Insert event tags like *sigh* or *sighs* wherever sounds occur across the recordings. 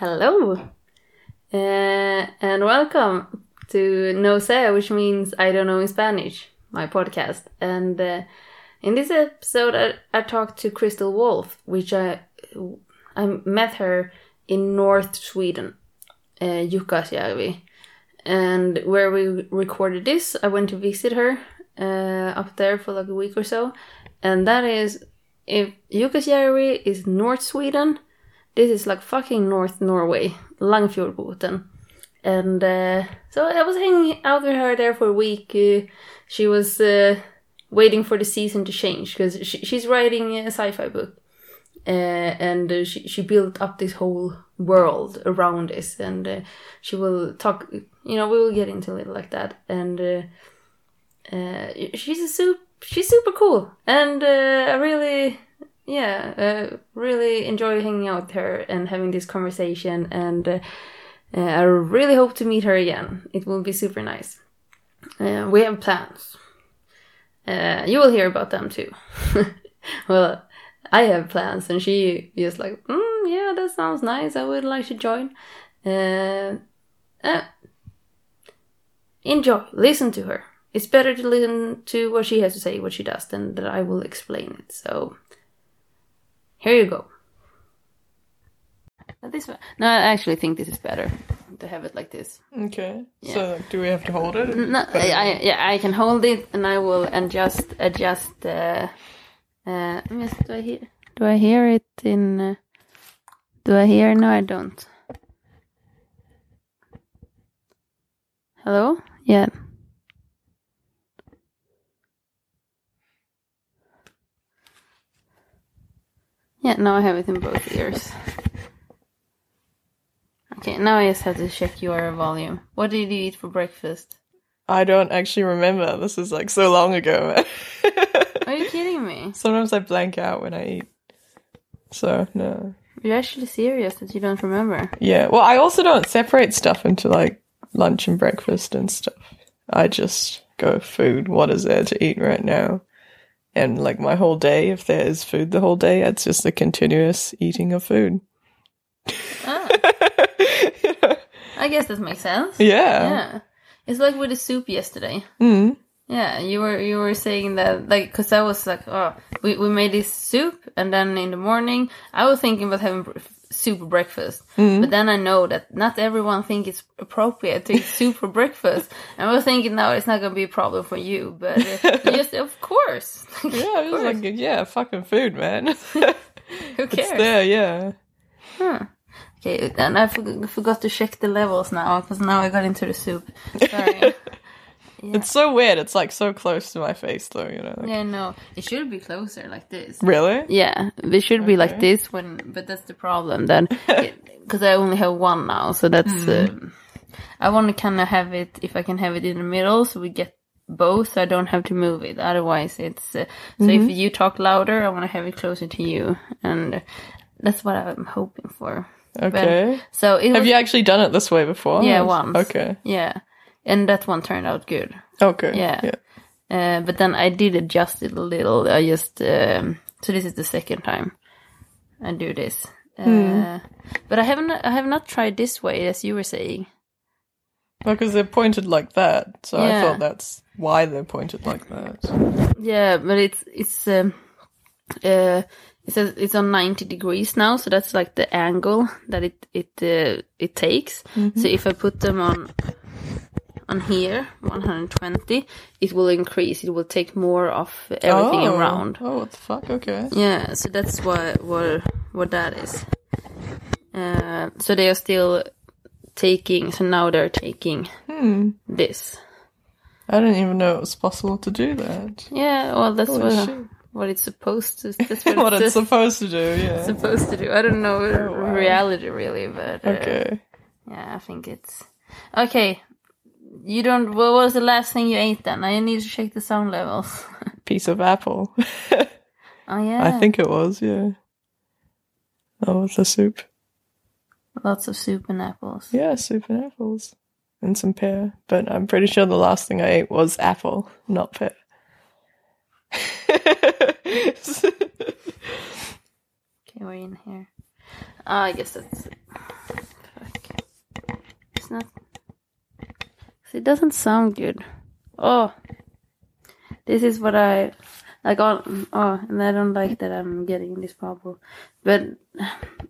Hello, uh, and welcome to No Sé, which means I don't know in Spanish, my podcast. And uh, in this episode, I, I talked to Crystal Wolf, which I I met her in North Sweden, uh, Jukkasjärvi. And where we recorded this, I went to visit her uh, up there for like a week or so. And that is, if Jukkasjärvi is North Sweden, this is like fucking North Norway, Langfjordbotn. And uh, so I was hanging out with her there for a week. Uh, she was uh, waiting for the season to change because she, she's writing a sci-fi book. Uh, and uh, she, she built up this whole world around this and uh, she will talk you know we will get into it like that and she's a super she's super cool and I really yeah uh, really enjoy hanging out with her and having this conversation and uh, uh, I really hope to meet her again. It will be super nice. Uh, we have plans. Uh, you will hear about them too. *laughs* Well I have plans and she is like mm, yeah that sounds nice. I would like to join. Uh, enjoy. Listen to her. It's better to listen to what she has to say what she does than that I will explain it. So here you go this one no I actually think this is better to have it like this Okay. Yeah. So do we have to hold it? no, I, I, yeah, I can hold it and I will adjust adjust. Uh, uh, yes, do I hear? Do I hear it in? Uh, do I hear? No, I don't. Hello? Yeah. Yeah, now I have it in both ears. Okay, now I just have to check your volume. What did you eat for breakfast? I don't actually remember. This is like so long ago. Are you kidding me? *laughs* Sometimes I blank out when I eat. So no. You're actually serious that you don't remember? Yeah. Well, I also don't separate stuff into like lunch and breakfast and stuff. I just go food. What is there to eat right now? And like my whole day, if there is food the whole day, it's just a continuous eating of food. Ah, *laughs* I guess that makes sense. yeah. Yeah. It's like with the soup yesterday. Mm. Yeah, you were you were saying that like because I was like, oh, we we made this soup, and then in the morning I was thinking about having soup for breakfast, but then I know that not everyone think it's appropriate to eat *laughs* soup for breakfast. And I was thinking, no, it's not gonna be a problem for you, but uh, just of course, *laughs* Yeah, it was like yeah, fucking food, man. *laughs* who it's cares? there, yeah. Okay, and I forg forgot to check the levels now because now I got into the soup. Sorry. It's so weird. It's like so close to my face, though. You know. Like, yeah, no, it should be closer like this. Really? Yeah, they should be like this when, but that's the problem then, *laughs* because I only have one now, so that's. Um, I want to kind of have it if I can have it in the middle, so we get both. So I don't have to move it. Otherwise, it's uh, so if you talk louder, I want to have it closer to you, and that's what I'm hoping for. Okay. So it Have was- you actually done it this way before? Yeah, once. Okay. Yeah, and that one turned out good. Okay. Yeah. Yeah. Uh, but then I did adjust it a little. I just um, so this is the second time I do this. Uh, But I haven't. I have not tried this way, as you were saying. Because they're pointed like that, so I thought that's why they're pointed like that. Yeah, but it's it's um, uh, it says it's on ninety degrees now, so that's like the angle that it it uh, it takes. So if I put them on on here, one hundred twenty, it will increase. It will take more of everything oh. around. Oh, what the fuck? Okay. Yeah, so that's what what what that is. Uh, so they are still taking. So now they're taking Hmm. this. I didn't even know it was possible to do that. Yeah, well, that's Holy what shit. what it's supposed to. *laughs* That's what, what it's, it's supposed to do, *laughs* yeah. supposed to do. I don't know wow. reality really, but uh, Okay. yeah, I think it's okay. You don't. What was the last thing you ate then? I need to check the sound levels. *laughs* Piece of apple. oh yeah, I think it was, yeah. Oh, it's a soup. lots of soup and apples. Yeah, soup and apples. And some pear. But I'm pretty sure the last thing I ate was apple, not pear. *laughs* Okay, we're in here. Ah, I guess that's it. it's not. It doesn't sound good. Oh, this is what I like. Oh, oh, and I don't like that I'm getting this problem. But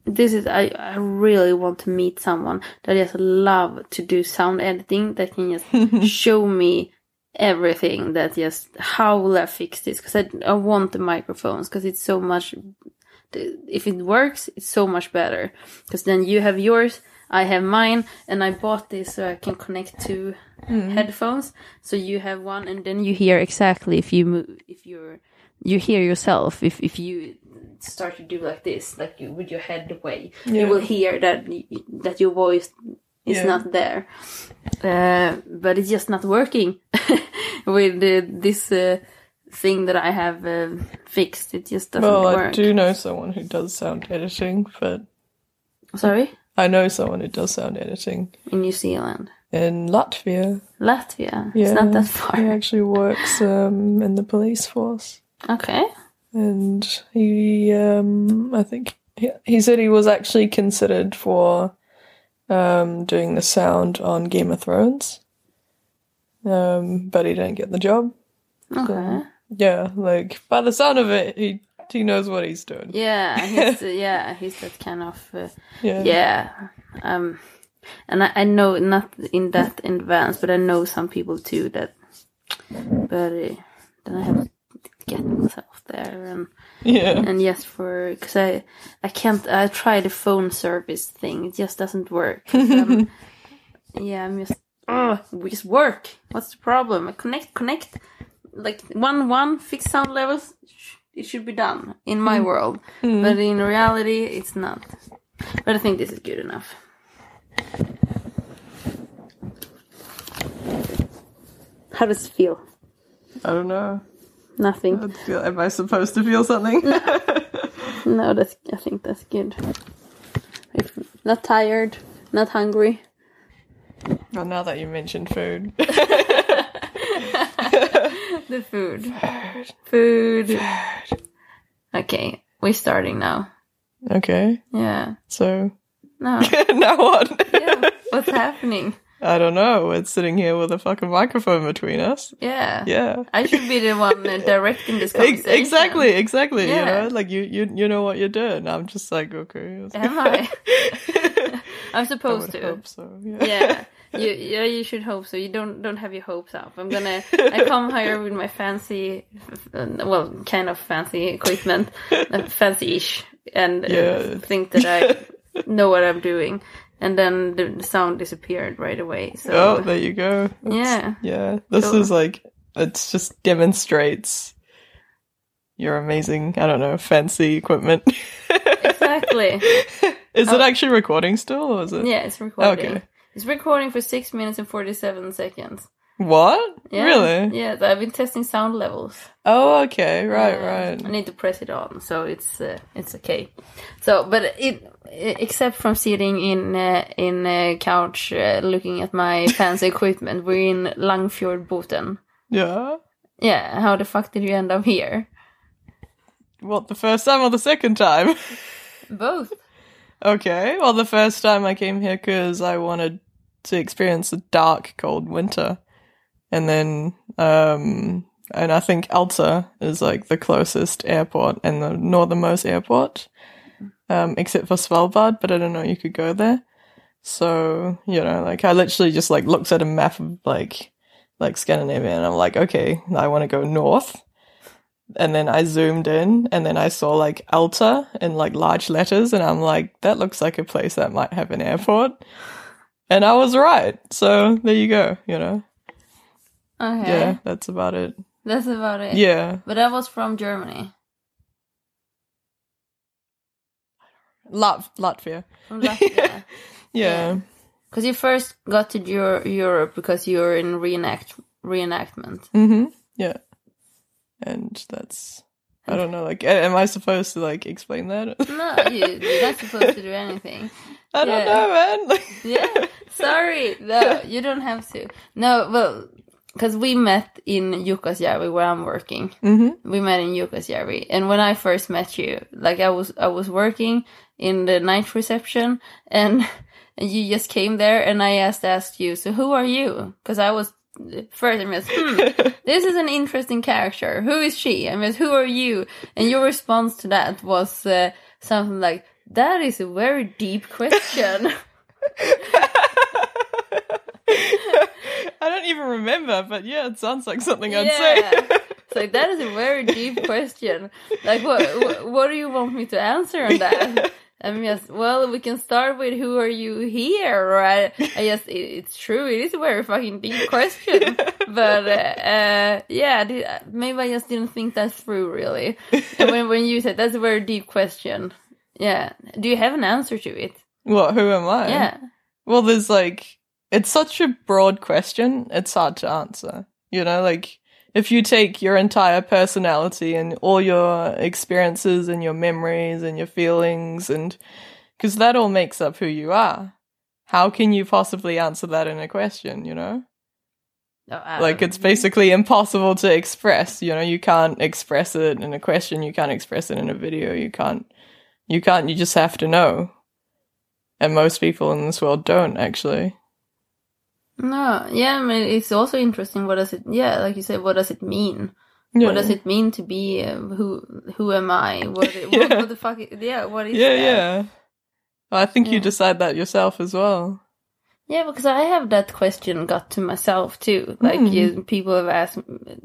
this is I. I really want to meet someone that just love to do sound editing that can just *laughs* show me everything. That just how will I fix this? Because I I want the microphones because it's so much. If it works, it's so much better. Because then you have yours. I have mine, and I bought this so I can connect to headphones. So you have one, and then you hear exactly if you move, if you're, you hear yourself. If if you start to do like this, like you, with your head away, you will hear that that your voice is Yeah. not there. Uh, but it's just not working *laughs* with the, this uh, thing that I have uh, fixed. It just doesn't Well, I do know someone who does sound editing, but Sorry, I know someone who does sound editing in New Zealand, in Latvia. Latvia. Yeah, It's not that far. He actually works um, in the police force, Okay. and he, um, I think, he, he said he was actually considered for um, doing the sound on Game of Thrones, um, but he didn't get the job. Okay. Yeah, like by the sound of it, he *laughs* he knows what he's doing. Yeah, *laughs* he's uh, yeah, he's that kind of uh, Yeah, yeah. Um, and I, I know not in that in advance, but I know some people too that. But uh, then I have to get myself there and yeah. and yes for because I I can't I try the phone service thing it just doesn't work. *laughs* I'm- yeah I'm just oh we just work what's the problem I connect connect like one one fixed sound levels it should be done in my mm. world mm. but in reality it's not but I think this is good enough how does it feel I don't know. nothing I feel- Am I supposed to feel something? *laughs* No, that's. I think that's good. If not tired, not hungry. well, now that you mentioned food, *laughs* The food. Food. Food. Okay, we're starting now. okay. Yeah. So No. *laughs* now what? Yeah. What's happening? I don't know. We're sitting here with a fucking microphone between us. Yeah. Yeah. I should be the one uh, directing this *laughs* conversation. exactly, exactly. Yeah. You know, like you, you, you know what you're doing. I'm just like, okay. Am I? *laughs* I'm I supposed would to. hope so. Yeah. yeah *laughs* you yeah you should hope so you don't don't have your hopes up i'm gonna i come *laughs* here with my fancy well kind of fancy equipment uh, *laughs* fancy-ish and uh, Yeah. think that i know what i'm doing and then the, sound disappeared right away so Oh, there you go. That's- Yeah. Yeah. This So- is like it just demonstrates your amazing, I don't know, fancy equipment. exactly is it actually recording still or is it Oh. yeah it's recording Okay. It's recording for six minutes and 47 seconds What? yeah Really? Yeah, i've been testing sound levels Oh, okay. Right, Uh, right. I need to press it on, so it's uh, it's okay. So, but it except from sitting in uh, in a couch uh, looking at my *laughs* fancy equipment, we're in Langfjordbotn. Yeah. Yeah, how the fuck did you end up here? What, the first time or the second time? *laughs* Both. okay. Well, the first time I came here because I wanted to experience a dark, cold winter. And then, um, and I think Alta is like the closest airport and the northernmost airport, um, except for Svalbard, but I don't know you could go there. So, you know, like I literally just like looked at a map of like, like Scandinavia and I'm like, okay, I want to go north. And then I zoomed in and then I saw like Alta in like large letters and I'm like, that looks like a place that might have an airport. And I was right. So there you go, you know. Okay, Yeah, that's about it. that's about it. Yeah. but that was from Germany, Lat- Latvia. from Latvia. *laughs* Yeah. Because you first got to Euro- Europe because you're in reenact reenactment. Mm-hmm. Yeah. And that's I don't know, like am I supposed to like explain that? No, you, you're not supposed to do *laughs* anything. I don't know, man. yeah *laughs* sorry no you don't have to no well because we met in Jukkasjärvi where i'm working mm-hmm. we met in Jukkasjärvi and when i first met you like i was i was working in the night reception and *laughs* and you just came there, and I asked asked you, "So who are you?" Because I was first, I was, hmm, *laughs* this is an interesting character. Who is she? I mean, who are you? And your response to that was uh, something like, "That is a very deep question." *laughs* *laughs* I don't even remember, but yeah, it sounds like something I'd Yeah. say. It's like that is a very deep *laughs* question. Like, what, what what do you want me to answer on that? I mean, yes, well, we can start with who are you here, right? I guess it, it's true. It is a very fucking deep question, but uh, uh, yeah, maybe I just didn't think that through really. And when when you said that's a very deep question, yeah, do you have an answer to it? what? Who am I? Yeah, Well, there's like, it's such a broad question, it's hard to answer. You know, like, if you take your entire personality and all your experiences and your memories and your feelings, and because that all makes up who you are, how can you possibly answer that in a question, you know? No, Like, it's um, basically impossible to express, you know, you can't express it in a question, you can't express it in a video, you can't, you can't, you just have to know. And most people in this world don't, actually. No, yeah, I mean, it's also interesting. What does it? Yeah, like you said, what does it mean? Yeah. What does it mean to be uh, who? Who am I? What? *laughs* what, Yeah. what the fuck? Yeah, what is yeah, that? yeah. I think you decide that yourself as well. Yeah, because I have that question got to myself too. Like Mm. you, people have asked,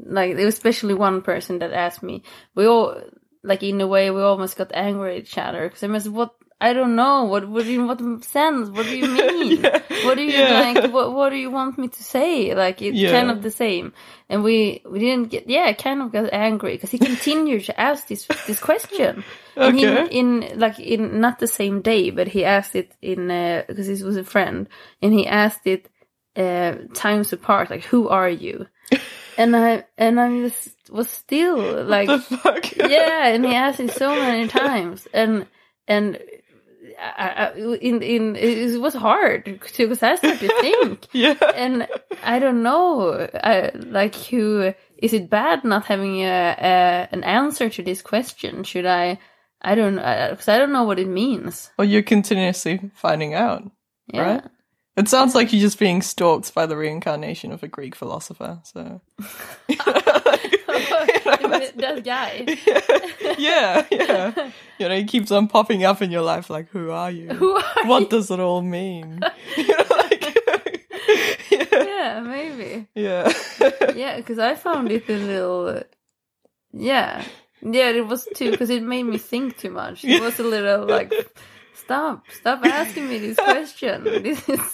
like especially one person that asked me. We all, like in a way, we almost got angry at each other because I was what I don't know what what you what sense? What do you *laughs* mean? Yeah. What do you Yeah. like? What what do you want me to say? Like it's Yeah. kind of the same, and we we didn't get yeah, kind of got angry because he continued to ask this this question. And he, Okay. in like in not the same day, but he asked it in because this was a friend, and he asked it uh, times apart, like "Who are you?" *laughs* and I and I was was still like *laughs* yeah, and he asked it so many times, and and I, I, in in it was hard because I started to think, *laughs* yeah. and I don't know, I, like who is it bad not having a, a an answer to this question? Should I? I don't uh, because I don't know what it means. Well, you're continuously finding out. Yeah. Right. It sounds like you're just being stalked by the reincarnation of a Greek philosopher. So, *laughs* that guy. *laughs* yeah, yeah. You know, he keeps on popping up in your life. Like, who are you? Who are what you? does it all mean? you know, like, yeah, Yeah, maybe. *laughs* yeah. Yeah, because I found it a little. Yeah, yeah, it was too because it made me think too much. It was a little like, stop, stop asking me this question. *laughs* This is,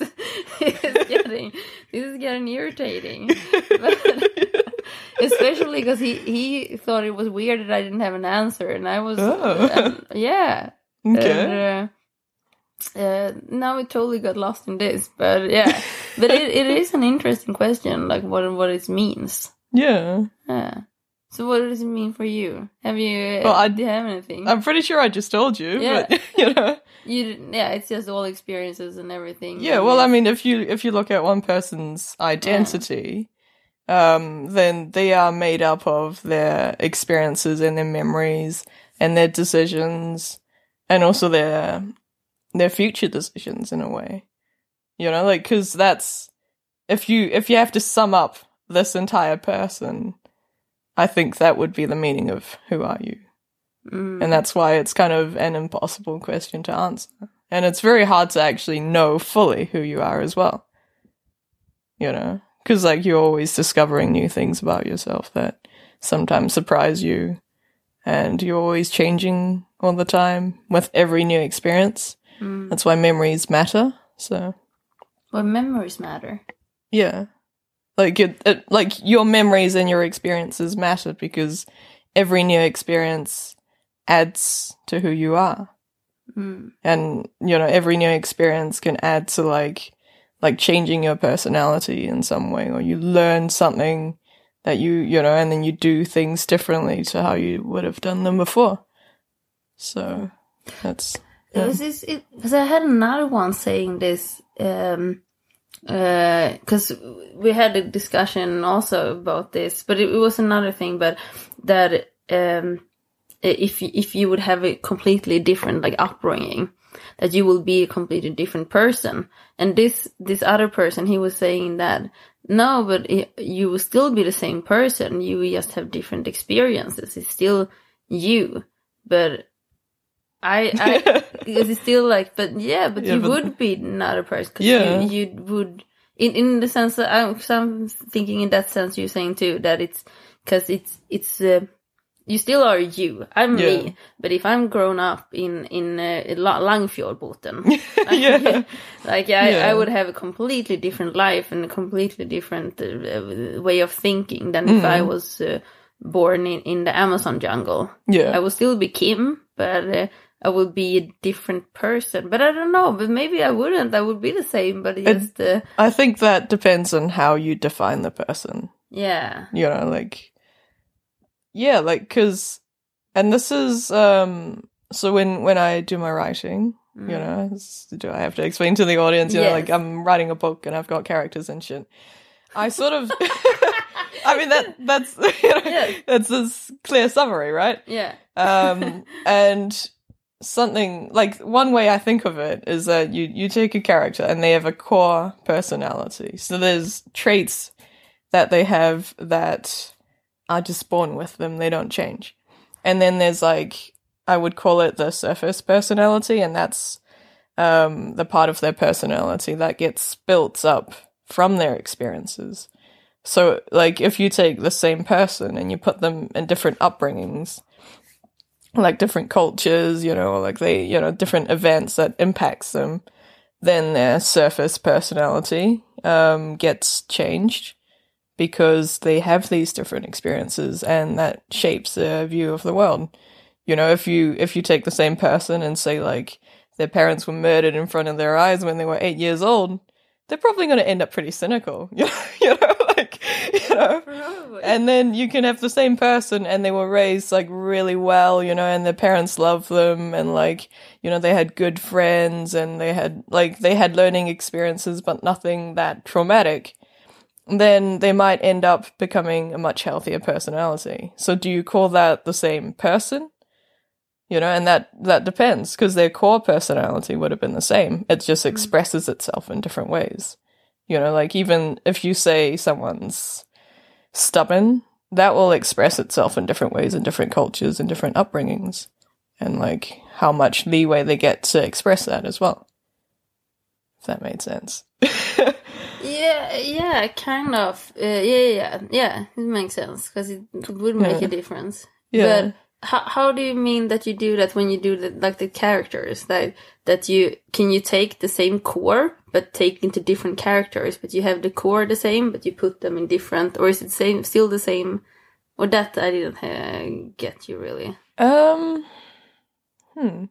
this is getting, this is getting irritating. But, *laughs* especially because he he thought it was weird that I didn't have an answer, and I was, Oh. and- yeah. okay. And, uh, uh, now we totally got lost in this, but yeah, but it, it is an interesting question, like what what it means. Yeah. Yeah. So what does it mean for you? Have you? Well, I- do you have anything? I'm pretty sure I just told you, Yeah. but *laughs* you know. You yeah, it's just all experiences and everything. Yeah, and well, I mean, if you if you look at one person's identity, um, then they are made up of their experiences and their memories and their decisions, and also their their future decisions in a way. You know, like because that's if you if you have to sum up this entire person, I think that would be the meaning of who are you. Mm. And that's why it's kind of an impossible question to answer. And it's very hard to actually know fully who you are as well. You know? Because, like, you're always discovering new things about yourself that sometimes surprise you. And you're always changing all the time with every new experience. Mm. That's why memories matter. So, Well, memories matter. yeah. Like, it, it, like, your memories and your experiences matter because every new experience adds to who you are. Mm. and you know every new experience can add to like like changing your personality in some way or you learn something that you you know and then you do things differently to how you would have done them before so that's Yeah. This is because I had another one saying this um because we had a discussion also about this, but it, it was another thing, but that um if you- if you would have a completely different like upbringing, that you will be a completely different person. And this this other person, he was saying that no, but it, you will still be the same person. You will just have different experiences. It's still you, but I, I *laughs* because it's still like, but yeah, but Yeah, you but- would be another person. 'cause Yeah. you, you would in in the sense that I'm, I'm thinking in that sense you're saying too that it's because it's it's uh, you still are you. I'm Yeah. me, but if I'm grown up in in uh, La- Langfjordbotn, *laughs* Yeah. like I, I Yeah. would have a completely different life and a completely different uh, way of thinking than if Mm. I was uh, born in, in the Amazon jungle. Yeah. I will still be Kim, but uh, I will be a different person. But I don't know. But maybe I wouldn't. I would be the same. But just uh, I think that depends on how you define the person. yeah, You know, like, yeah, like, cause, and this is, um, so when, when I do my writing, you Mm. know, do I have to explain to the audience, you know, like I'm writing a book and I've got characters and shit. I sort of, *laughs* I mean, that, that's, *laughs* you know, Yeah. that's this clear summary, right? yeah, um, *laughs* and something like one way I think of it is that you you take a character and they have a core personality. So there's traits that they have that are just born with them; they don't change. And then there's like I would call it the surface personality, and that's um, the part of their personality that gets built up from their experiences. So, like, if you take the same person and you put them in different upbringings, like different cultures, you know, like they, you know, different events that impacts them, then their surface personality um, gets changed because they have these different experiences and that shapes their view of the world. You know, if you if you take the same person and say like their parents were murdered in front of their eyes when they were eight years old, they're probably going to end up pretty cynical. *laughs* you know, like you know, probably. and then you can have the same person and they were raised like really well, you know, and their parents love them and like, you know, they had good friends and they had like they had learning experiences but nothing that traumatic. Then they might end up becoming a much healthier personality. So do you call that the same person? You know, and that that depends because their core personality would have been the same. It just mm. expresses itself in different ways. You know, like even if you say someone's stubborn, that will express itself in different ways in different cultures and different upbringings. And like how much leeway they get to express that as well. If that made sense. *laughs* Yeah, yeah, kind of. Uh, yeah, yeah, yeah. It makes sense because it would make Yeah. a difference. Yeah. But how how do you mean that you do that when you do the like the characters that that you can you take the same core but take into different characters but you have the core the same but you put them in different or is it same still the same or that I didn't uh, get you really. Um, hmm.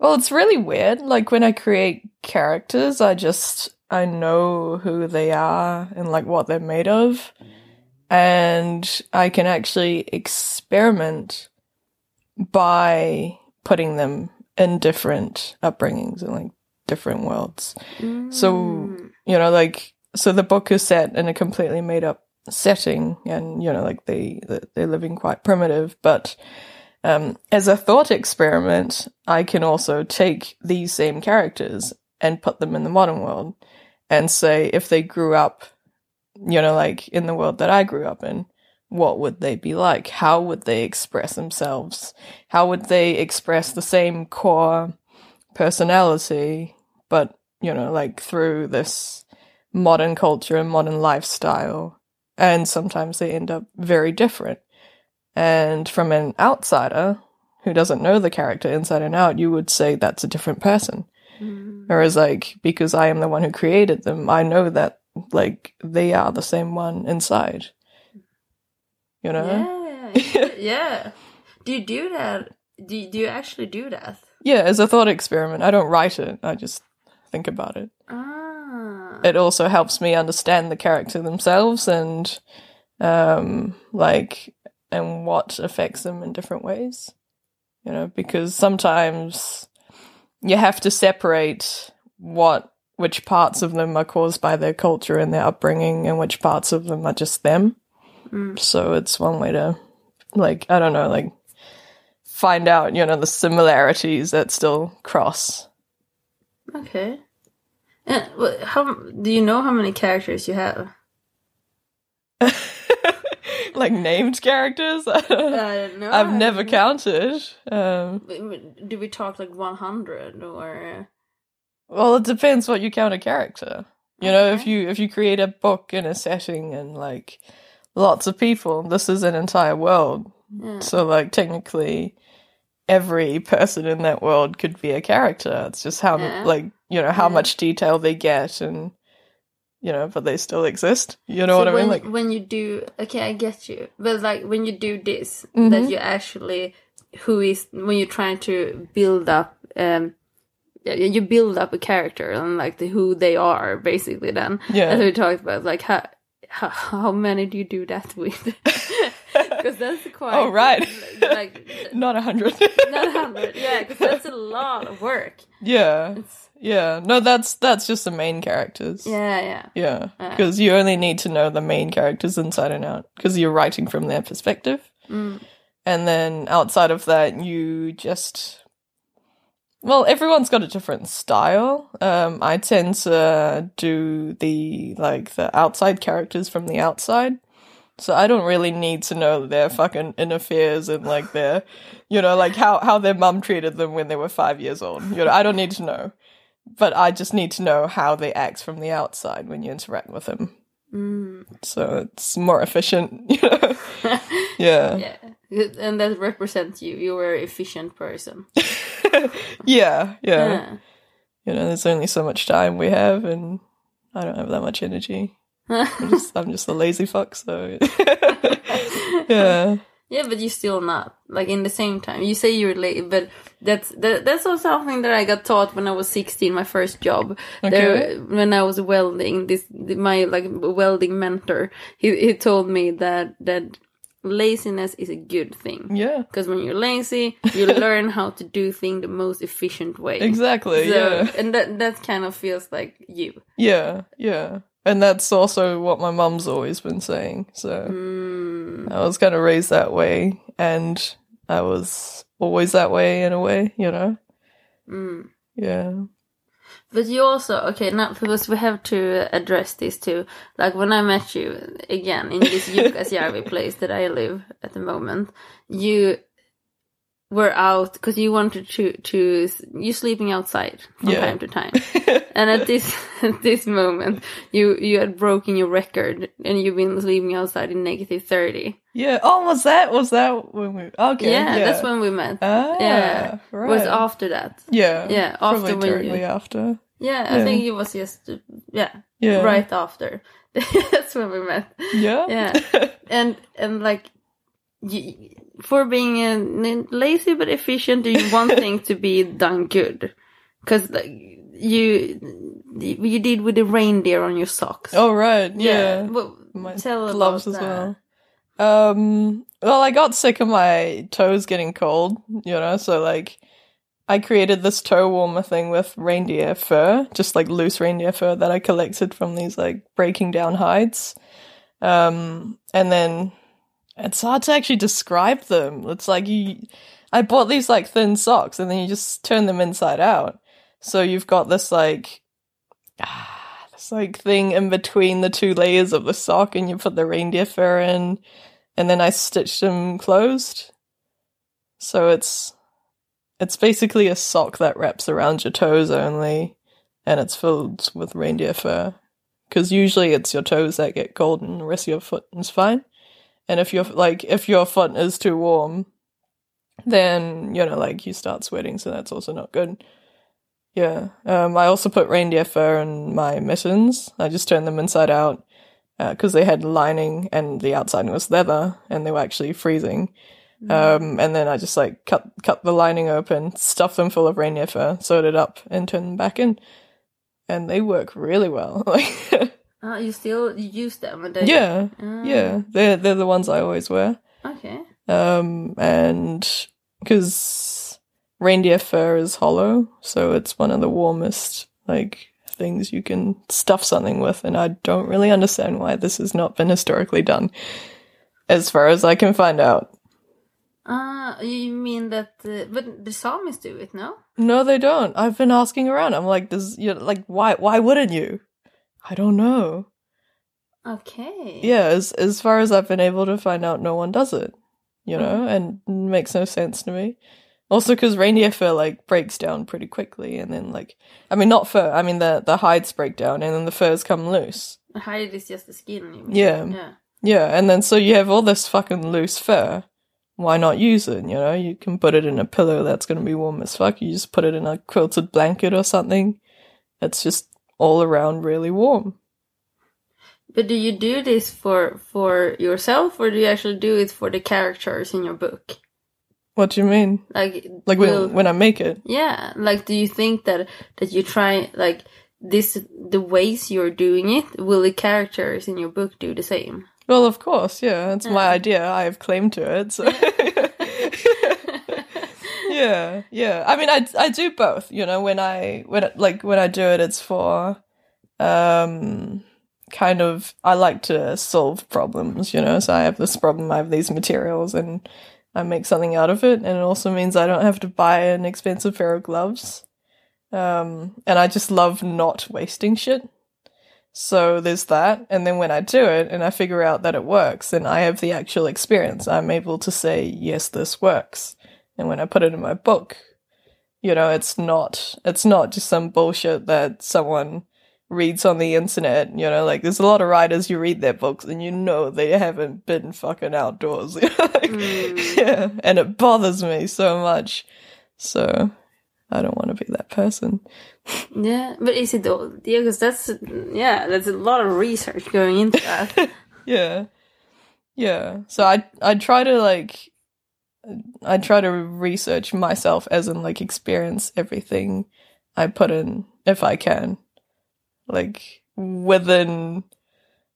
Well, it's really weird. Like when I create characters, I just I know who they are and like what they're made of, and I can actually experiment by putting them in different upbringings and like different worlds. So Mm. you know, like so the book is set in a completely made up setting, and you know, like they they're living quite primitive, but um, as a thought experiment, I can also take these same characters and put them in the modern world and say if they grew up, you know, like in the world that I grew up in, what would they be like? How would they express themselves? How would they express the same core personality, but, you know, like through this modern culture and modern lifestyle? And sometimes they end up very different. And from an outsider who doesn't know the character inside and out, you would say that's a different person. Mm. Whereas, like, because I am the one who created them, I know that, like, they are the same one inside. You know? Yeah, *laughs* yeah. Do you do that? Do you, do you actually do that? Yeah, as a thought experiment. I don't write it, I just think about it. Ah. It also helps me understand the character themselves and, um, like, and what affects them in different ways. You know, because sometimes you have to separate what, which parts of them are caused by their culture and their upbringing and which parts of them are just them. Mm. So it's one way to, like, I don't know, like, find out, you know, the similarities that still cross Okay. And how do you know how many characters you have? *laughs* *laughs* like named characters. I don't know. I've never counted. Um, Do we talk like one hundred or? well, it depends what you count a character. You know, if you if you create a book in a setting and like lots of people, this is an entire world. Yeah. So like technically, every person in that world could be a character. It's just how Yeah. like you know how Yeah. much detail they get and. You know, but they still exist. You know So what I when, mean? Like, when you do, okay, I get you. But like when you do this, Mhm. that you actually, who is when you're trying to build up, um, you build up a character and like the who they are, basically. Then yeah. as we talked about, like how how, how many do you do that with? *laughs* *laughs* Because that's quite. Oh, right. *laughs* Like *laughs* Not a hundred. not a hundred, yeah. Because that's a lot of work. yeah, It's, yeah. No, that's that's just the main characters. yeah, yeah. Yeah, Uh. because you only need to know the main characters inside and out because you're writing from their perspective, Mm. and then outside of that, you just well, everyone's got a different style. Um, I tend to do the like the outside characters from the outside. So I don't really need to know their fucking inner fears and like their, you know, like how how their mum treated them when they were five years old. You know, I don't need to know, but I just need to know how they act from the outside when you interact with them. Mm. So it's more efficient. *laughs* You know? *laughs* yeah. yeah, and that represents you. You're an efficient person. *laughs* yeah, yeah. Yeah. You know, there's only so much time we have, and I don't have that much energy. I'm just, I'm just a lazy fuck. So *laughs* yeah, Yeah, but you're still not like in the same time. You say you're late, but that's that, that's also something that I got taught when I was 16, my first job. There, when I was welding, this my like welding mentor, he he told me that that laziness is a good thing yeah, because when you're lazy, you *laughs* learn how to do things the most efficient way. exactly. So, yeah, and that that kind of feels like you. yeah, yeah. And that's also what my mum's always been saying. So Mm, I was kind of raised that way, and I was always that way in a way. You know. mm. Yeah. But you also okay now because we have to address this too. Like when I met you again in this *laughs* Jukkasjärvi place that I live at the moment, you were out because you wanted to to you sleeping outside from Yeah. time to time. and at this *laughs* at this moment, you you had broken your record and you've been sleeping outside in negative thirty. Yeah. Oh, was that was that when we? Okay. yeah, Yeah, that's when we met. Ah, yeah, Right. was after that. Yeah. Yeah, after directly you after. yeah, I think it was just yeah Yeah. right after. *laughs* That's when we met. Yeah. Yeah. *laughs* And and like you, for being uh, lazy but efficient, you want *laughs* things to be done good because like you you did with the reindeer on your socks. oh right. Yeah. Well, My tell gloves as that. well. Um. Well, I got sick of my toes getting cold. You know, so like. I created this toe warmer thing with reindeer fur, just like loose reindeer fur that I collected from these like breaking down hides. Um, and then it's hard to actually describe them. It's like you, I bought these like thin socks and then you just turn them inside out. So you've got this like, ah, this like thing in between the two layers of the sock and you put the reindeer fur in and then I stitched them closed. So it's, it's basically a sock that wraps around your toes only, and it's filled with reindeer fur. Because usually it's your toes that get cold, and the rest of your foot is fine. And if your like if your foot is too warm, then you know like you start sweating, so that's also not good. Yeah. Um. I also put reindeer fur in my mittens. I just turned them inside out because they had lining and the outside was leather, and they were actually freezing. Um, and then I just like cut cut the lining open, stuff them full of reindeer fur, sewed it up, and turned them back in. And they work really well. *laughs* Like, Oh, you still use them? Yeah, Ah, yeah, they're they're the ones I always wear. Okay. Um, and because reindeer fur is hollow, so it's one of the warmest like things you can stuff something with. And I don't really understand why this has not been historically done, as far as I can find out. Ah, you mean that? Uh, but the Samis do it, no? No, they don't. I've been asking around. I'm like, does you like why why wouldn't you? I don't know. Okay. Yeah, as as far as I've been able to find out, no one does it. You know, mm-hmm. and makes no sense to me. Also, because reindeer fur like breaks down pretty quickly, and then like, I mean, not fur. I mean the the hides break down, and then the furs come loose. The hide is just the skin. You mean? Yeah. Yeah. Yeah, and then so you have all this fucking loose fur. Why not use it? You know, you can put it in a pillow that's gonna be warm as fuck. You just put it in a quilted blanket or something. It's just all around really warm. But do you do this for for yourself, or do you actually do it for the characters in your book? What do you mean? Like, Like when when I make it? yeah, like, do you think that that you try like this the ways you're doing it? Will the characters in your book do the same? Well, of course, yeah. It's my idea. I have claim to it. So. yeah, *laughs* yeah. Yeah i mean, I I do both. You know, when I when like when I do it, it's for um kind of I like to solve problems. You know, so I have this problem. I have these materials, and I make something out of it. And it also means I don't have to buy an expensive pair of gloves. Um, and I just love not wasting shit. So there's that. And then when I do it and I figure out that it works and I have the actual experience, I'm able to say, yes, this works. And when I put it in my book, you know, it's not, it's not just some bullshit that someone reads on the internet. You know, like there's a lot of writers you read their books and you know they haven't been fucking outdoors. *laughs* Like, Mm. Yeah. And it bothers me so much. So I don't want to be that person. Yeah, but is it all? Yeah, because that's yeah, there's a lot of research going into that. *laughs* yeah yeah so i i try to like i try to research myself as in like experience everything i put in if i can like within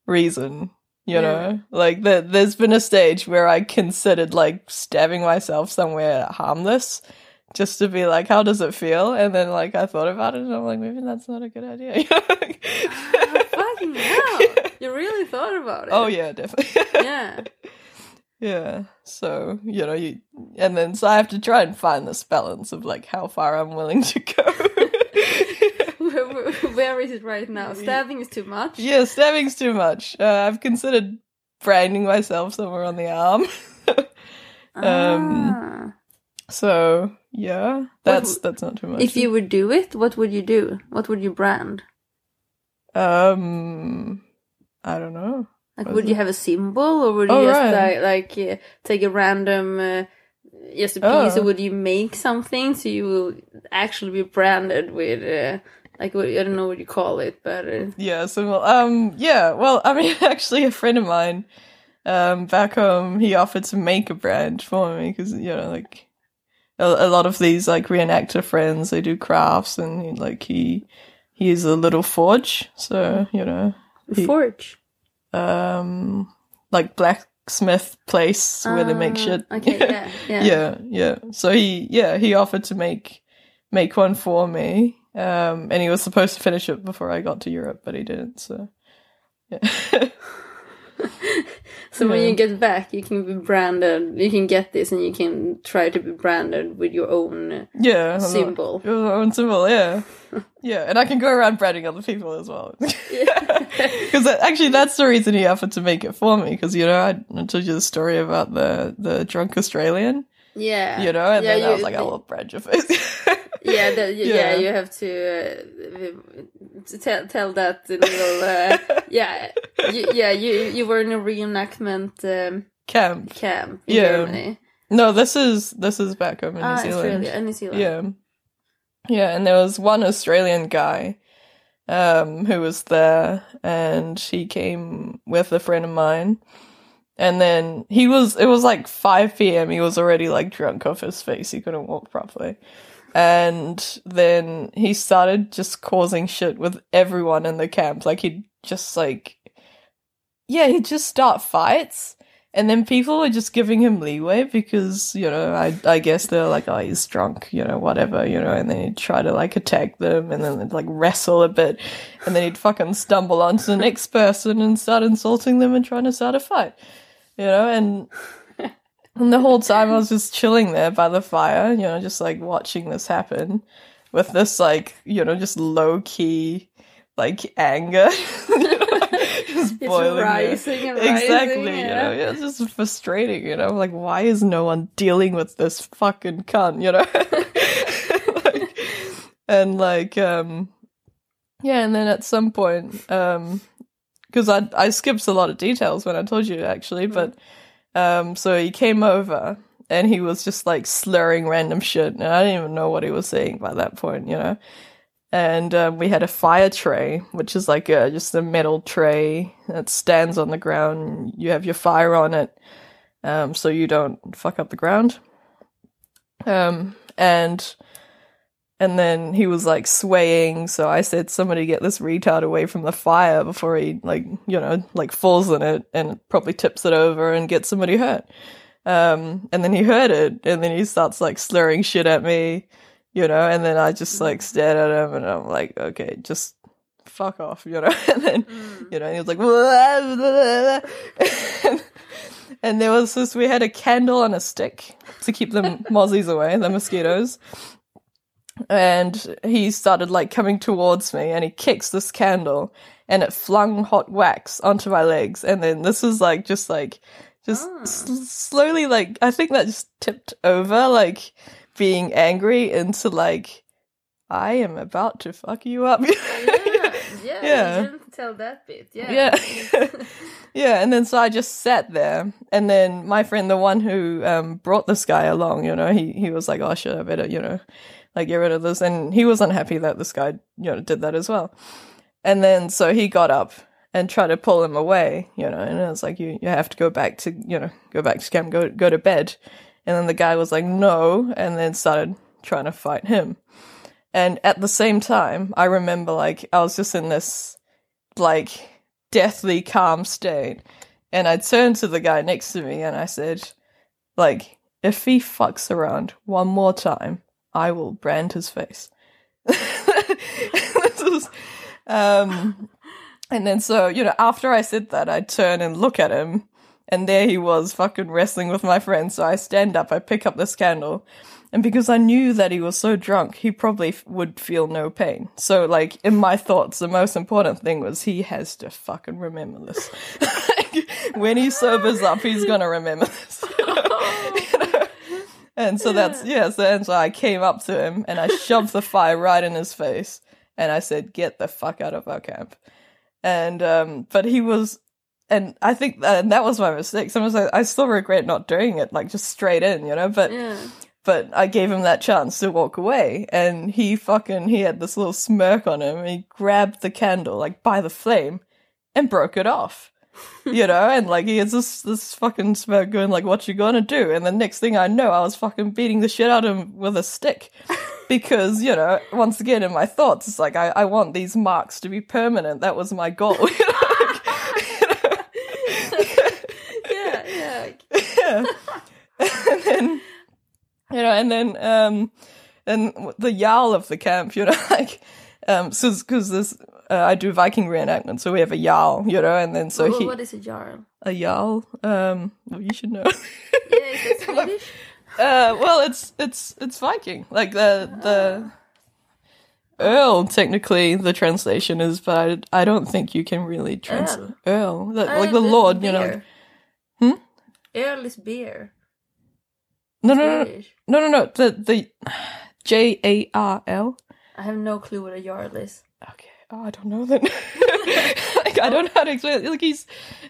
reason you Yeah. know like the, there's been a stage where i considered like stabbing myself somewhere harmless just to be like how does it feel and then like i thought about it and i'm like maybe that's not a good idea *laughs* ah, Fucking hell! You really thought about oh, it. oh yeah definitely *laughs* yeah. Yeah. So, you know, you and then so I have to try and find this balance of like how far I'm willing to go. *laughs* *laughs* Where, is it right now? Stabbing is too much. yeah, stabbing's too much. Uh, I've considered branding myself somewhere on the arm. *laughs* um, Ah. so, yeah, that's that's not too much. If you would do it, what would you do? What would you brand? um I don't know. Like, would you have a symbol, or would you Oh, just right. like like uh, take a random uh, just a Oh. piece, or would you make something so you will actually be branded with uh, like what, I don't know what you call it, but uh, Yeah, so well, um yeah, well, I mean *laughs* actually a friend of mine um back home he offered to make a brand for me cuz you know like a, a lot of these like reenactor friends they do crafts and like he he is a little forge, so you know, He- forge. Um like blacksmith place where they make Ah, shit. Okay, yeah, *laughs* yeah. yeah, yeah. So he, yeah, he offered to make make one for me, um, and he was supposed to finish it before I got to Europe, but he didn't. So, yeah, *laughs* *laughs* So when you get back, you can be branded. You can get this, and you can try to be branded with your own yeah, symbol. Your own symbol, yeah, *laughs* yeah, and I can go around branding other people as well. *laughs* Because actually, that's the reason he offered to make it for me. Because you know, I, I told you the story about the the drunk Australian, Yeah, you know, and yeah, then I was like, I will brand your face. yeah, the, yeah, Yeah. You have to, uh, to tell tell that little. Uh, *laughs* yeah, you, yeah. You you were in a reenactment um, Camp. camp in Yeah. Germany. No, this is this is back home in Ah, New Zealand. Australia, New Zealand. Yeah. Yeah, and there was one Australian guy um who was there and he came with a friend of mine. And then he was it was like 5 p.m. he was already like drunk off his face. He couldn't walk properly. And then he started just causing shit with everyone in the camp. Like he'd just like yeah, he'd just start fights. And then people were just giving him leeway because, you know, I I guess they're like, oh, he's drunk, you know, whatever, you know, and then he'd try to like attack them and then they'd like wrestle a bit and then he'd fucking stumble onto the next person and start insulting them and trying to start a fight. You know, and *laughs* And the whole time I was just chilling there by the fire, you know, just like watching this happen with this like, you know, just low key like anger. *laughs* just boiling rising and exactly, rising, you know, it's just frustrating, you know, like why is no one dealing with this fucking cunt, you know? *laughs* Like, and like um yeah, and then at some point, um because I I skipped a lot of details when I told you actually, but um so he came over and he was just like slurring random shit and I didn't even know what he was saying by that point, you know. And um, we had a fire tray, which is like a, just a metal tray that stands on the ground. You have your fire on it, um, so you don't fuck up the ground. Um, and and then he was like swaying, so I said, "Somebody get this retard away from the fire before he like you know like falls in it and probably tips it over and gets somebody hurt." Um, and then he heard it, and then he starts like slurring shit at me, you know. And then I just like stared at him, and I'm like, "Okay, just fuck off," you know. *laughs* and then Mm. you know, he was like, and, and there was this. We had a candle on a stick to keep the *laughs* mozzies away, the mosquitoes and he started like coming towards me and he kicks this candle and it flung hot wax onto my legs and then this was like just like just Ah. s- slowly like i think that just tipped over like being angry into like i am about to fuck you up yeah, *laughs* yeah, Yeah. You didn't tell that bit. Yeah. Yeah. *laughs* yeah, and then so I just sat there, and then my friend, the one who um, brought this guy along, you know, he he was like, "Oh shit, I better, you know, like get rid of this," and he was unhappy that this guy, you know, did that as well. And then so he got up and tried to pull him away, you know, and it was like, "You you have to go back to, you know, go back to camp, go go to bed." And then the guy was like, "No," and then started trying to fight him. And at the same time, I remember like I was just in this like deathly calm state. And I turned to the guy next to me and I said, like, if he fucks around one more time, I will brand his face. *laughs* This was, um, and then so, you know, after I said that, I turn and look at him, and there he was fucking wrestling with my friend. So I stand up, I pick up this candle, and because I knew that he was so drunk, he probably f- would feel no pain. So, like, in my thoughts, the most important thing was he has to fucking remember this. *laughs* when he sobers up, he's gonna remember this. *laughs* And so that's, yeah, so, and so I came up to him and I shoved the fire right in his face and I said, get the fuck out of our camp. And, um, but he was, and I think that, and that was my mistake. Sometimes I, I still regret not doing it, like just straight in, you know, but, yeah. but I gave him that chance to walk away, and he fucking he had this little smirk on him. He grabbed the candle like by the flame and broke it off. You know, and like he has this this fucking smirk going like, "What you gonna do?" And the next thing I know, I was fucking beating the shit out of him with a stick. *laughs* Because, you know, once again in my thoughts, it's like I, I want these marks to be permanent. That was my goal. *laughs* you know? *laughs* yeah, yeah. yeah. and then, you know, and then, um, and the Jarl of the camp, you know, like, um, so, cause this, uh, I do Viking reenactment, so we have a Jarl, you know, and then so Wha- he, what is a jarl? a Jarl, um, well, you should know. *laughs* Yeah, is Swedish? *laughs* uh, well, it's, it's, it's Viking, like the, the, Earl, technically, the translation is, but I, I don't think you can really translate Earl, the, like Uh, the Lord, you know. Hmm? Ale is beer. No, no, no, no, no, no, no. The the J A R L. I have no clue what a jarl is. Okay. Oh, I don't know then. *laughs* like, I don't know how to explain it. Like he's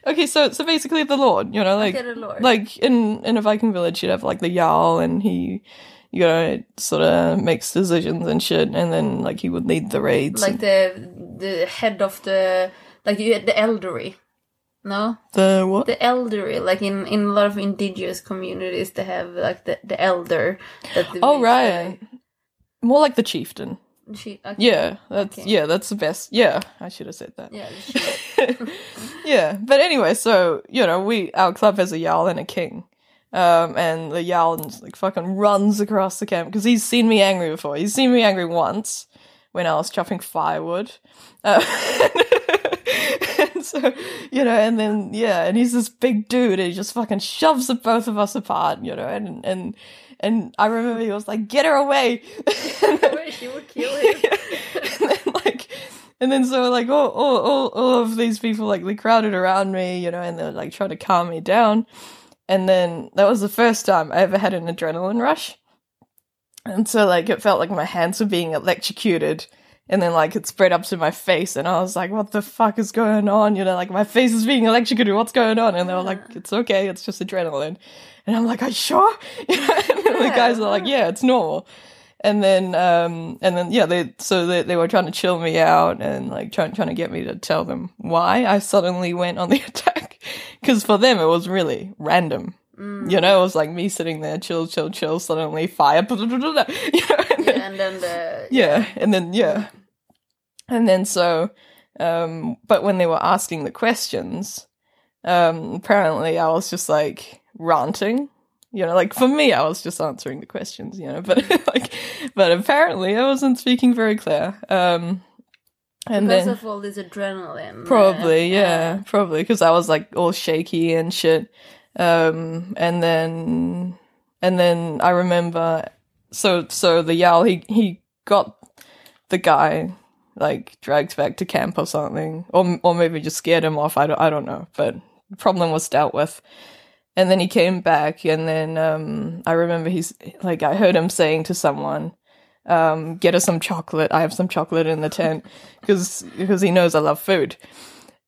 okay. So so basically, the Lord. You know, like okay, Lord. like in in a Viking village, you'd have like the Jarl, and he. You know, sort of makes decisions and shit, and then like he would lead the raids. like and- the the head of the like you the elderly. No, the what? the elderly. Like in in a lot of indigenous communities, they have like the the elder. That the oh right, more like the chieftain. She, okay. Yeah, that's Okay. yeah, that's the best. Yeah, I should have said that. Yeah, *laughs* yeah, but anyway, so you know, we our club has a Jarl and a king, um, and the Jarl like fucking runs across the camp because he's seen me angry before. He's seen me angry once when I was chopping firewood, uh, and *laughs* so, you know, and then yeah, and he's this big dude, and he just fucking shoves the both of us apart, you know, and and and I remember he was like, "Get her away!" *laughs* she would kill him. *laughs* and then like, and then so like all, all all all of these people like they crowded around me, you know, and they're like trying to calm me down, and then that was the first time I ever had an adrenaline rush, and so like it felt like my hands were being electrocuted and then like it spread up to my face and i was like what the fuck is going on? You know like my face is being electrocuted. What's going on? And they were like it's okay. It's just adrenaline. And i'm like are you sure? *laughs* You know? and then the guys are like yeah. It's normal. And then um and then yeah they so they, they were trying to chill me out and like trying trying to get me to tell them why i suddenly went on the *laughs* attack. Because for them it was really random you know, it was like me sitting there, chill, chill, chill. Suddenly, fire. *laughs* you know, and then, Yeah, and then the yeah, and then yeah, and then so, um, but when they were asking the questions, um, apparently I was just like ranting. You know, like for me, I was just answering the questions. You know, but *laughs* like, but apparently I wasn't speaking very clear. Um, and because then of all this adrenaline. Probably, yeah, probably because I was like all shaky and shit. Um, and then, and then I remember, so so the Jarl he he got the guy like dragged back to camp or something, or or maybe just scared him off. I don't I don't know, but the problem was dealt with. And then he came back, and then um, I remember he's like I heard him saying to someone, um, "Get us some chocolate. I have some chocolate in the tent," because because he knows I love food.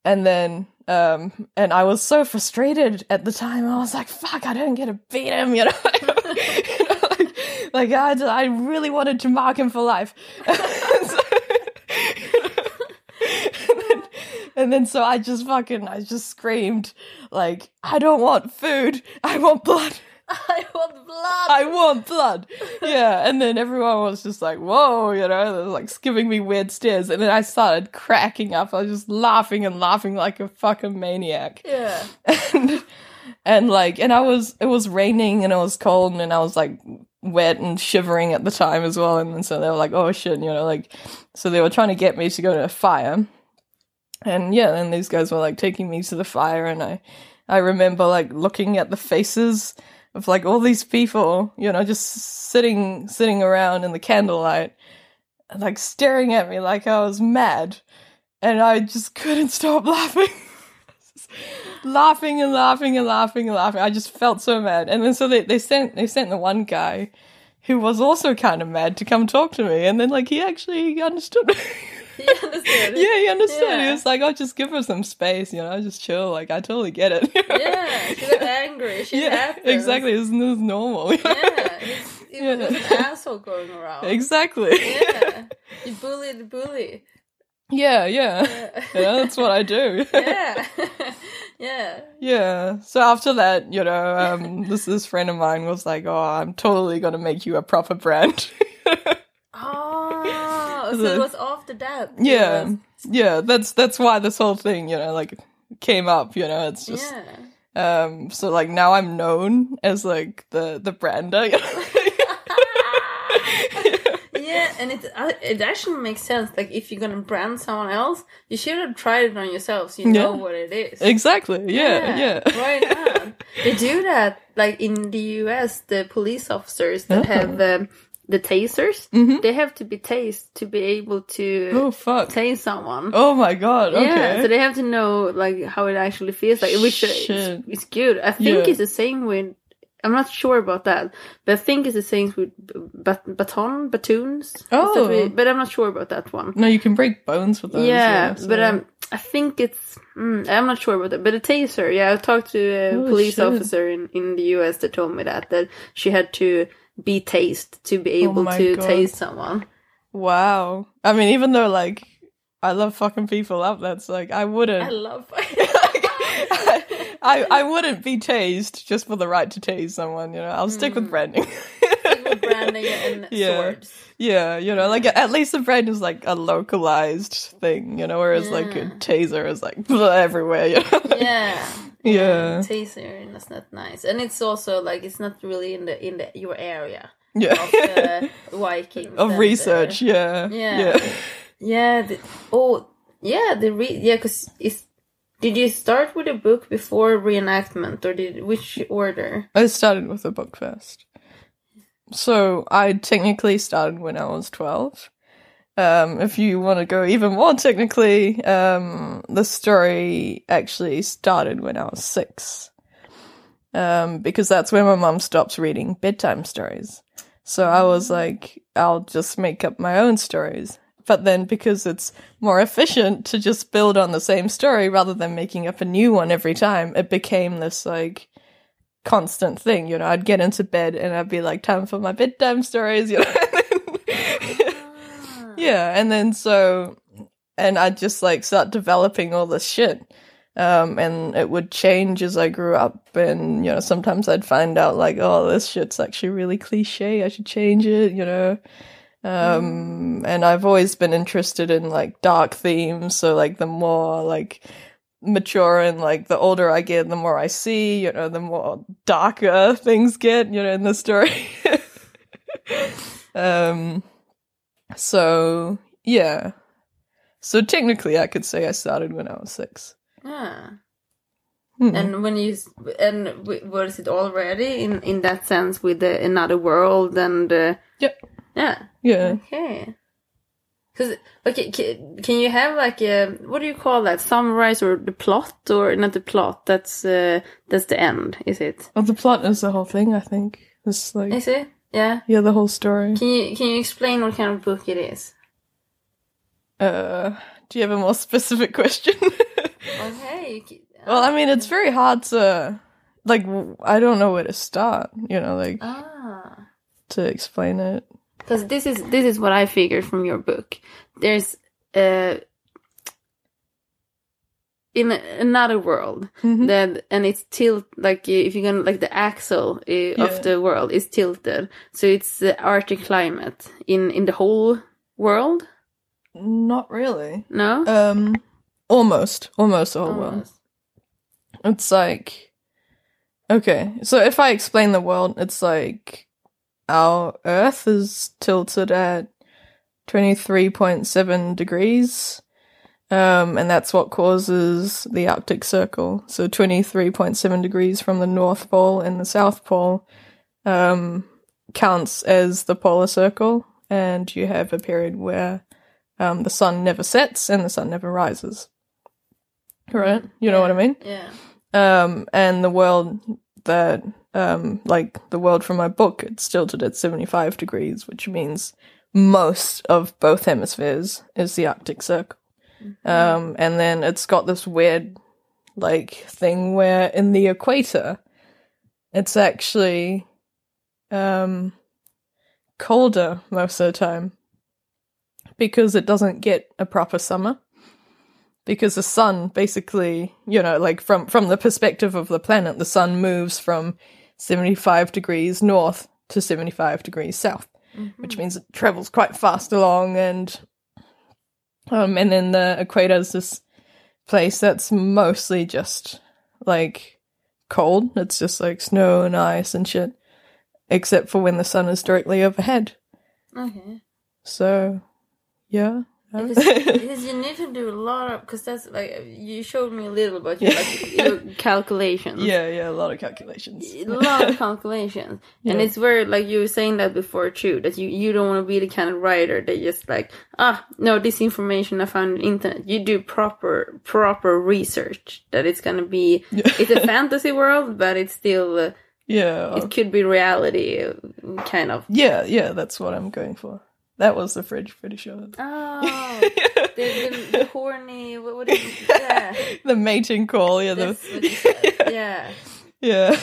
And then um, and I was so frustrated at the time. I was like, "Fuck! I didn't get to beat him," you know. *laughs* you know, like, like I, I really wanted to mark him for life. *laughs* and then so I just fucking I just screamed like I don't want food. I want blood. *laughs* I want blood. I want blood. Yeah, and then everyone was just like, "Whoa," you know, they were like giving me weird stares, and then I started cracking up. I was just laughing and laughing like a fucking maniac yeah. *laughs* and and like and I was it was raining and it was cold and I was like wet and shivering at the time as well and, so they were like oh shit you know like so they were trying to get me to go to a fire and yeah then these guys were like taking me to the fire and I I remember like looking at the faces of like all these people you know just sitting sitting around in the candlelight and like staring at me like I was mad and I just couldn't stop laughing *laughs* laughing and laughing and laughing and laughing. I just felt so mad. And then so they, they sent they sent the one guy who was also kind of mad to come talk to me. And then like he actually understood. *laughs* *laughs* He understood. yeah, he understood. He was like, "Oh, just give her some space, you know, just chill." Like I totally get it. Yeah, she *laughs* got angry. She yeah, happens. exactly. This, this is normal. *laughs* Yeah, he's, he Yeah. was an asshole going around. exactly. Yeah, you bullied the bully. yeah, yeah. Yeah, Yeah, that's what I do. yeah, yeah. Yeah. So after that, you know, um, this this friend of mine was like, "Oh, I'm totally gonna make you a proper brand." Oh, so it was after that. yeah, was- yeah. That's that's why this whole thing, you know, like came up. You know, it's just yeah. um. So like now I'm known as like the the brander. you know? *laughs* Yeah, and it uh, it actually makes sense. Like if you're gonna brand someone else, you should have tried it on yourself, so you know what it is. exactly. Yeah. Yeah. Right on. they do that, like in the US, the police officers that Oh. *laughs* have um, the tasers, Mhm. they have to be tased to be able to Oh fuck. tase someone. Oh my god. Okay. Yeah, so they have to know like how it actually feels like, which is, is good. I think Yeah. it's the same with. I'm not sure about that, but I think it's the same with bat- baton that Oh. but I'm not sure about that one. no, you can break bones with those. yeah, so- but um, I think it's. Mm, I'm not sure about that. But a taser, yeah, I talked to a Oh, police shit. officer in, in the US that told me that that she had to be taste to be oh able Oh to God. tase someone. Wow. I mean, even though like I love fucking people up, that's like I wouldn't. I love. *laughs* *laughs* I, I I wouldn't be tased just for the right to tase someone, you know. I'll stick with hmm. branding. with branding *laughs* and Yeah. swords. yeah, you know, like hmm. at least the brand is like a localized thing, you know, whereas like a Yeah. taser is like *laughs* everywhere, you know. Yeah. Yeah. *laughs* Taser, and that's not nice. And it's also like it's not really in the in the your area Yeah. of Vikings. of research, yeah. yeah. Yeah. yeah. The, oh, yeah. The re- yeah, because it's Did you start with a book before reenactment, or did which order? I started with a book first. So I technically started when I was 12. Um, if you want to go even more technically, um, the story actually started when I was six. Um, because that's when my mum stops reading bedtime stories. So I was like, I'll just make up my own stories. But then because it's more efficient to just build on the same story rather than making up a new one every time, it became this like constant thing. You know, I'd get into bed and I'd be like, time for my bedtime stories, *laughs* you know. yeah, and then so, and I'd just like start developing all this shit. Um, and it would change as I grew up. And, you know, sometimes I'd find out like, oh, this shit's actually really cliche. I should change it, you know. Um, and I've always been interested in like dark themes. So like the more like mature and like the older I get, the more I see, you know, the more darker *laughs* things get, you know, in the story. *laughs* um, so yeah. So technically I could say I started when I was six. Yeah. Hmm. And when you and w- was it already in in that sense with the another world and uh, Yep. yeah Yeah. Okay. Because okay, can, can you have like a what do you call that summarize or the plot or not the plot? That's uh, that's the end, is it? Well, the plot is the whole thing, I think. It's like, Is it? Yeah. yeah, the whole story. Can you can you explain what kind of book it is? Uh, do you have a more *laughs* specific question? Okay. well, I mean, it's very hard to, like, I don't know where to start, you know, like, Ah. to explain it. Because this is this is what I figured from your book. There's uh in another world Mhm. that and it's tilt like if you're gonna like the axle uh, Yeah. of the world is tilted, so it's the Arctic climate in in the whole world. Not really. No, Um, almost, almost the whole world. It's like, okay, so if I explain the world, it's like our Earth is tilted at 23.7 degrees. Um, and that's what causes the Arctic Circle. So 23.7 degrees from the North Pole and the South Pole, um, counts as the polar circle. And you have a period where, um, the sun never sets and the sun never rises. Right? You know what I mean? Yeah. um, and the world that um, like the world from my book it's tilted at 75 degrees which means most of both hemispheres is the arctic circle. Um, and then it's got this weird like thing where in the equator it's actually um, colder most of the time because it doesn't get a proper summer. Because the sun basically you know like from from the perspective of the planet the sun moves from 75 degrees north to 75 degrees south which means it travels quite fast along and um and then the equator is this place that's mostly just like cold. It's just like snow and ice and shit except for when the sun is directly overhead. Okay. so yeah Because, *laughs* you need to do a lot of because that's like you showed me a little your, like, *laughs* your calculations. yeah yeah a lot of calculations. A lot of *laughs* calculations. And it's where like you were saying that before too that you you don't want to be the kind of writer that just like ah no this information i found on the internet. You do proper proper research that it's gonna be it's a fantasy world but it's still uh, yeah. it could be reality uh, kind of. Yeah, yeah, that's what I'm going for. That was the fridge, pretty sure. oh *laughs* the, the, the horny what, what is it? yeah the mating call, yeah, the, that's *laughs* yeah yeah,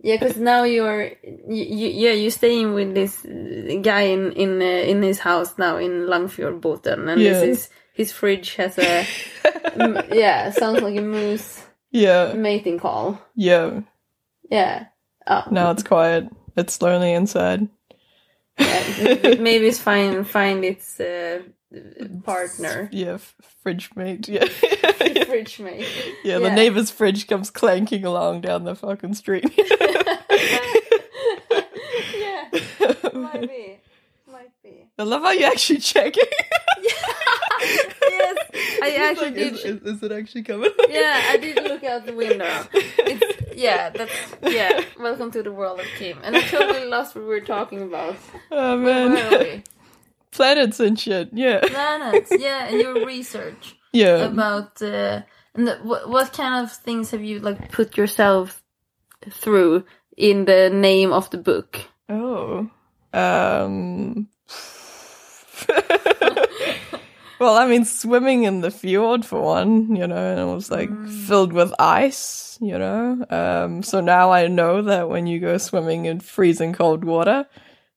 Yeah, because now you're, you, you, yeah, you're staying with this guy in in uh, in his house now in Langfjordbotn, and Yeah. this is his fridge has a, m- *laughs* yeah, sounds like a moose yeah, mating call. yeah. Yeah. Oh, Now it's quiet. It's lonely inside. Yeah. maybe, maybe it's fine. Find its uh, partner. Yeah, fridge mate. Yeah, *laughs* Fridge mate. yeah. The Yeah. neighbor's fridge comes clanking along down the fucking street. *laughs* yeah, *laughs* might be, might be. I love how you actually check it. *laughs* yes, I actually like, did. is, is, is it actually coming? yeah, I did look out the window. It's, yeah, that's yeah. Welcome to the world of Kim. And I totally lost what we were talking about. Oh man, we? planets and shit. Yeah, Planets. Yeah, and your research yeah. about uh, and the, what what kind of things have you like put yourself through in the name of the book? Oh. Um. *laughs* well, I mean, swimming in the fjord for one, you know, and it was like filled with ice, you know. Um. So now I know that when you go swimming in freezing cold water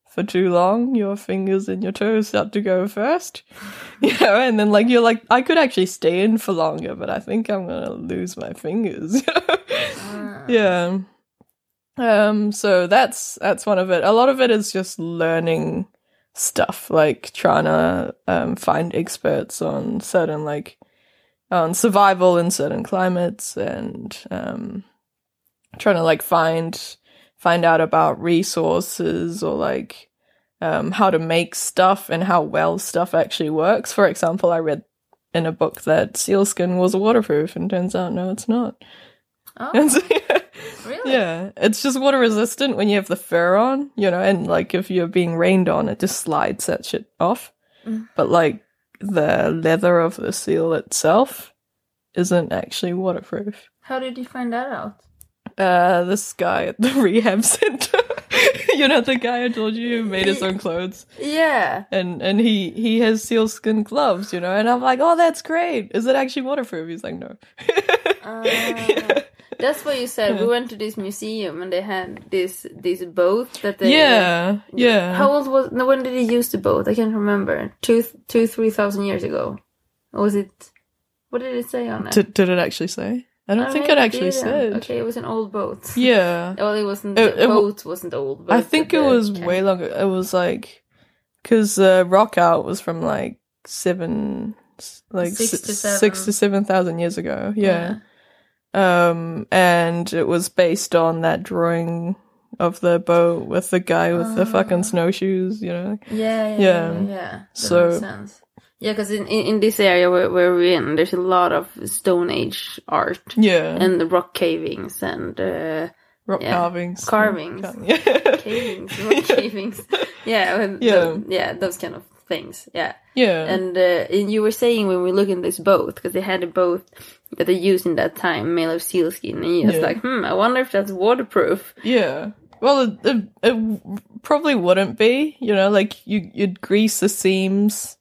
for too long, your fingers and your toes start to go first, *laughs* you know, and then like you're like, I could actually stay in for longer, but I think I'm gonna lose my fingers. *laughs* yeah. Um, so that's that's one of it. A lot of it is just learning stuff, like trying to um, find experts on certain like on survival in certain climates, and um, trying to like find find out about resources or like um, how to make stuff and how well stuff actually works. For example, I read in a book that sealskin was waterproof, and turns out no, it's not. Oh, And so, yeah. *laughs* really? Yeah, it's just water resistant when you have the fur on, you know, and like if you're being rained on, it just slides that shit off. Mm. But like the leather of the seal itself isn't actually waterproof. How did you find that out? Uh, this guy at the *laughs* rehab center, *laughs* you know, the guy I told you who made his own clothes, Yeah. and and he he has sealskin gloves, you know, and I'm like, oh, that's great. Is it actually waterproof? He's like, no. Ah. yeah. That's what you said. We went to this museum and they had this this boat that they yeah, yeah. How old was? No, when did they use the boat? I can't remember. Two, two, three thousand years ago. Or was it? What did it say on it? Did, did it actually say? I don't Oh, think it actually didn't. said. Okay, it was an old boat. *laughs* Yeah. Well, it wasn't. It- the it boat wasn't old. I think it was okay. way longer. It was like, because uh, rock art was from like seven, like Six six to six to seven thousand years ago. Yeah. Um, and it was based on that drawing of the boat with the guy with the Ah. fucking snowshoes. You know. Yeah, yeah, yeah. Yeah. yeah, So- makes sense. Yeah, because in, in in this area where, where we're in, there's a lot of Stone Age art Yeah. and the rock cavings and uh, rock yeah. carvings. Carvings. *laughs* Yeah. cavings, rock *laughs* cavings. Yeah, Yeah. the- yeah, those kind of things. Yeah. yeah. And, uh, and you were saying when we look in this boat, because they had a boat that they used in that time, made of sealskin, and you're Yeah. like, hmm, I wonder if that's waterproof. Yeah. Well, it, it, it probably wouldn't be. You know, like you you'd grease the seams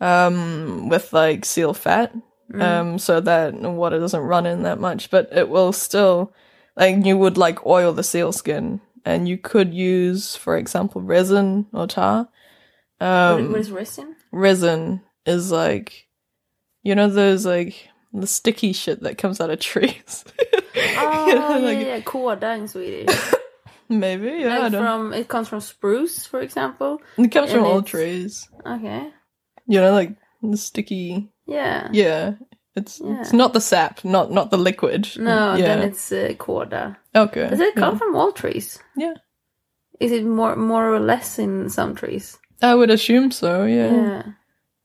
um with like seal fat Mm. um so that water doesn't run in that much, but it will still like you would like oil the seal skin and you could use for example resin or tar. What- Um what is resin? resin is like you know those like the sticky shit that comes out of trees. Oh, *laughs* You know, yeah, like- yeah, kåda in Swedish. Maybe, yeah. I like don't from, it comes from spruce, for example. It comes from all trees. Okay. You know, like the sticky. Yeah. Yeah, it's Yeah. it's not the sap, not not the liquid. No, yeah. then it's uh, kåda. okay. Does it come yeah. from all trees? Yeah. Is it more more or less in some trees? I would assume so. Yeah, Yeah.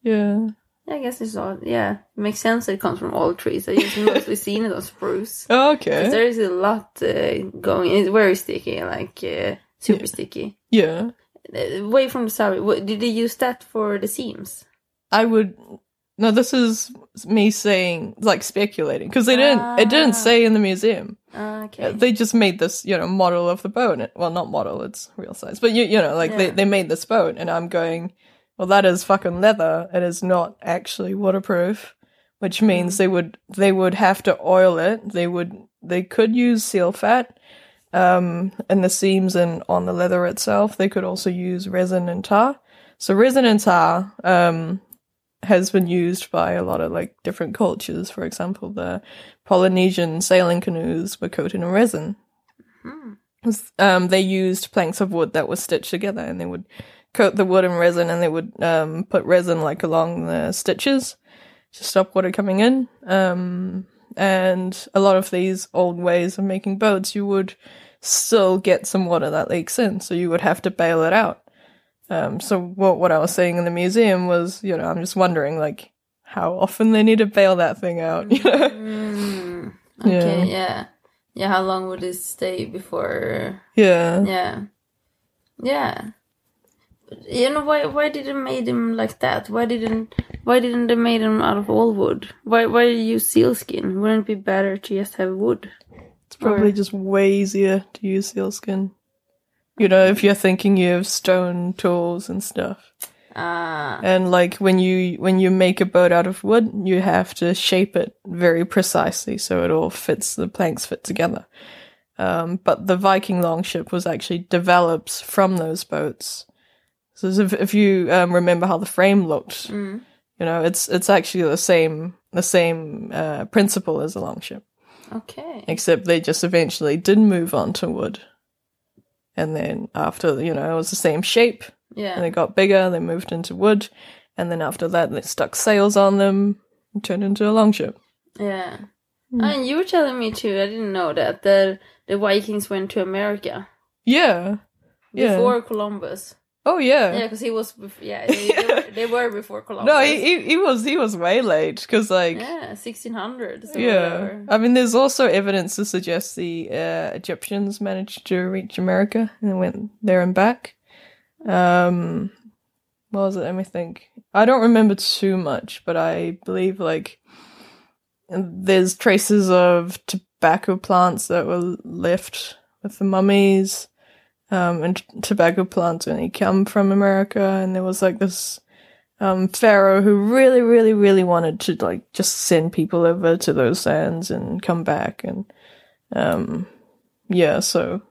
yeah. I guess it's all. Yeah, it makes sense. That it comes from all trees. I just mostly seen it on spruce. *laughs* Oh, okay. there is a lot uh, going. It's very sticky, like uh, super sticky. Yeah, Uh, away from the. What, did they use that for the seams? I would. No, this is me saying like speculating because they didn't. It didn't Ah. say in the museum. Ah, okay. They just made this, you know, model of the boat. And it, well, not model, it's real size. But you, you know, like they, they made this boat, and I'm going, well, that is fucking leather. It is not actually waterproof, which means they would they would have to oil it. They would they could use seal fat, um, in the seams and on the leather itself. They could also use resin and tar. So resin and tar, um, has been used by a lot of like different cultures. For example, the Polynesian sailing canoes were coated in resin. Hmm. Um, they used planks of wood that were stitched together, and they would coat the wood in resin, and they would um, put resin like along the stitches to stop water coming in. Um, and a lot of these old ways of making boats, you would still get some water that leaks in, so you would have to bail it out. Um, so what what I was saying in the museum was, you know, I'm just wondering like how often they need to bail that thing out. *laughs* You know? Mm, okay, yeah. yeah. how long would it stay before Yeah. Yeah. Yeah. You know why why did it made him like that? Why didn't why didn't they made him out of all wood? Why why use sealskin? Wouldn't it be better to just have wood? It's probably Or- just way easier to use sealskin. You know, if you're thinking you have stone tools and stuff. Ah, And like when you when you make a boat out of wood, you have to shape it very precisely so it all fits the planks fit together. Um, but the Viking longship was actually developed from those boats. So if, if you um, remember how the frame looked, mm. you know it's it's actually the same the same uh, principle as a longship, okay. except they just eventually did move on to wood. And then after you know it was the same shape, and Yeah. they got bigger, they moved into wood, and then after that they stuck sails on them and turned into a longship. Yeah. Hmm. And you were telling me too, I didn't know that, the the Vikings went to America Yeah. Yeah. before Columbus. Oh yeah. Yeah, because he was, yeah, they, they, were, *laughs* they were before Columbus. No, he, he he was he was way late because like yeah, 1600s or yeah. whatever. I mean, there's also evidence to suggest the uh, Egyptians managed to reach America and went there and back. Um, what was it? Let me think. I don't remember too much, but I believe like there's traces of tobacco plants that were left with the mummies. Um, and tobacco plants only come from America, and there was like this um, pharaoh who really, really, really wanted to like just send people over to those lands and come back, and um, yeah, so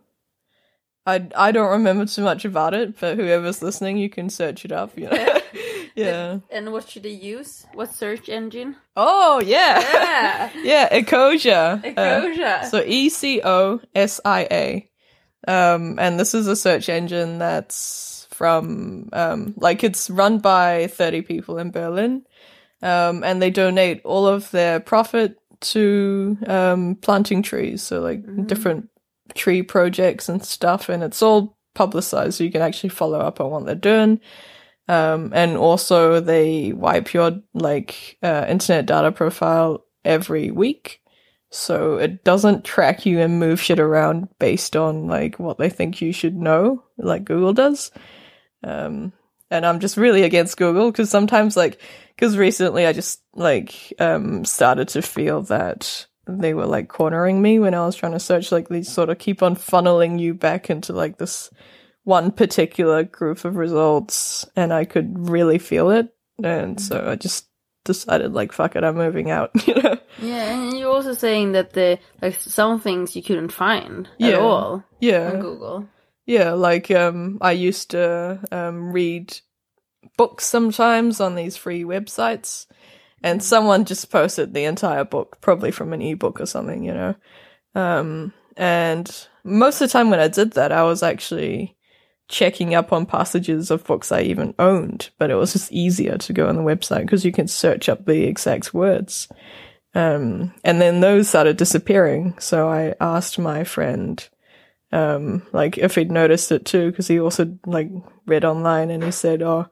I I don't remember too much about it, but whoever's listening, you can search it up. You know? *laughs* *laughs* yeah. And what should they use? What search engine? Oh yeah. Yeah. *laughs* yeah, Ecosia. Uh, Ecosia. so E C O S I A. Um, and this is a search engine that's from, um, like it's run by 30 people in Berlin. Um, and they donate all of their profit to, um, planting trees. So like different tree projects and stuff. And it's all publicized. So you can actually follow up on what they're doing. Um, and also they wipe your like, uh, internet data profile every week. So it doesn't track you and move shit around based on like what they think you should know, like Google does. Um, and I'm just really against Google because sometimes like, because recently I just like, um, started to feel that they were like cornering me when I was trying to search, like these sort of keep on funneling you back into like this one particular group of results and I could really feel it. And so I just decided like, fuck it, I'm moving out, *laughs* you know? Yeah, and you're also saying that the like some things you couldn't find Yeah. at all Yeah. on Google. Yeah, like um I used to um read books sometimes on these free websites and someone just posted the entire book probably from an ebook or something, you know. Um and most of the time when I did that I was actually checking up on passages of books I even owned, but it was just easier to go on the website because you can search up the exact words. Um and then those started disappearing, so I asked my friend um like if he'd noticed it too because he also like read online and he said oh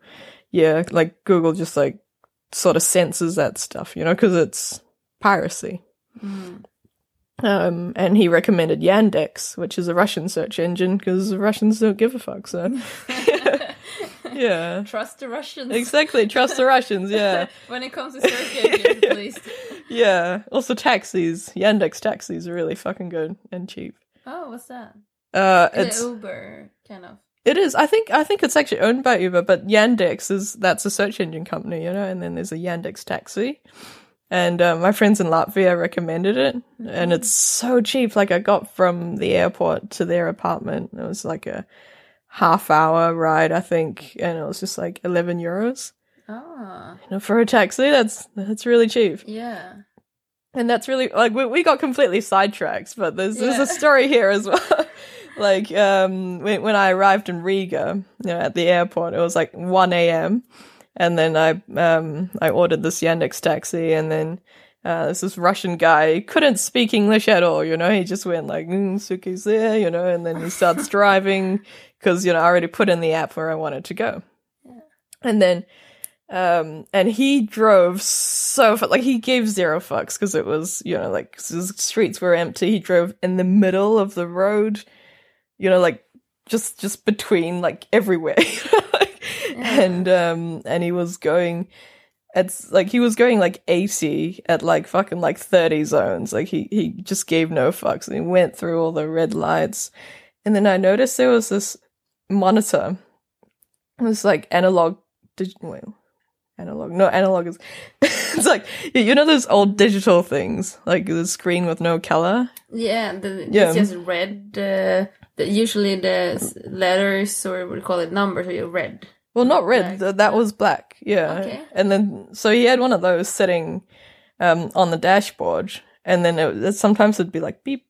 yeah like google just like sort of censors that stuff you know because it's piracy Mm. Um and he recommended yandex which is a russian search engine because russians don't give a fuck so *laughs* yeah Trust the Russians. exactly trust the russians yeah *laughs* when it comes to search engines, at least. yeah also taxis yandex taxis are really fucking good and cheap Oh, what's that? uh it's it Uber, kind of. It is. I think. I think it's actually owned by Uber, but Yandex is that's a search engine company, you know. And then there's a Yandex Taxi, and uh, my friends in Latvia recommended it, and it's so cheap. Like I got from the airport to their apartment. It was like a half hour ride, I think, and it was just like eleven euros. Ah, You know, for a taxi, that's that's really cheap, yeah. and that's really like we, we got completely sidetracked. But there's there's Yeah. a story here as well. *laughs* like um when, when I arrived in Riga, you know, at the airport, it was like one a.m. and then I um I ordered this Yandex taxi, and then uh, this this Russian guy he couldn't speak English at all. You know, he just went like mm, "Suki's there," you know, and then he starts *laughs* driving because you know I already put in the app where I wanted to go, yeah. and then. Um, and he drove so fa- like he gave zero fucks because it was you know like the streets were empty. He drove in the middle of the road, you know, like just just between like everywhere, *laughs* and um and he was going. It's like he was going like 80 at like fucking like 30 zones. Like he, he just gave no fucks and he went through all the red lights. And then I noticed there was this monitor. It was like analog, digital, well, analog, no, analog is, *laughs* it's like, you know those old digital things, like the screen with no color? Yeah, the, Yeah. it's just red. Uh, usually the letters or we call it numbers are red. Well, not red. Black. that was black. Yeah. Okay. And then, so he had one of those sitting um, on the dashboard, and then it, sometimes it'd be like beep,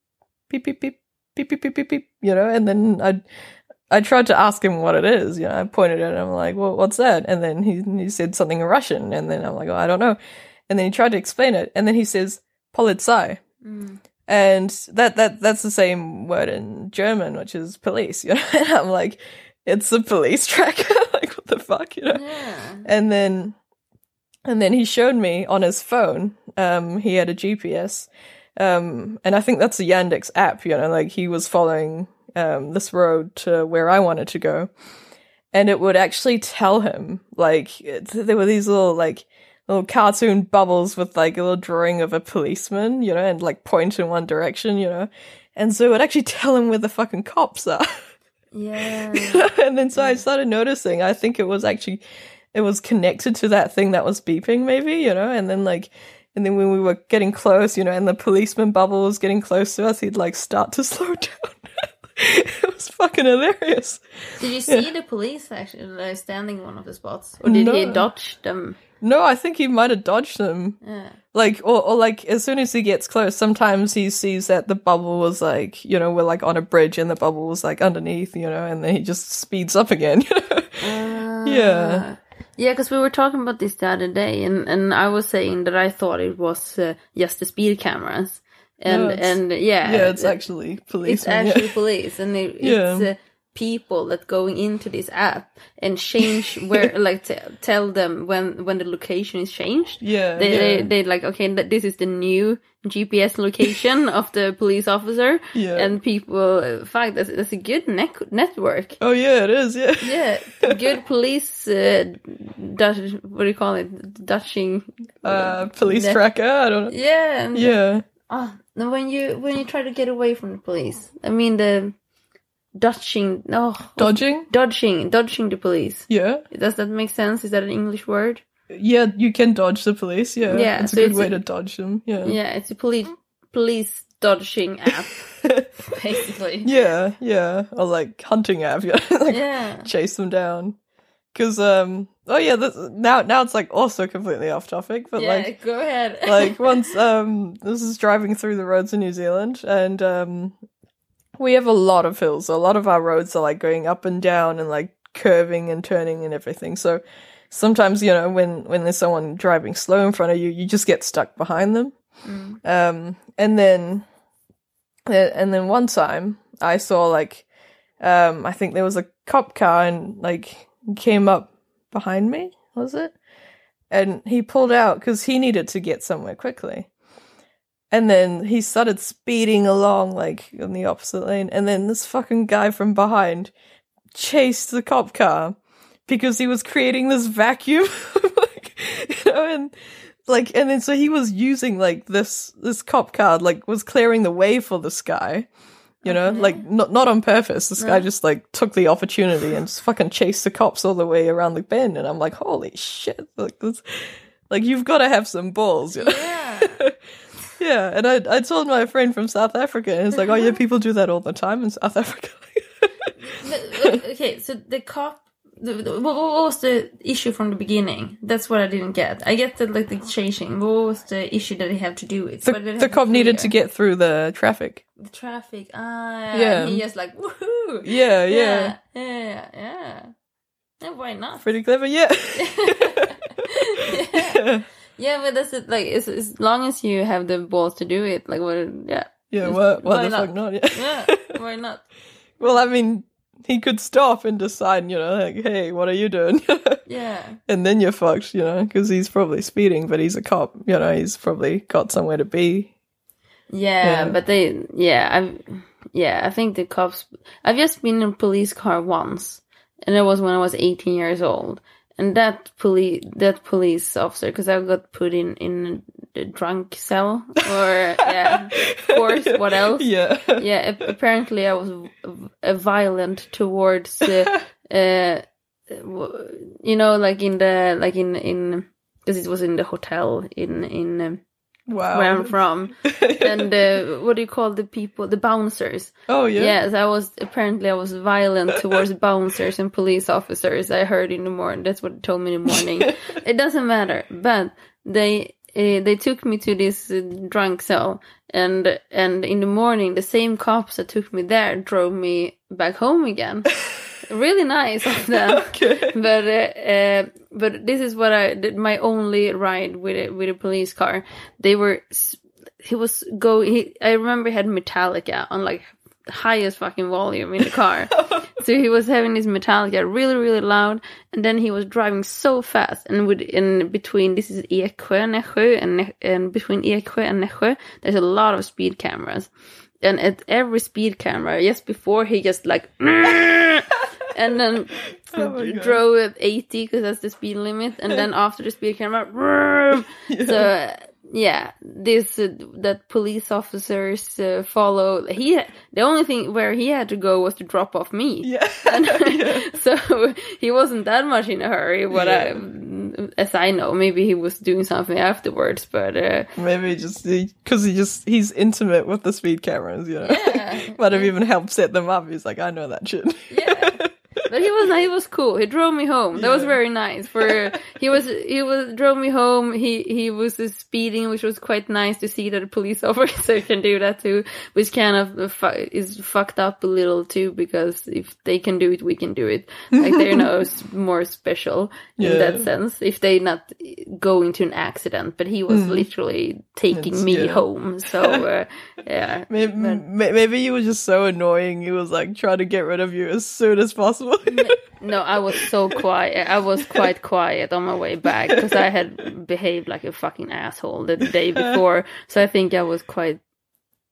beep, beep, beep, beep, beep, beep, beep, beep, you know. And then I, I tried to ask him what it is. You know, I pointed at it. and I'm like, well, what's that? And then he he said something in Russian, and then I'm like, oh, I don't know. And then he tried to explain it, and then he says polizei. Mm. And that that that's the same word in German, which is police. You know, *laughs* and I'm like, it's a police tracker. *laughs* like, what the fuck, you know? Yeah. And then, and then he showed me on his phone. Um, he had a GPS, um, and I think that's a Yandex app. You know, like he was following um this road to where I wanted to go, and it would actually tell him like it, there were these little like little cartoon bubbles with like a little drawing of a policeman, you know, and like point in one direction, you know. And so it would actually *laughs* tell him where the fucking cops are. *laughs* Yeah. and then so I started noticing, I think it was actually, it was connected to that thing that was beeping, maybe, you know, and then like, and then when we were getting close, you know, and the policeman bubble was getting close to us, he'd like start to *laughs* slow down. it was fucking hilarious. Did you see the police actually like, standing in one of the spots, or did he dodge them? No, I think he might have dodged them. Yeah. Like, or, or like, as soon as he gets close, sometimes he sees that the bubble was like, you know, we're like on a bridge and the bubble was like underneath, you know, and then he just speeds up again, *laughs* you know? Yeah. Yeah, because we were talking about this the other day, and, and I was saying that I thought it was uh, just the speed cameras, and No, and yeah, yeah, it's uh, actually police. it's actually *laughs* police, and it, Yeah. it's uh, people that going into this app and change *laughs* where, like, t- tell them when when the location is changed. yeah, They, yeah. they they like okay that this is the new GPS location *laughs* of the police officer Yeah. and people uh, fuck that's, that's a good net- network Oh yeah, it is. Yeah. yeah *laughs* good police uh, Dutch, what do you call it dutching Uh, police Net- tracker. I don't know. yeah Yeah. oh, when you when you try to get away from the police I mean the dutching no Dodging. dodging dodging the police Yeah. does that make sense is that an English word Yeah, you can dodge the police. Yeah. Yeah, It's a good it's way a- to dodge them. Yeah. yeah it's a police police dodging app *laughs* basically yeah. Yeah. Or like hunting app. *laughs* Yeah. like yeah chase them down. Cause um. Oh yeah. This, now now it's like also completely off topic, but yeah, like go ahead. like once *laughs* um this is driving through the roads in New Zealand and um we have a lot of hills. A lot of our roads are like going up and down and like curving and turning and everything. So sometimes, you know, when when there's someone driving slow in front of you, you just get stuck behind them. Mm. Um and then and then one time I saw like um I think there was a cop car and like came up behind me, was it? And he pulled out because he needed to get somewhere quickly. And then he started speeding along like in the opposite lane. And then this fucking guy from behind chased the cop car because he was creating this vacuum. *laughs* like, you know, and like, and then so he was using like this, this cop car, like was clearing the way for this guy. You know, Okay. like not not on purpose. This guy just like took the opportunity and just fucking chased the cops all the way around the bend. And I'm like, holy shit! Like this, like you've got to have some balls. You *laughs* know? Yeah. Yeah, and I I told my friend from South Africa, and it's like, oh yeah, *laughs* people do that all the time in South Africa. *laughs* But, okay, so the cop. The, the- what, was the issue from the beginning? That's what I didn't get. I get the like the changing. What was the issue that they have to do with? the the cop needed to get through the traffic. the traffic. Ah, Yeah. yeah. He just like woohoo. Yeah, yeah, yeah, yeah, yeah. Yeah, why not? pretty clever. Yeah, *laughs* yeah. Yeah, but that's it. Like, as, as long as you have the balls to do it, like, what? Yeah, yeah. What why the fuck not? *laughs* Yeah. yeah. Why not? *laughs* Well, I mean, he could stop and decide, you know, like, hey, what are you doing? *laughs* Yeah. and then you're fucked, you know, because he's probably speeding, but he's a cop, you know, he's probably got somewhere to be. Yeah, Yeah. but they, yeah, I, yeah, I think the cops. I've just been in a police car once, and it was when I was 18 years old. And that police, that police officer, because I got put in in the drunk cell, or yeah, *laughs* of course, what else? Yeah. yeah ap- apparently i was v- violent towards uh, *laughs* uh w- you know like in the like in in because it was in the hotel in in um, wow. where i'm from. *laughs* And uh, what do you call the people the bouncers? Oh, yeah. yes i was apparently i was violent towards *laughs* bouncers and police officers i heard in the morning. That's what they told me in the morning. *laughs* It doesn't matter. But they uh, they took me to this uh, drunk cell. And and in the morning the same cops that took me there drove me back home again really nice of them *laughs* Okay. but uh, uh, but this is what I did my only ride with a, with a police car. They were he was going. He, I remember he had Metallica on like highest fucking volume in the car. *laughs* so he was having his Metallica really really loud, and then he was driving so fast. And with in between this is Eksjö, Nässjö, and and between Eksjö and Nässjö, there's a lot of speed cameras. And at every speed camera, just before he just like, *laughs* and then *laughs* Oh drove at 80 because that's the speed limit and then *laughs* after the speed camera vroom. so yeah this uh, that police officers uh, follow he the only thing where he had to go was to drop off me Yeah. And- *laughs* yeah. so he wasn't that much in a hurry but Yeah. I as I know maybe he was doing something afterwards but uh, Maybe just because he just he's intimate with the speed cameras, you know. Yeah. Might have even helped set them up. He's like, I know that shit. yeah but he was he was cool. He drove me home. That was very nice for he was he was drove me home. He he was speeding which was quite nice to see that a police *laughs* officer can do that too which kind of fu- is fucked up a little too because if they can do it we can do it. Like they're no more special in Yeah. that sense if they not go into an accident. But he was literally taking me yeah. home. So uh, *laughs* yeah. Maybe, maybe you were just so annoying. He was like trying to get rid of you as soon as possible. *laughs* No, I was so quiet. I was quite quiet on my way back because I had behaved like a fucking asshole the day *laughs* before. So I think I was quite.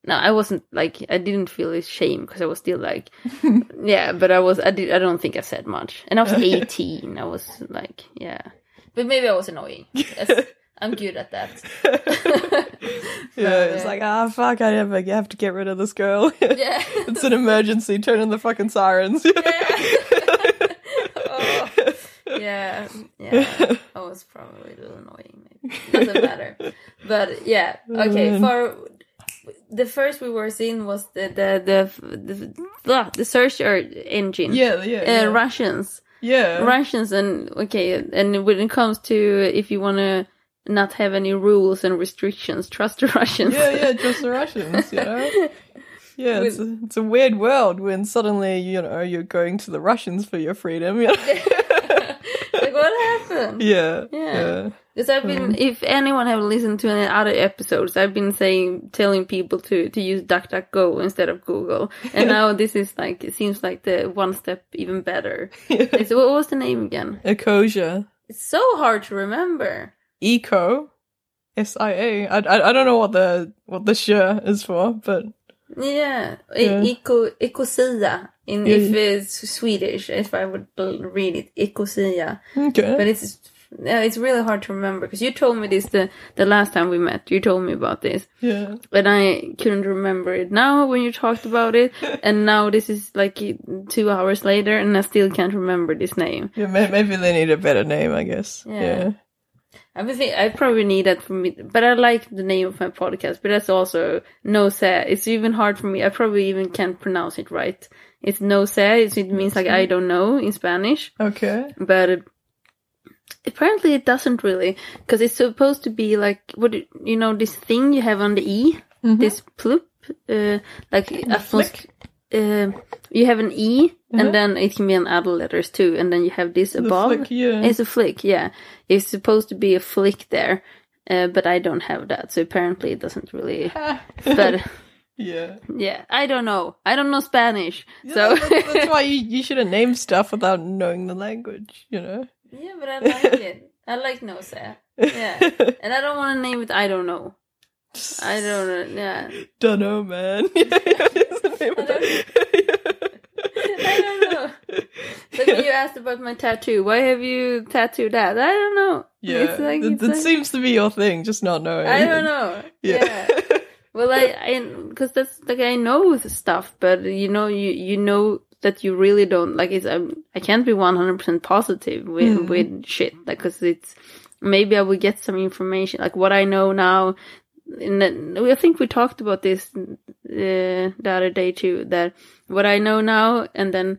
No, I wasn't like I didn't feel ashamed because I was still like, *laughs* yeah. But I was. I did. I don't think I said much, and I was eighteen. I was like, yeah. But maybe I was annoying. Yes, I'm good at that. yeah, it's uh, like, ah, fuck, I have, have to get rid of this girl. Yeah. it's an emergency. Turn on the fucking sirens. Oh, yeah, *laughs* yeah. I was probably a little annoying. Maybe. Doesn't *laughs* matter. But yeah, okay. For the first we were seeing was the the the the, the, the search engine. yeah, yeah, yeah. Uh, Russians, yeah. Russians, and okay, and when it comes to if you want to not have any rules and restrictions, trust the Russians. yeah, yeah, trust the Russians, you know? *laughs* Yeah, it's a, it's a weird world when suddenly, you know, you're going to the Russians for your freedom. You know? What happened? *laughs* yeah, Yeah. yeah. Because I've been, hmm. if anyone have listened to any other episodes, I've been saying, telling people to, to use DuckDuckGo instead of Google. And now this is like, it seems like the one step even better. *laughs* It's, what was the name again? Ecosia. It's so hard to remember. Eco. S-I-A. I, I, I don't know what the, what the sh is for, but Yeah, Yeah. Eco, Ecosia. In, Yeah, if it's Swedish, if I would read it, Ecosia. okay. But it's, yeah, it's really hard to remember because you told me this the, the last time we met. You told me about this. yeah. and I couldn't remember it now when you talked about it. *laughs* and now this is like two hours later, and I still can't remember this name. Yeah, maybe they need a better name, I guess. Yeah. Yeah. I would think I probably need that for me, but I like the name of my podcast. But that's also no say. It's even hard for me. I probably even can't pronounce it right. It's no say. It means like I don't know in Spanish, Okay. but apparently it doesn't really because it's supposed to be like what you know this thing you have on the e, this plup, uh, like a flick? Uh, you have an e, and then it can be in other letters too, and then you have this above. flick, yeah. It's a flick, yeah. It's supposed to be a flick there, uh, but I don't have that, so apparently it doesn't really. *laughs* but Yeah. Yeah, I don't know. I don't know Spanish. Yeah, so that's, that's why *laughs* you, you shouldn't name stuff without knowing the language, you know? Yeah, but I like it. I like no say. Yeah. *laughs* And I don't want to name it I don't know. I don't know. Yeah. Dunno, man. Yeah, *laughs* it's the name of that. I don't know. But when you asked about my tattoo, why have you tattooed that? I don't know. Yeah, like- that, like- seems to be your thing, just not knowing. I don't know. Yeah. Yeah. Well, I, I, because that's like I know the stuff, but you know, you you know that you really don't like. It's um, I can't be one hundred percent positive with Mm. with shit, like because it's maybe I will get some information, like what I know now. The, I think we talked about this uh, the other day too. That what I know now, and then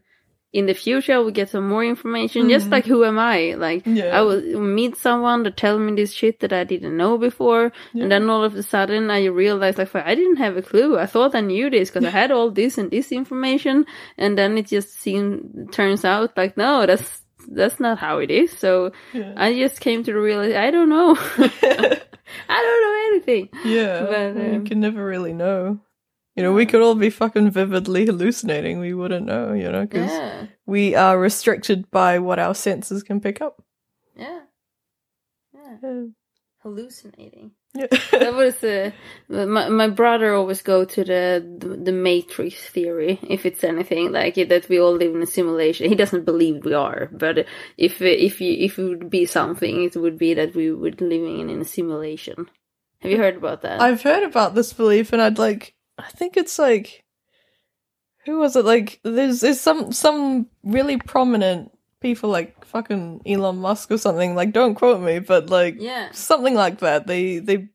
in the future I will get some more information. Just Mhm. like who am I? Like Yeah. I will meet someone to tell me this shit that I didn't know before, Yeah. and then all of a sudden I realized like I didn't have a clue. I thought I knew this because I had all this and this information, and then it just seems turns out like no, that's that's not how it is. So Yeah. I just came to realize I don't know. *laughs* *laughs* I don't know anything. Yeah, But, well, you um, can never really know. You know, we could all be fucking vividly hallucinating. We wouldn't know, you know, because Yeah, we are restricted by what our senses can pick up. yeah, yeah. Yeah. Hallucinating. Yeah. that was uh, my my brother always go to the, the the matrix theory if it's anything like it, that we all live in a simulation he doesn't believe we are but if if you if it would be something it would be that we would living in, in a simulation have you heard about that I've heard about this belief, and I'd like. I think it's like, who was it? Like, there's there's some some really prominent people like fucking Elon Musk or something. Like, don't quote me, but like yeah something like that. They they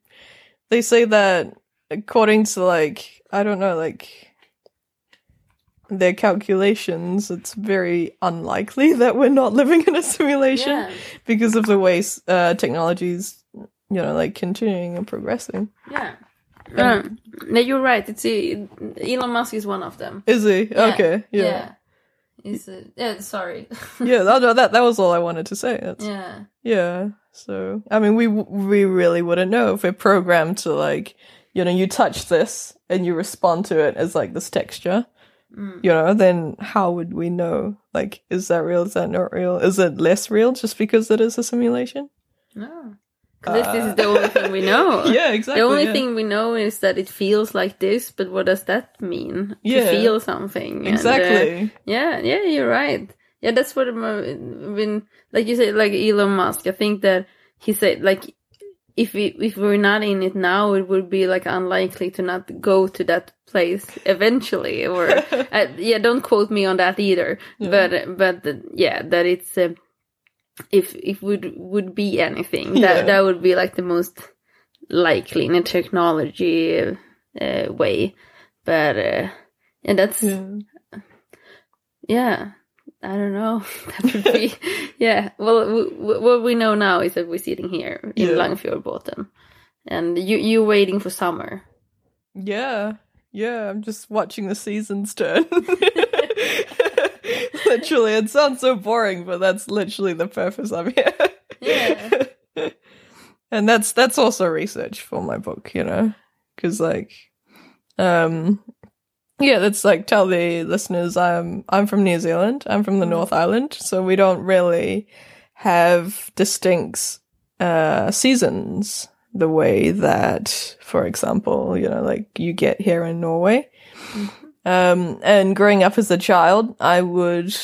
they say that according to like I don't know like their calculations, it's very unlikely *laughs* that we're not living in a simulation yeah because of the way uh, technology's you know like continuing and progressing. yeah um, no, you're right. It's uh, Elon Musk is one of them. Is he? Yeah, Okay, yeah, yeah. yeah. He's uh, yeah. Sorry. *laughs* that, no, that that was all I wanted to say. That's, yeah. yeah. So I mean, we we really wouldn't know if we're programmed to like you know you touch this and you respond to it as like this texture. Mm. You know, then how would we know? Like, is that real? Is that not real? Is it less real just because it is a simulation? No. 'Cause this, this is the only thing we know. *laughs* Yeah, exactly. The only yeah. thing we know is that it feels like this, but what does that mean? Yeah. To feel something. And, uh, exactly. yeah, yeah, you're right. Yeah, that's what I'm, uh, when, like you said, like Elon Musk. I think that he said, like, if we if we're not in it now, it would be like unlikely to not go to that place eventually. Or *laughs* uh, yeah, don't quote me on that either. Yeah. But but uh, yeah, that it's uh, if it would would be anything Yeah. that that would be like the most likely in a technology uh, way. But uh, and that's yeah. yeah, I don't know. *laughs* that would be *laughs* yeah. Well, w- w- what we know now is that we're sitting here in Yeah. Langfjordbotn, and you you waiting for summer. Yeah, yeah, I'm just watching the seasons turn. *laughs* literally, it sounds so boring, but that's literally the purpose I'm here. Yeah. and that's that's also research for my book, you know, because like, um, yeah, that's like tell the listeners I'm I'm from New Zealand. I'm from the North Island, so we don't really have distinct uh seasons the way that, for example, you know, like you get here in Norway. Um, and growing up as a child, I would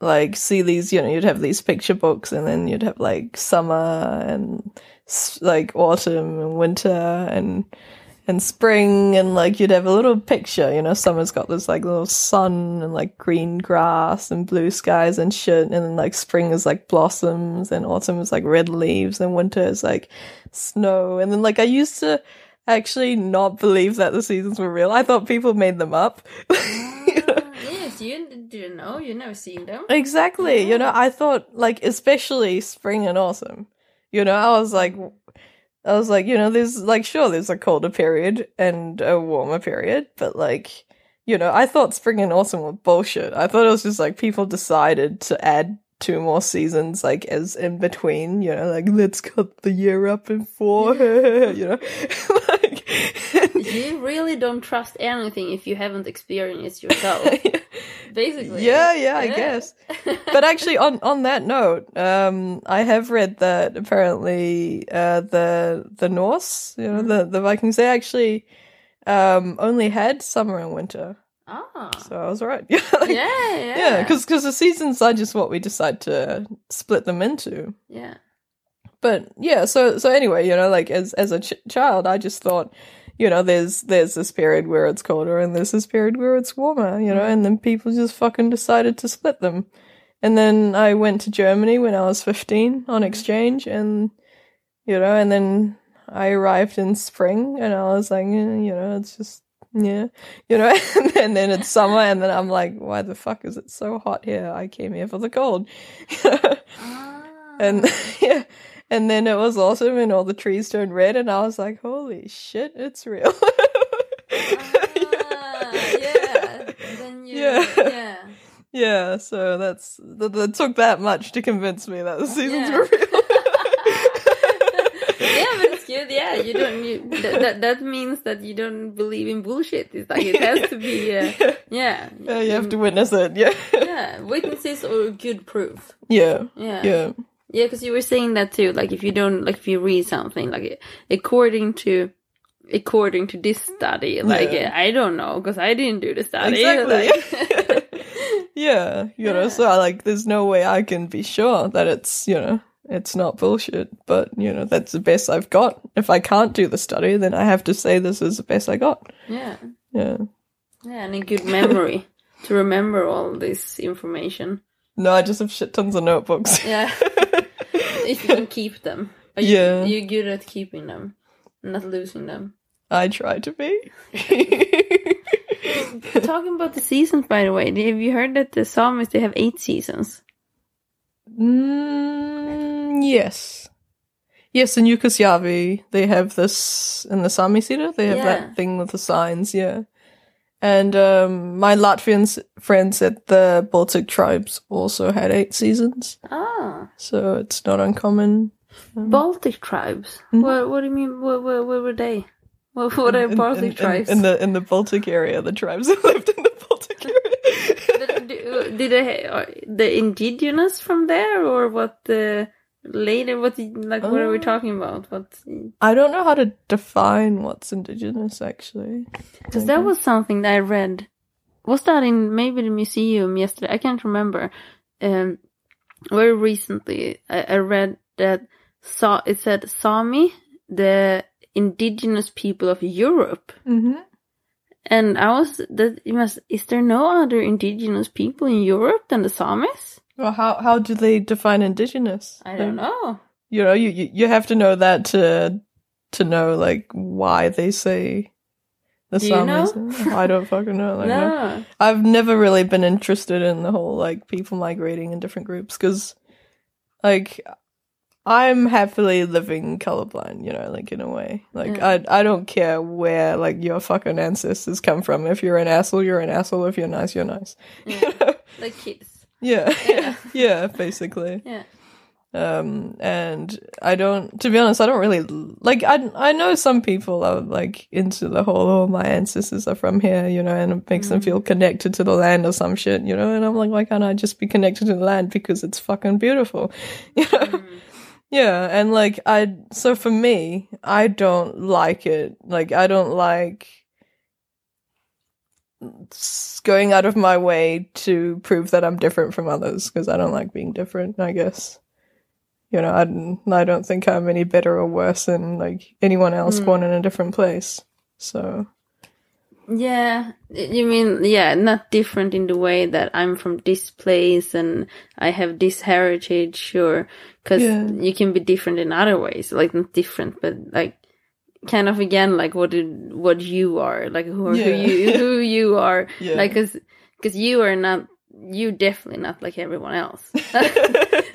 like see these, you know, you'd have these picture books and then you'd have like summer and like autumn and winter and, and spring and like you'd have a little picture, you know, summer's got this like little sun and like green grass and blue skies and shit. And then like spring is like blossoms and autumn is like red leaves and winter is like snow. And then like I used to actually not believe that the seasons were real. I thought people made them up. You *laughs* know? Ah, yes, you didn't know. You never seen them. Exactly. You know, I thought like especially spring and autumn. You know, I was like I was like, you know, there's like sure there's a colder period and a warmer period, but like you know, I thought spring and autumn were bullshit. I thought it was just like people decided to add two more seasons like as in between, you know, like let's cut the year up in four, *laughs* you know. *laughs* like *laughs* You really don't trust anything if you haven't experienced yourself. Basically. Yeah, yeah, I guess. But actually, on on that note, um, I have read that apparently uh, the the Norse, you know, the the Vikings, they actually um, only had summer and winter. Ah. So I was right. *laughs* Yeah, like- yeah, yeah. yeah, because the seasons are just what we decide to split them into. yeah. But yeah, so so anyway, you know, like as as a ch- child, I just thought, you know, there's there's this period where it's colder and there's this period where it's warmer, you know, and then people just fucking decided to split them. And then I went to Germany when I was 15 on exchange and you know, and then I arrived in spring and I was like, eh, you know, it's just yeah, you know, *laughs* and then, then it's summer and then I'm like, why the fuck is it so hot here? I came here for the cold. *laughs* Ah. and *laughs* yeah and then it was awesome, and all the trees turned red and i was like holy shit it's real Ah, yeah. Then you, Yeah. yeah. yeah so that's that, that took that much to convince me that the seasons Yeah. were real yeah, but it's good. Yeah, you don't. You, *laughs* that, that that means that you don't believe in bullshit. It's like it has to be. Uh, *laughs* yeah, yeah you have to witness it yeah Yeah, witnesses or good proof. yeah Yeah, yeah yeah. Because you were saying that too. Like if you don't, like if you read something, like according to. According to this study, like Yeah. I don't know because I didn't do the study. Exactly. like- *laughs* yeah you know Yeah. so I, like there's no way i can be sure that it's you know it's not bullshit but you know that's the best i've got if i can't do the study then i have to say this is the best i got yeah, yeah yeah, and a good memory *laughs* to remember all this information. no i just have shit tons of notebooks *laughs* Yeah. *laughs* if you can keep them. Are you, Yeah. You're good at keeping them, not losing them. I try to be. Talking about the seasons, by the way, have you heard that the Samis they have eight seasons? Mm, yes. Yes, in Jukkasjärvi, they have this, in the Sami Siida, they have Yeah. that thing with the signs, yeah. And um, my Latvian s- friend said the Baltic tribes also had eight seasons, Ah, so it's not uncommon. Baltic tribes. Mhm. What What do you mean? Where, What, what were they? What What are In- in- Baltic in, tribes? In, the in the Baltic area, the tribes *laughs* that lived in the Baltic area. Did, they the indigenous from there, or what the later? What like? What are we Oh. talking about? What? I don't know how to define what's indigenous, actually. Because that was something that I read. Was that in maybe the museum yesterday? I can't remember. Um, very recently, I, I read that Sa- it said Sami, the indigenous people of Europe, Mm-hmm. And I was that you must. Is there no other indigenous people in Europe than the Samis? Well, how how do they define indigenous? I don't Like, know. You know, you, you you have to know that to to know like why they say the Do you Samis. know? I don't fucking know. Like, *laughs* no. no. I've never really been interested in the whole like people migrating in different groups because, like, I'm happily living colorblind. You know, like in a way. Like Yeah. I I don't care where like your fucking ancestors come from. If you're an asshole, you're an asshole. If you're nice, you're nice. Yeah. *laughs* like kids. yeah, Yeah. *laughs* yeah, basically. Yeah. um and i don't to be honest i don't really like i i know some people are like into the whole oh my ancestors are from here you know and it makes them Mm. feel connected to the land or some shit you know and i'm like why can't i just be connected to the land because it's fucking beautiful *laughs* you know Mm. Yeah and like i so for me i don't like it like i don't like going out of my way to prove that i'm different from others because i don't like being different i guess you know, I, I don't think I'm any better or worse than like anyone else Mm. born in a different place. So Yeah, you mean yeah, not different in the way that I'm from this place and I have this heritage, or because Yeah. you can be different in other ways, like not different, but like kind of again like what it, what you are, like who, who Yeah. you who *laughs* you are, yeah, like because because you are not you definitely not like everyone else. *laughs* *laughs*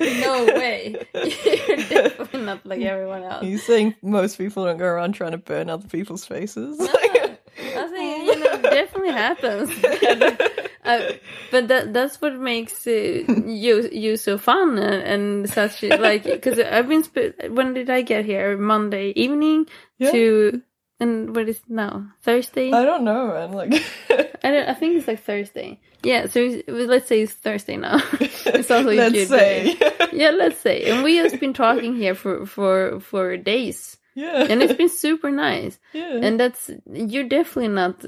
no way, you're definitely not like everyone else. you saying most people don't go around trying to burn other people's faces? No, I think you know, it definitely happens. *laughs* uh, but that that's what makes uh, *laughs* you you so fun and, and such like because I've been sp- when did I get here Monday evening Yeah. to and what is it now? Thursday. I don't know, man. Like, *laughs* I don't. I think it's like Thursday. Yeah. So it's- let's say it's Thursday now. it's also a let's say, yeah, let's say. And we have been talking here for for for days, yeah, and it's been super nice. yeah, And that's you're definitely not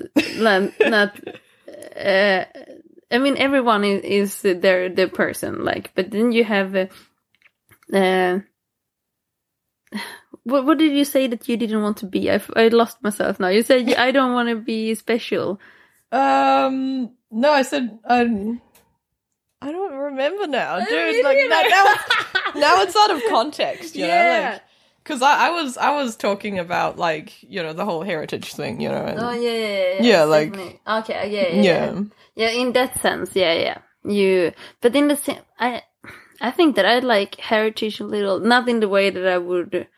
not. *laughs* uh, I mean, everyone is, is their their person, like. But then you have. Uh, uh, *sighs* what what did you say that you didn't want to be? I, I lost myself now. You said I don't want to be special. Um, no, I said I. I don't remember now, dude. Like now, now, it's, now it's out of context, you know. Yeah. Because I, I was I was talking about like you know the whole heritage thing, you know. And, Oh yeah, yeah, yeah. Yeah, like- definitely. okay, yeah, yeah, yeah. yeah, yeah. In that sense, yeah, yeah. You, but in the same, I, I think that I like heritage a little, not in the way that I would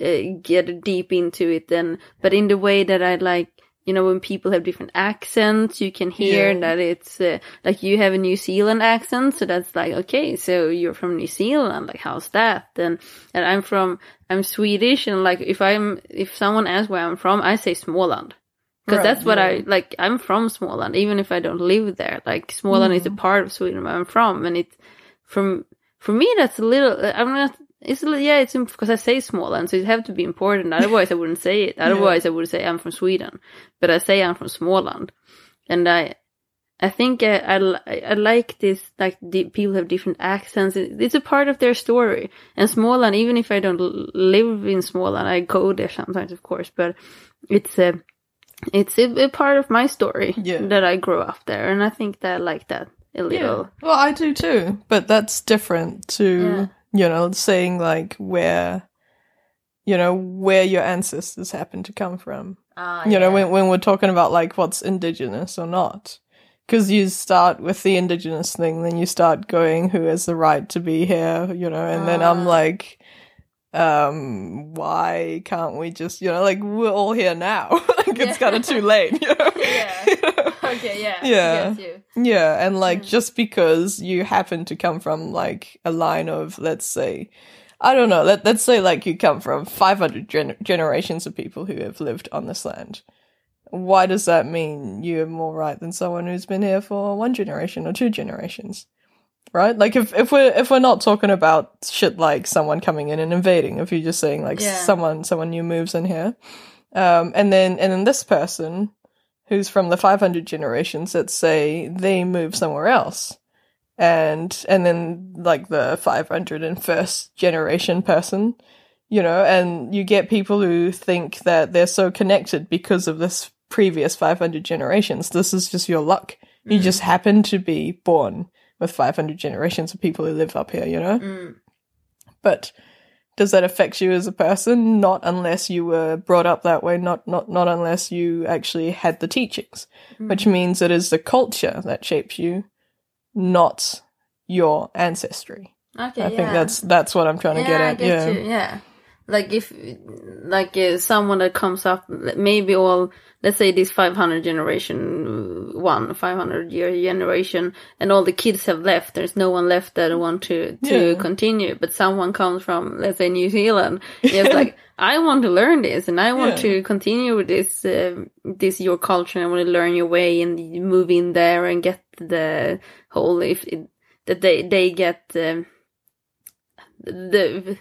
uh, get deep into it, then, but in the way that I like. You know, when people have different accents, you can hear Yeah. that it's uh, like you have a New Zealand accent. So that's like, okay, so you're from New Zealand. Like, how's that? And, and I'm from, I'm Swedish. And like, if I'm, if someone asks where I'm from, I say Småland because Right, that's what yeah. I like. I'm from Småland, even if I don't live there. Like Småland is a Mm. part of Sweden where I'm from, and it from for me that's a little. I'm not. It's yeah, it's because I say Småland, so it have to be important. Otherwise, I wouldn't say it. *laughs* Otherwise, I would say I'm from Sweden, but I say I'm from Småland, and I. I think I, I, I like this, like the, people have different accents. It, it's a part of their story. And Småland, even if I don't live in Småland, I go there sometimes, of course, but it's a, it's a, a part of my story Yeah. that I grew up there, and I think that I like that a little. Well, I do too, but that's different to Yeah. You know saying like where, you know, where your ancestors happen to come from. Ah, you know, when when we're talking about like what's indigenous or not, because you start with the indigenous thing, then you start going who has the right to be here, you know, and then I'm Ah. like. Um, why can't we just, you know, like we're all here now. *laughs* like it's kind of too late, you know. *laughs* Yeah. *laughs* Okay, yeah, Yeah. Yeah, and like Mm. just because you happen to come from like a line of, let's say, I don't know, let, let's say like you come from 500 gen- generations of people who have lived on this land. Why does that mean you're more right than someone who's been here for one generation or two generations? Right? Like if, if we're if we're not talking about shit like someone coming in and invading, if you're just saying like Yeah. someone someone new moves in here, um, and then and then this person who's from the 500 generations let's say they move somewhere else. And and then like the 501st generation person you know and you get people who think that they're so connected because of this previous 500 generations. This is just your luck. You just happen to be born with 500 generations of people who live up here you know? Mm. but does that affect you as a person not unless you were brought up that way not not not unless you actually had the teachings mm-hmm. which means it is the culture that shapes you not your ancestry Okay, i yeah. think that's that's what i'm trying to yeah, get I at get yeah you. Yeah, like if like uh, someone that comes up, maybe all let's say this 500 generation uh, one 500 year generation, and all the kids have left. There's no one left that want to to Yeah. continue, but someone comes from let's say New Zealand. *laughs* It's like I want to learn this, and I want Yeah. to continue with this uh, this your culture. and I want to learn your way and move in there and get the whole if it, that they they get. Um, the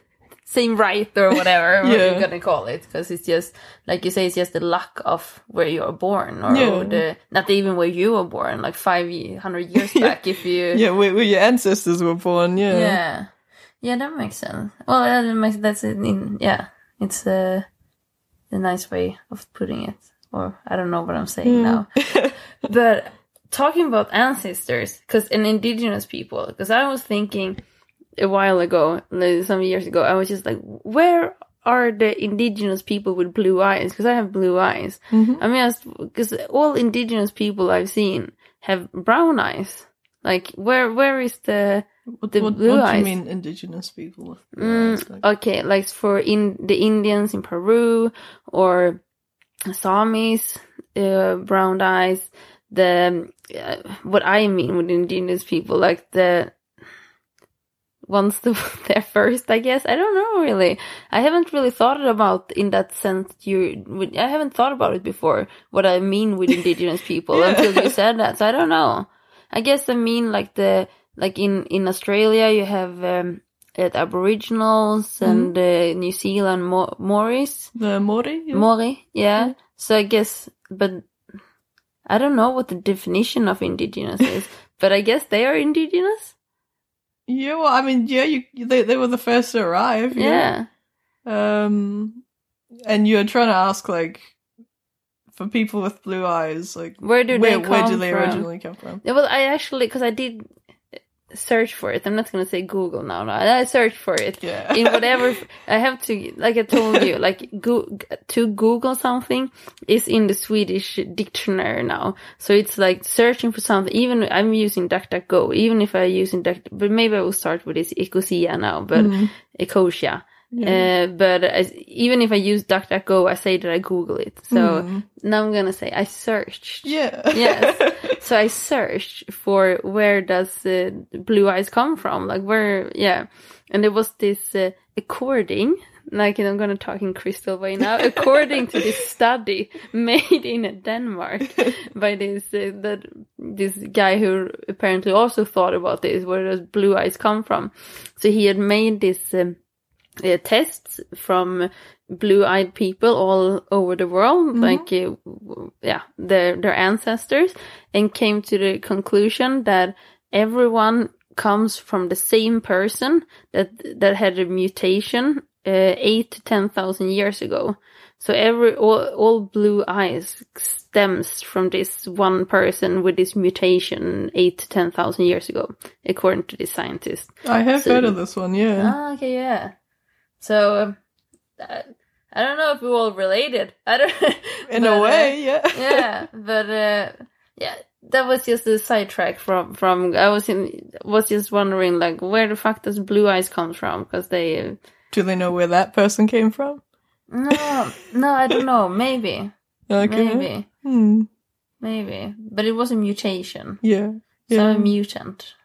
same right or whatever *laughs* what you're gonna call it because it's just like you say it's just the luck of where you are born or, Yeah. the not even where you were born like 500 years *laughs* back if you yeah where, where your ancestors were born yeah. Yeah. Yeah that makes sense. Well that makes that's it yeah it's a a nice way of putting it or i don't know what i'm saying hmm. now. *laughs* But talking about ancestors because and indigenous people because i was thinking a while ago like some years ago i was just like where are the indigenous people with blue eyes because i have blue eyes Mhm. i mean because all indigenous people i've seen have brown eyes like where where is the what, The what, blue what do you mean indigenous people with blue Mm, eyes? Like- okay, like for in the Indians in Peru or Samis, uh, brown eyes. The uh, what I mean with indigenous people, like the wants to *laughs* there first. I guess I don't know really. I haven't really thought about in that sense. You, I haven't thought about it before. What I mean with indigenous people *laughs* Yeah. until you said that. So I don't know. I guess I mean like the like in in Australia you have um, at Aboriginals and uh, New Zealand Mo- Maoris. The Mori? Mori, yeah. So I guess, but I don't know what the definition of indigenous is, *laughs* but I guess they are indigenous. Yeah, well, I mean, yeah, you they they were the first to arrive. Yeah. Um, and you're trying to ask like for people with blue eyes, like Where do where they where did they from? originally come from? Yeah, well, I actually, because I did search for it. I'm not gonna say Google now. No, I search for it. Yeah. *laughs* in whatever I have to, like I told you, like go, to Google something is in the Swedish dictionary now. So it's like searching for something. Even I'm using DuckDuckGo. Even if I use in Duck, but maybe I will start with this Ecosia now, but Mhm. Ecosia. Yeah. Uh, but as, even if I use DuckDuckGo, I say that I Google it. So Mhm. now I'm gonna say I searched. yeah. Yes. *laughs* So I searched for where does uh, blue eyes come from? Like where, yeah. And there was this uh, according, like I'm gonna talk in crystal way now, *laughs* according to this study made in Denmark *laughs* by this uh, that this guy who apparently also thought about this, where does blue eyes come from? So he had made this. Um, uh, tests from blue-eyed people all over the world, like uh, yeah, their their ancestors, and came to the conclusion that everyone comes from the same person that that had a mutation uh, eight to ten thousand years ago. So every all, all blue eyes stems from this one person with this mutation eight to ten thousand years ago, according to this scientist. I have So- heard of this one. Yeah. Ah, okay, yeah. So um, I, don't know if we're all related. *laughs* I don't. In but, a uh, way, yeah. *laughs* yeah, but uh, yeah, that was just a sidetrack from from. I was in was just wondering like where the fuck does blue eyes come from? Because they uh, Do they know where that person came from? no no I don't know maybe Okay. maybe Hmm. maybe but it was a mutation. Yeah. So Yeah. a mutant.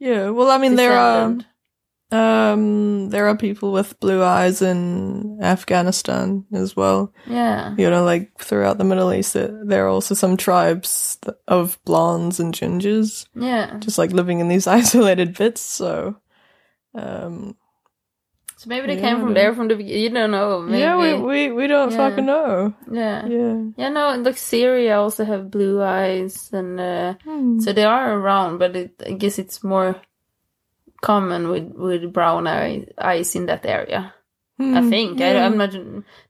yeah. Well, I mean, there are descendant. Um there are people with blue eyes in Afghanistan as well. Yeah. You know, like throughout the Middle East, there, there are also some tribes of blondes and gingers, Yeah. just like living in these *laughs* isolated bits. So, um, So maybe they Yeah, came from there from the beginning. You don't know. Maybe. yeah, we, we we don't Yeah. fucking know. yeah. Yeah. Yeah, no, like Syria also have blue eyes, and uh, Hmm. so they are around, but it, I guess it's more common with with brown eye, eyes in that area. I Hmm, think yeah. I, I'm not. This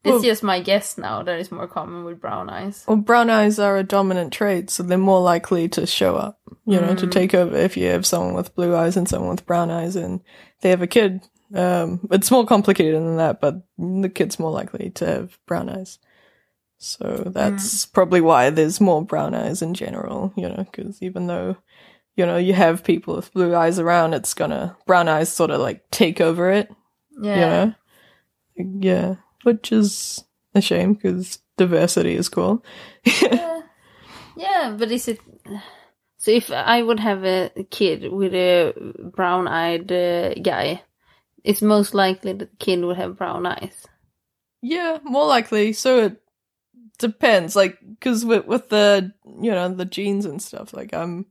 Well- is just my guess now. That it's more common with brown eyes. Well, brown eyes are a dominant trait, so they're more likely to show up, you know, to Mm. take over if you have someone with blue eyes and someone with brown eyes and they have a kid. Um, it's more complicated than that, but the kid's more likely to have brown eyes. So that's probably why there's more brown eyes in general, you know, because even though, you know, you have people with blue eyes around, it's gonna, brown eyes sort of like take over it, Yeah, you know? Yeah, which is a shame because diversity is cool. *laughs* yeah, yeah. But is it? So if I would have a kid with a brown-eyed uh, guy, it's most likely that the kid would have brown eyes. Yeah, more likely. So it depends, like, because with with the you know the genes and stuff, like I'm.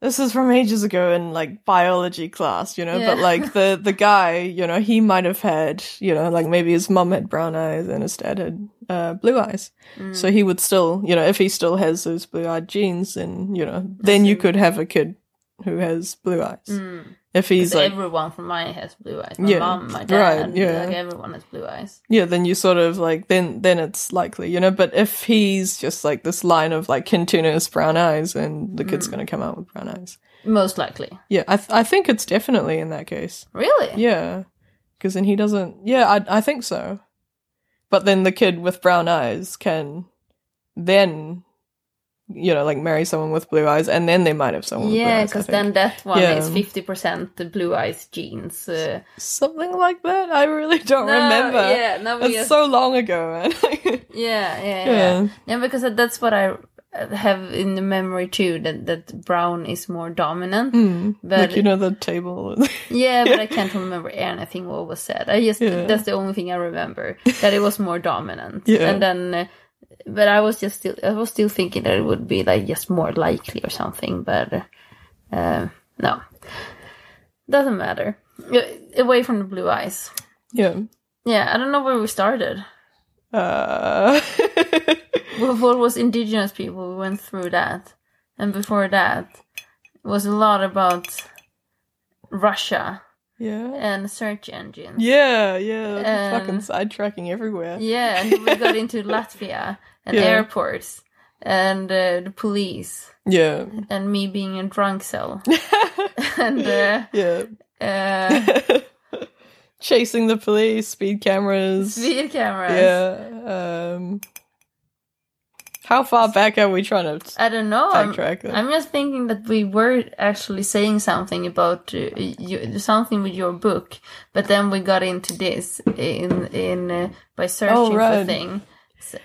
This is from ages ago in like biology class, you know. But like the the *laughs* guy, you know, he might have had, you know, like maybe his mum had brown eyes and his dad had uh, blue eyes. Mm. So he would still, you know, if he still has those blue eyed genes, then you know, then you could have a kid who has blue eyes. Mm. If he's like, everyone from my has blue eyes. My Yeah, mom, my right, dad, yeah. like everyone has blue eyes. yeah, then you sort of like then then it's likely, you know. But if he's just like this line of like continuous brown eyes, and the kid's Mm. gonna come out with brown eyes. Most likely. Yeah, I th- I think it's definitely in that case. Really? Yeah, because then he doesn't. Yeah, I I think so. But then the kid with brown eyes can then, you know, like marry someone with blue eyes, and then they might have someone. Yeah, because then that one Yeah. is fifty percent the blue eyes genes. Uh, something like that. I really don't no, remember. Yeah, no, It's just, so long ago, man. *laughs* yeah, yeah, yeah, Yeah. yeah, Because that's what I have in the memory too that that brown is more dominant. Mm. But like you know the table. *laughs* yeah, but I can't remember anything what was said. I just Yeah. that's the only thing I remember that it was more dominant. Yeah. And then, uh, but I was just still I was still thinking that it would be like just more likely or something. But uh, no, doesn't matter. Uh, Away from the blue eyes. yeah. Yeah, I don't know where we started. Uh, *laughs* What was indigenous people? We went through that, and before that, it was a lot about Russia yeah. and search engines. Yeah, yeah. Um, fucking sidetracking everywhere. Yeah, and we got into *laughs* Latvia and Yeah. airports and uh, the police Yeah. and me being in drunk cell *laughs* and uh, yeah. uh, *laughs* Chasing the police, speed cameras. speed cameras. Yeah. Um, how far back are we trying to I don't know. I'm. I'm just thinking that we were actually saying something about uh, you, something with your book, but then we got into this in in uh, by searching for right. things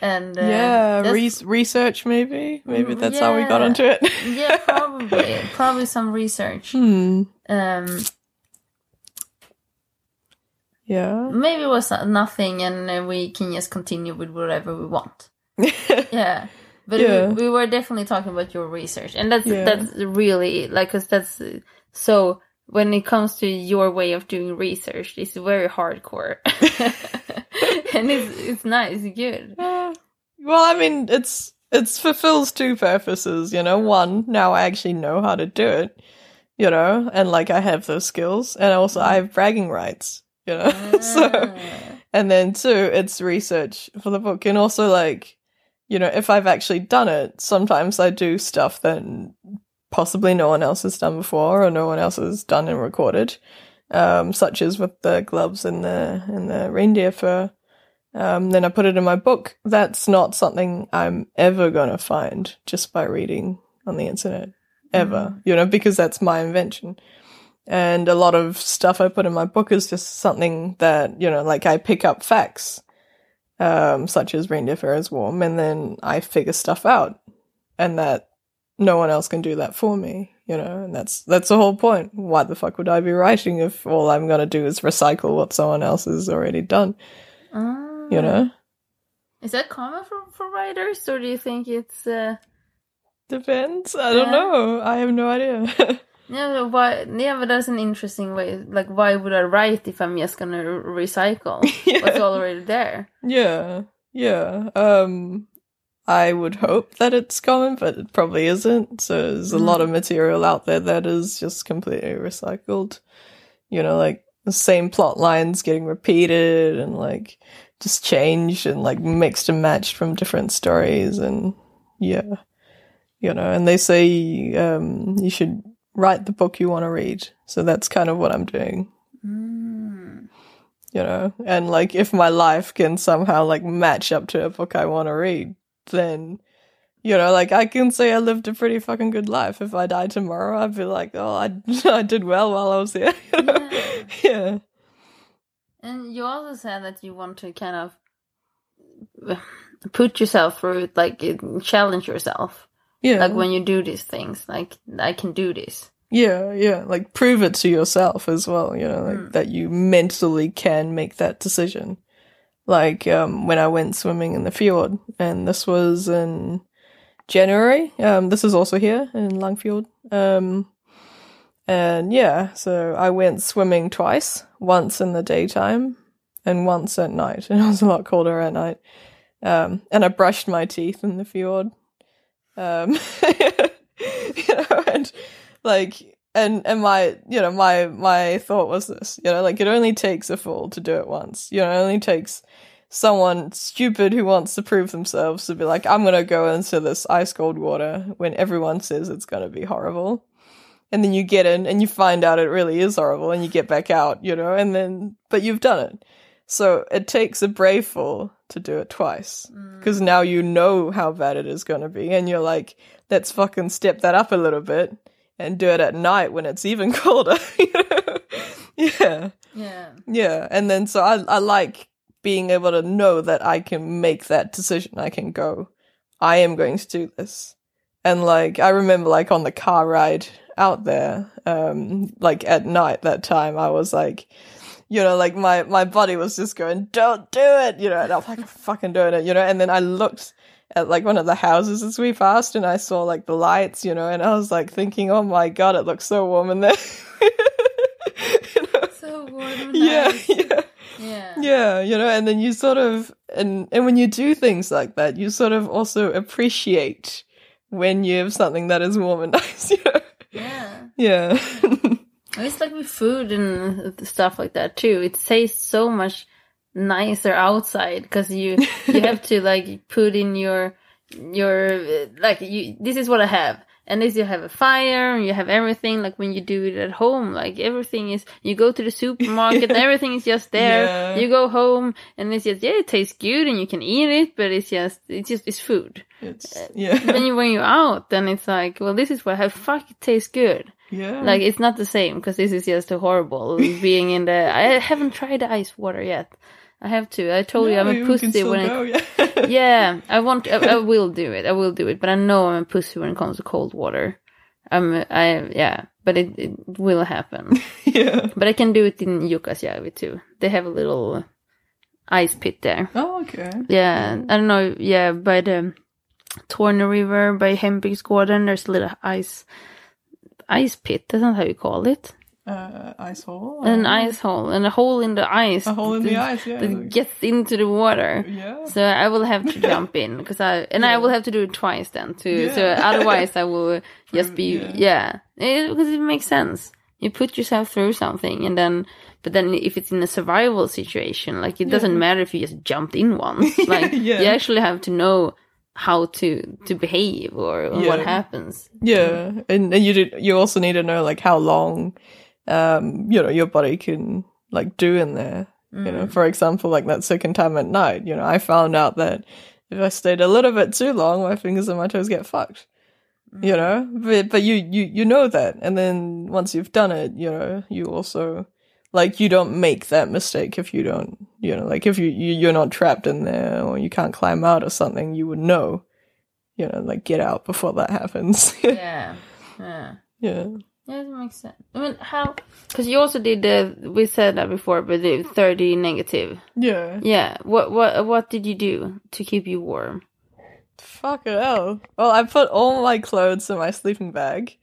and uh, yeah, re- research maybe. Maybe Mm, that's how we got yeah. onto it. *laughs* yeah, probably *laughs* probably some research. hmm. Um, Yeah. maybe it was nothing, and uh, we can just continue with whatever we want. *laughs* Yeah. But Yeah. We, we were definitely talking about your research, and that's Yeah. that's really like, cause that's so. When it comes to your way of doing research, it's very hardcore, *laughs* and it's it's nice, it's good. Uh, *sighs* well, I mean, it's it's fulfills two purposes, you know. One, now I actually know how to do it, you know, and like I have those skills, and also I have bragging rights, you know. *laughs* so, Ah. and then two, it's research for the book, and also like, you know, if I've actually done it, sometimes I do stuff that possibly no one else has done before, or no one else has done and recorded, um, such as with the gloves and the and the reindeer fur um, then I put it in my book. That's not something I'm ever gonna find just by reading on the internet, ever. You know, because that's my invention. And a lot of stuff I put in my book is just something that you know, like I pick up facts, um, such as reindeer fur is warm, and then I figure stuff out, and that no one else can do that for me. You know, and that's that's the whole point. Why the fuck would I be writing if all I'm gonna do is recycle what someone else has already done? Ah. You know. is that common for for writers, or do you think it's? uh Depends. I don't know. I have no idea. *laughs* Yeah, but why? Yeah, but that's an interesting way. Like, why would I write if I'm just gonna re- recycle *laughs* what's already there? yeah. Yeah. Um I would hope that it's common, but it probably isn't. So there's a lot of material out there that is just completely recycled. You know, like the same plot lines getting repeated and like just changed and like mixed and matched from different stories and yeah. You know, and they say um you should write the book you want to read. So that's kind of what I'm doing. Mm. you know and like if my life can somehow like match up to a book i want to read then you know like i can say i lived a pretty fucking good life if i die tomorrow i'd be like oh i, *laughs* I did well while i was here. *laughs* you know? Yeah. *laughs* yeah And you also said that you want to kind of *sighs* put yourself through, it, like challenge yourself, yeah like when you do these things. Like, I can do this. yeah yeah like prove it to yourself as well you know like Mm. that you mentally can make that decision like um when i went swimming in the fjord. And this was in january. Um this is also here in langfjord um and yeah so i went swimming twice once in the daytime and once at night. *laughs* And it was a lot colder at night. Um and i brushed my teeth in the fjord. Um *laughs* you know and like and and my you know my my thought was this you know like it only takes a fool to do it once. You know it only takes someone stupid who wants to prove themselves to be like i'm gonna go into this ice cold water when everyone says it's gonna be horrible. And then you get in and you find out it really is horrible and you get back out you know and then but you've done it. So it takes a brave fool to do it twice mm. because now you know how bad it is going to be and you're like let's fucking step that up a little bit and do it at night when it's even *laughs* colder you know? yeah Yeah. yeah and then so I, I like being able to know that i can make that decision i can go i am going to do this And like I remember like on the car ride out there, um, like at night that time I was like you know, like my my body was just going, Don't do it, you know, and I was like I'm fucking doing it, you know, and then I looked at like one of the houses as we passed and I saw like the lights, you know, and I was like thinking, Oh my god, it looks so warm in there. *laughs* You know? So warm and yeah, nice. *laughs* yeah. Yeah. Yeah, you know, and then you sort of and and when you do things like that, you sort of also appreciate when you have something that is warm and *laughs* nice. You know? Yeah. Yeah. It's like with food and stuff like that too. It tastes so much nicer outside because you you have *laughs* to like put in your your uh, like you. This is what I have, and this you have a fire and you have everything. Like when you do it at home, like everything is. You go to the supermarket, *laughs* and everything is just there. Yeah. You go home, and it's just yeah, it tastes good, and you can eat it, but it's just it's just it's food. it's yeah. then you, when you're out, then it's like, well, this is what I have. Fuck, it tastes good. yeah. Like it's not the same because this is just horrible being in the. I haven't tried the ice water yet. I have to. I told you I'm a pussy when it. go, yeah. *laughs* Yeah, I want. I, I *laughs* will do it. I will do it. But I know I'm a pussy when it comes to cold water. I'm. I yeah. But it, it will happen. *laughs* yeah. but I can do it in Jukkasjärvi too. They have a little ice pit there. Oh, okay. Yeah, I don't know. Yeah, by the Torne River, by Hembygdsgården, there's a little ice ice pit. That's not how you call it. Uh, ice hole. An ice hole and a hole in the ice. A hole in the ice, yeah. That gets into the water. Yeah. So I will have to *laughs* jump in because I and I will have to do it twice then too. Yeah. So otherwise I will *laughs* just be Yeah. yeah, It- because it makes sense. You put yourself through something and then, but then if it's in a survival situation, like it doesn't matter if you just jumped in once. *laughs* Like Yeah. you actually have to know how to to behave or what Yeah. happens. Yeah, and and you did. You also need to know like how long, um, you know, your body can like do in there. You know, for example, like that second time at night. You know, I found out that if I stayed a little bit too long, my fingers and my toes get fucked. You know, but but you you you know that, and then once you've done it, you know, you also like you don't make that mistake if you don't you know like if you, you you're not trapped in there or you can't climb out or something you would know you know like get out before that happens *laughs* Yeah, yeah. yeah Yeah, that makes sense. I mean, how? Because you also did the. We said that before, but the thirty negative. yeah Yeah. What? What? What did you do to keep you warm? fuck it hell well i put all my clothes in my sleeping bag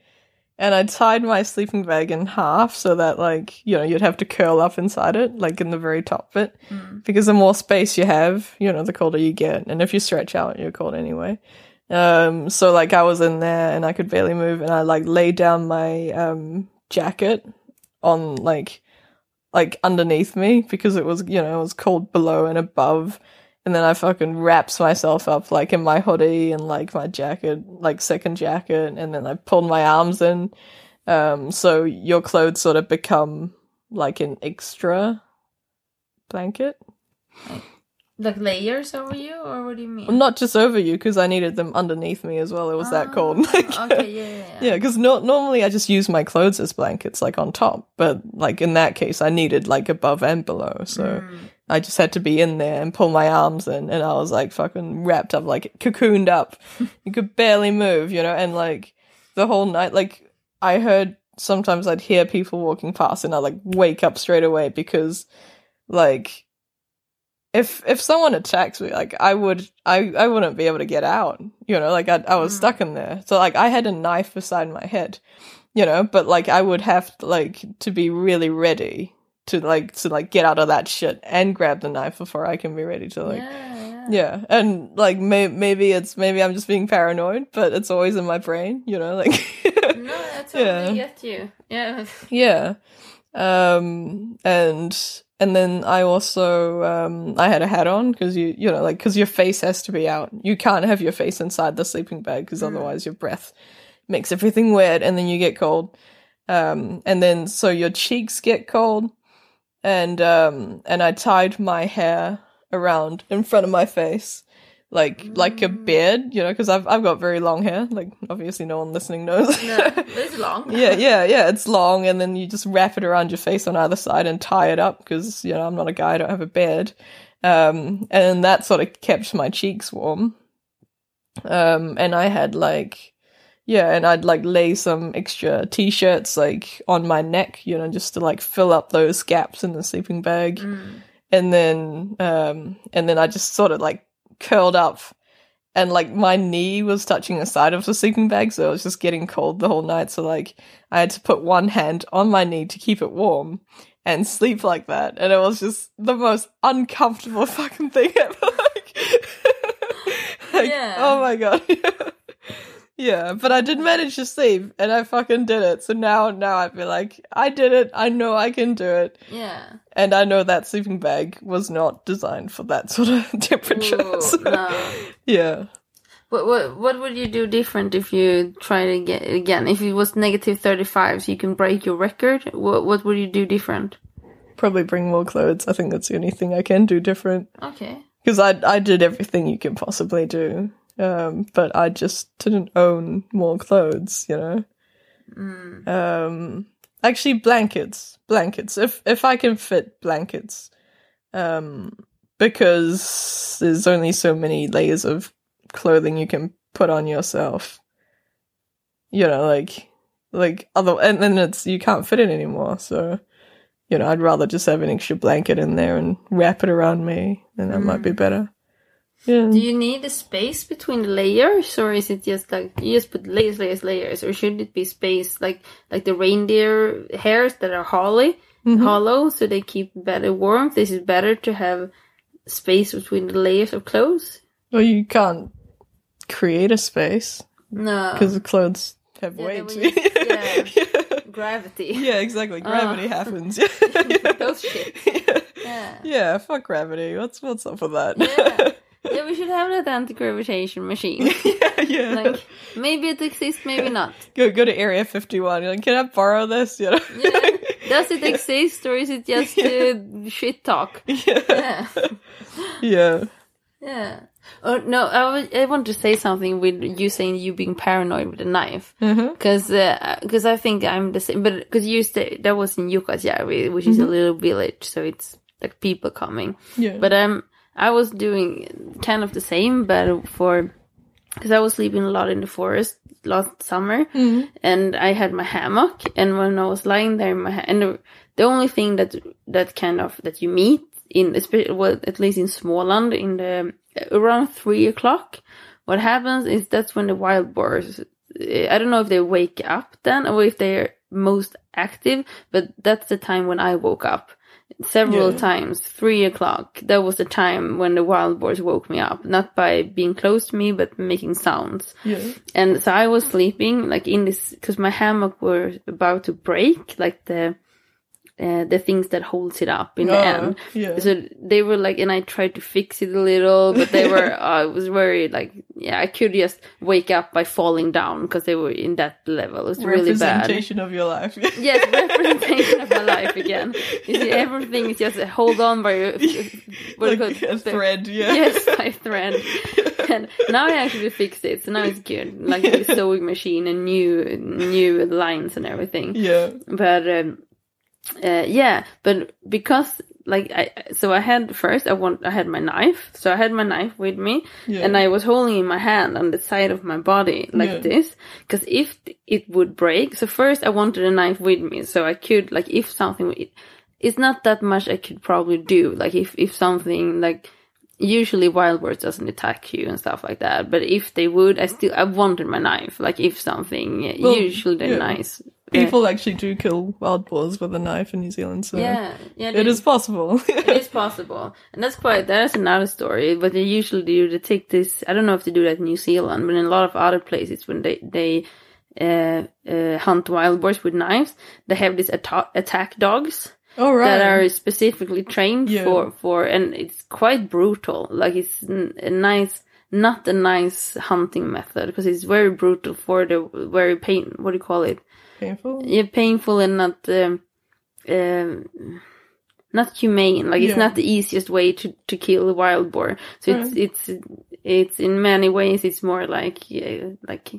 and i tied my sleeping bag in half so that like you know you'd have to curl up inside it like in the very top bit mm. because the more space you have you know the colder you get and if you stretch out you're cold anyway um so like i was in there and i could barely move and i like laid down my um jacket on like like underneath me because it was you know it was cold below and above. And then i fucking wraps myself up like in my hoodie and like my jacket like second jacket. And then i pulled my arms in. Um so your clothes sort of become like an extra blanket Like layers over you, or what do you mean? not just over you because i needed them underneath me as well it was that cold *laughs* Like- Ah, okay, yeah, yeah, yeah. Yeah, because no- normally I just use my clothes as blankets, like on top. But like in that case, I needed like above and below, so I just had to be in there and pull my arms in, and I was like fucking wrapped up, like cocooned up. *laughs* you could barely move, you know, and like the whole night, like I heard sometimes I'd hear people walking past, and I like wake up straight away because like if if someone attacks me, like I would, I I wouldn't be able to get out. You know, like I I was stuck in there. So like I had a knife beside my head, you know, but like I would have like to be really ready to like to like get out of that shit and grab the knife before I can be ready to like yeah, yeah. yeah. And like may- maybe it's maybe I'm just being paranoid, but it's always in my brain, you know, like *laughs* No, totally Yeah. get you. Yeah. *laughs* yeah um and and then i also um i had a hat on because you you know like because your face has to be out. You can't have your face inside the sleeping bag because otherwise your breath makes everything wet and then you get cold. Um and then so your cheeks get cold and um and i tied my hair around in front of my face like like a beard you know because i've i've got very long hair like obviously no one listening knows No, it's *laughs* long. yeah, yeah, yeah. It's long, and then you just wrap it around your face on either side and tie it up because you know I'm not a guy, I don't have a beard, um, and that sort of kept my cheeks warm. Um, and I had like Yeah, and I'd like lay some extra t-shirts like on my neck, you know, just to like fill up those gaps in the sleeping bag. Mm. And then um and then I just sort of like curled up and like my knee was touching the side of the sleeping bag, so it was just getting cold the whole night. So like I had to put one hand on my knee to keep it warm and sleep like that. And it was just the most uncomfortable *laughs* fucking thing ever. like, *laughs* like, Yeah. oh my god. *laughs* yeah, but I did manage to sleep and I fucking did it. So now now I feel like I did it. I know I can do it. Yeah. And I know that sleeping bag was not designed for that sort of *laughs* temperature. Ooh, so- no. *laughs* Yeah. What, what what would you do different if you tried it again? Again, if it was negative thirty five, so you can break your record. What what would you do different? Probably bring more clothes. I think that's the only thing I can do different. Okay. Because I I did everything you can possibly do. Um, but I just didn't own more clothes, you know. Mm. Um, actually, blankets, blankets. If if I can fit blankets, um, because there's only so many layers of clothing you can put on yourself. You know, like like other, and then it's you can't fit it anymore. So, you know, I'd rather just have an extra blanket in there and wrap it around me, and that might be better. Yeah. Do you need a space between the layers, or is it just like you just put layers, layers, layers, or should it be space like like the reindeer hairs that are hollow, mm-hmm. hollow, so they keep better warmth? Is it better to have space between the layers of clothes? Well, you can't create a space No, because the clothes have Yeah, weight. just- *laughs* yeah. gravity. Yeah, exactly. Oh. Gravity Oh. happens. *laughs* Those shit. yeah. Yeah. yeah, fuck gravity. What's what's up with that? Yeah. *laughs* Yeah, we should have that anti-gravitation machine. *laughs* yeah, yeah. like maybe it exists, maybe not. go go to Area Fifty One. You're like, can I borrow this? You know? Yeah. Does it *laughs* exist, or is it just uh, shit talk? yeah. Yeah. Yeah. Yeah. Oh no, I, was- I want to say something with you saying you being paranoid with a knife, because because I think I'm the same. But because you stay, that was in Jukkasjärvi, which is a little village, so it's like people coming. Yeah. But um, I was doing kind of the same, but for because I was sleeping a lot in the forest last summer, mm-hmm. and I had my hammock, and when I was lying there in my ha- and the, the only thing that that kind of that you meet in especially well at least in Småland in the around three o'clock, what happens is that's when the wild boars. Eh, I don't know if they wake up then or if they're most active, but that's the time when I woke up several Yeah. times. Three o'clock. That was the time when the wild boars woke me up, not by being close to me, but making sounds. Yeah. And so I was sleeping like in this because my hammock were about to break, like the uh, the things that holds it up in the end. yeah. So they were like, and I tried to fix it a little, but they were, *laughs* uh, it was very like, yeah, I could just wake up by falling down because they were in that level. It was really bad. Representation of your life. *laughs* Yes, representation of my life again. You see, everything is just hold on by your, *laughs* what like a thread. Yeah. Yes, by thread. and now I actually fixed it, so now it's good. Like the sewing machine and new new lines and everything. Yeah. But um, uh, yeah, but because like I so I had first I want I had my knife, so I had my knife with me, Yeah. and I was holding in my hand on the side of my body like Yeah. this, because if it would break, so first I wanted a knife with me, so I could like if something. It, it's not that much I could probably do. Like if if something like usually wild birds doesn't attack you and stuff like that. But if they would, I still I wanted my knife. Like if something Well, usually they're yeah. nice. People actually do kill wild boars with a knife in New Zealand, so Yeah, yeah, it is possible. *laughs* it is possible, and that's quite that's another story. But they usually do they take this. I don't know if they do that in New Zealand, but in a lot of other places when they they uh, uh, hunt wild boars with knives, they have these atta- attack dogs All right. that are specifically trained Yeah. for for, and it's quite brutal. Like it's n- a nice. Not a nice hunting method because it's very brutal for the very pain. What do you call it? Painful. yeah, painful and not um, um, not humane. Like it's not the easiest way to to kill a wild boar. So it's it's it's in many ways it's more like yeah, like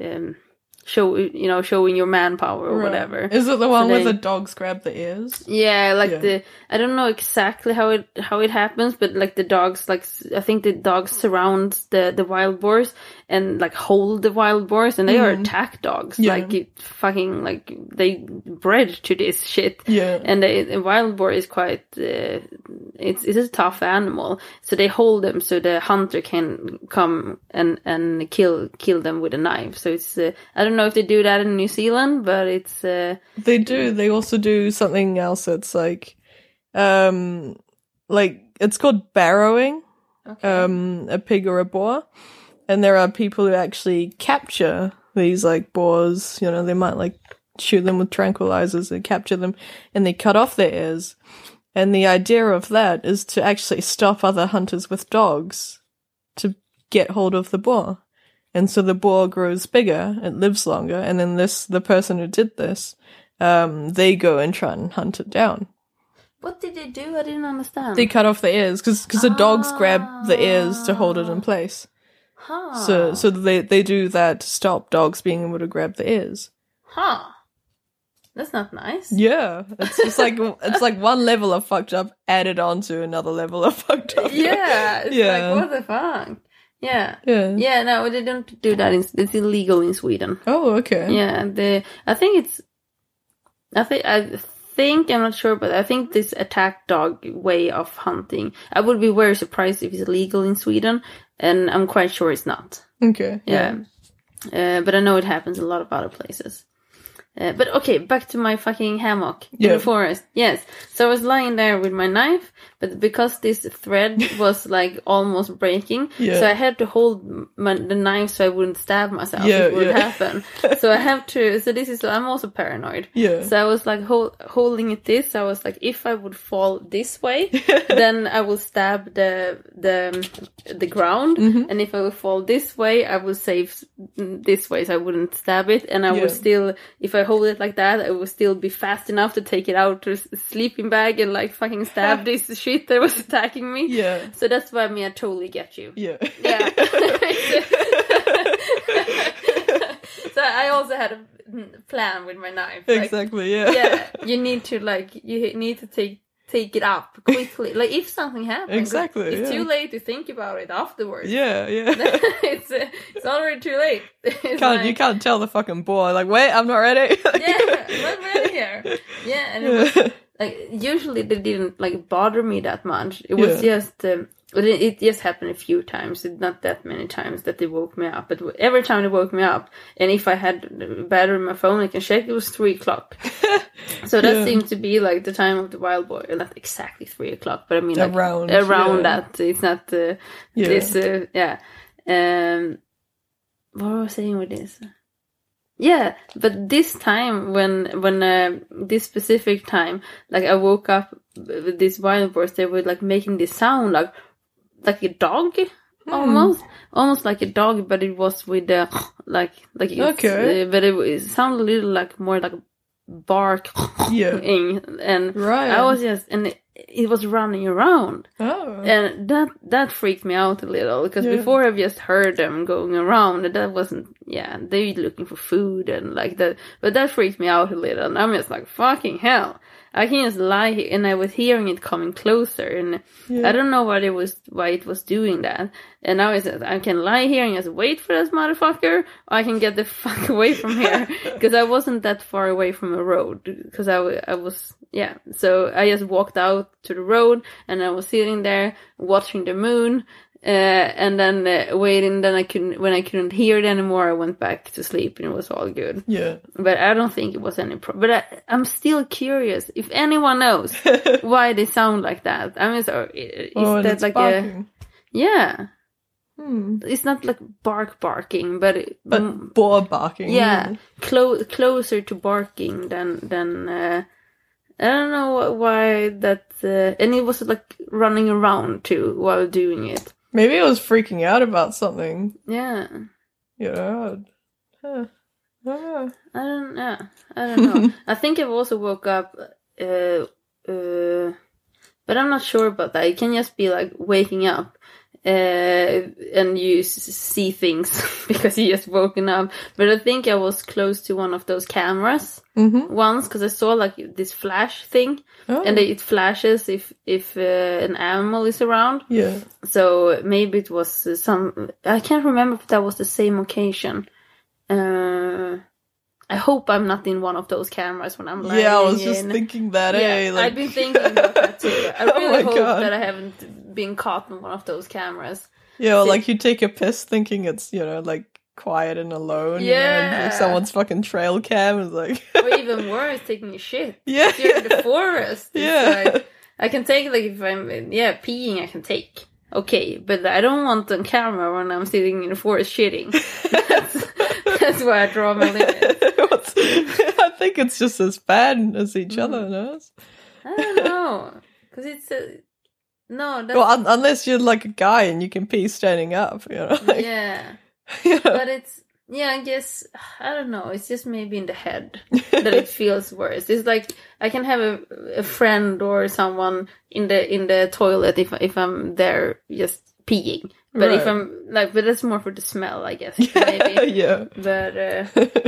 um show you know showing your manpower or Right. whatever. Is it the one where they- the dogs grab the ears? Yeah, like Yeah. the I don't know exactly how it how it happens, but like the dogs, like I think the dogs surround the the wild boars, and like hold the wild boars, and they are Mhm. attack dogs. Yeah. Like it fucking like they bred to this shit. Yeah. And the, the wild boar is quite uh, it's it's a tough animal, so they hold them so the hunter can come and and kill kill them with a knife. So it's uh, I don't know if they do that in New Zealand, but it's uh, They do. They also do something else that's like, um, like it's called barrowing. Um, a pig or a boar, and there are people who actually capture these like boars. You know, they might like shoot them with tranquilizers and capture them, and they cut off their ears. And the idea of that is to actually stop other hunters with dogs to get hold of the boar. And so the boar grows bigger, it lives longer, and then this the person who did this, um, they go and try and hunt it down. what did they do? I didn't understand. They cut off the ears because, because the dogs grab the ears to hold it in place. Huh. So so they they do that to stop dogs being able to grab the ears. huh. That's not nice. Yeah, it's just like it's like one level of fucked up added on to another level of fucked up. Yeah. It's Yeah. like what the fuck. Yeah. yeah. Yeah. No, they don't do that. In, it's illegal in Sweden. Oh, okay. Yeah, the I think it's I think I think I'm not sure, but I think this attack dog way of hunting. I would be very surprised if it's legal in Sweden, and I'm quite sure it's not. Okay. Yeah, Uh, but I know it happens a lot of other places. Uh, but okay, back to my fucking hammock in the forest. Yes, so I was lying there with my knife, but because this thread *laughs* was like almost breaking, Yeah. so I had to hold my, the knife so I wouldn't stab myself. Yeah, it would yeah. happen. *laughs* so I have to. So this is. I'm also paranoid. Yeah. So I was like hold, holding it this. I was like, if I would fall this way, *laughs* then I will stab the the the ground, Mm-hmm. and if I would fall this way, I will save this way, so I wouldn't stab it, and I Yeah. would still, if I hold it like that, I would still be fast enough to take it out to sleeping bag and like fucking stab this shit that was attacking me. Yeah. So that's why I mean I totally get you. Yeah. Yeah. *laughs* so I also had a plan with my knife. Like, exactly. Yeah. yeah, you need to like you need to take take it up quickly. like if something happens, Exactly, It's yeah. too late to think about it afterwards. Yeah. Yeah. *laughs* it's uh, it's already too late. *laughs* Can't you can't tell the fucking boy like wait I'm not ready. Yeah, I'm ready here. Yeah, and it was like usually they didn't like bother me that much. It was Yeah. just um, it, just happened a few times. It, not that many times that they woke me up, but every time they woke me up, and if I had battery in my phone, I can check. It was three o'clock. *laughs* so that Yeah. seemed to be like the time of the wild boy. Not exactly three o'clock, but I mean like Around, around yeah. that. It's not uh, Yeah. this. Uh, yeah. Um, what was I saying with this? Yeah, but this time when when uh, this specific time, like I woke up with these wild boars, they were like making this sound like like a dog, Hmm. almost almost like a dog, but it was with the like like it's, Okay. uh, but it, it sounded a little like more like bark, Yeah. *laughs* and Right. I was just and it, it was running around Oh. and that that freaked me out a little because Yeah. before I've just heard them going around and that wasn't yeah they looking for food and like that but that freaked me out a little and I'm just like fucking hell I can just lie here and I was hearing it coming closer and Yeah. I don't know what it was why it was doing that. And now I said I can lie here and just wait for this motherfucker or I can get the *laughs* fuck away from here. *laughs* Because I wasn't that far away from a road because I, I was yeah. So I just walked out to the road and I was sitting there watching the moon uh, and then uh, waiting then I couldn't when I couldn't hear it anymore I went back to sleep and it was all good Yeah. but I don't think it was any problem but I, I'm still curious if anyone knows *laughs* why they sound like that I mean so, is oh, that it's like a yeah Hmm. it's not like bark barking but, it, But mm, boar barking. yeah clo- closer to barking than than uh, I don't know why that uh, and it was like running around too while doing it Maybe it was freaking out about something. yeah You know. Huh. I don't know. I don't yeah I don't know *laughs* I think I've also woke up uh uh but I'm not sure about that it can just be like waking up uh, and you s- see things *laughs* because you just woken up. But I think I was close to one of those cameras Mm-hmm. once because I saw like this flash thing, Oh, and it flashes if if uh, an animal is around. yeah. So maybe it was uh, some. I can't remember if that was the same occasion. Uh, I hope I'm not in one of those cameras when I'm lying Yeah, I was just thinking that. Yeah, eh? Like, I've been thinking about that too. I *laughs* Oh really my hope God. that I haven't been caught in one of those cameras. yeah, See- like you take a piss thinking it's you know like quiet and alone. you know, and Yeah. someone's fucking trail cam is like. Or *laughs* even worse, taking a shit. yeah. You're in the *laughs* forest. Yeah. like- I can take like if I'm yeah peeing, I can take. Okay, but I don't want on camera when I'm sitting in the forest shitting. *laughs* that's, that's where I draw my limit. I think it's just as bad as each other, Mm. no? I don't know, because it's a no. That's Well, un- unless you're like a guy and you can pee standing up, you know. Like, yeah, *laughs* know? but it's yeah. I guess I don't know. It's just maybe in the head *laughs* that it feels worse. It's like I can have a, a friend or someone in the in the toilet if if I'm there just peeing. But if I'm like, but that's more for the smell, I guess. *laughs* Maybe. yeah. but uh,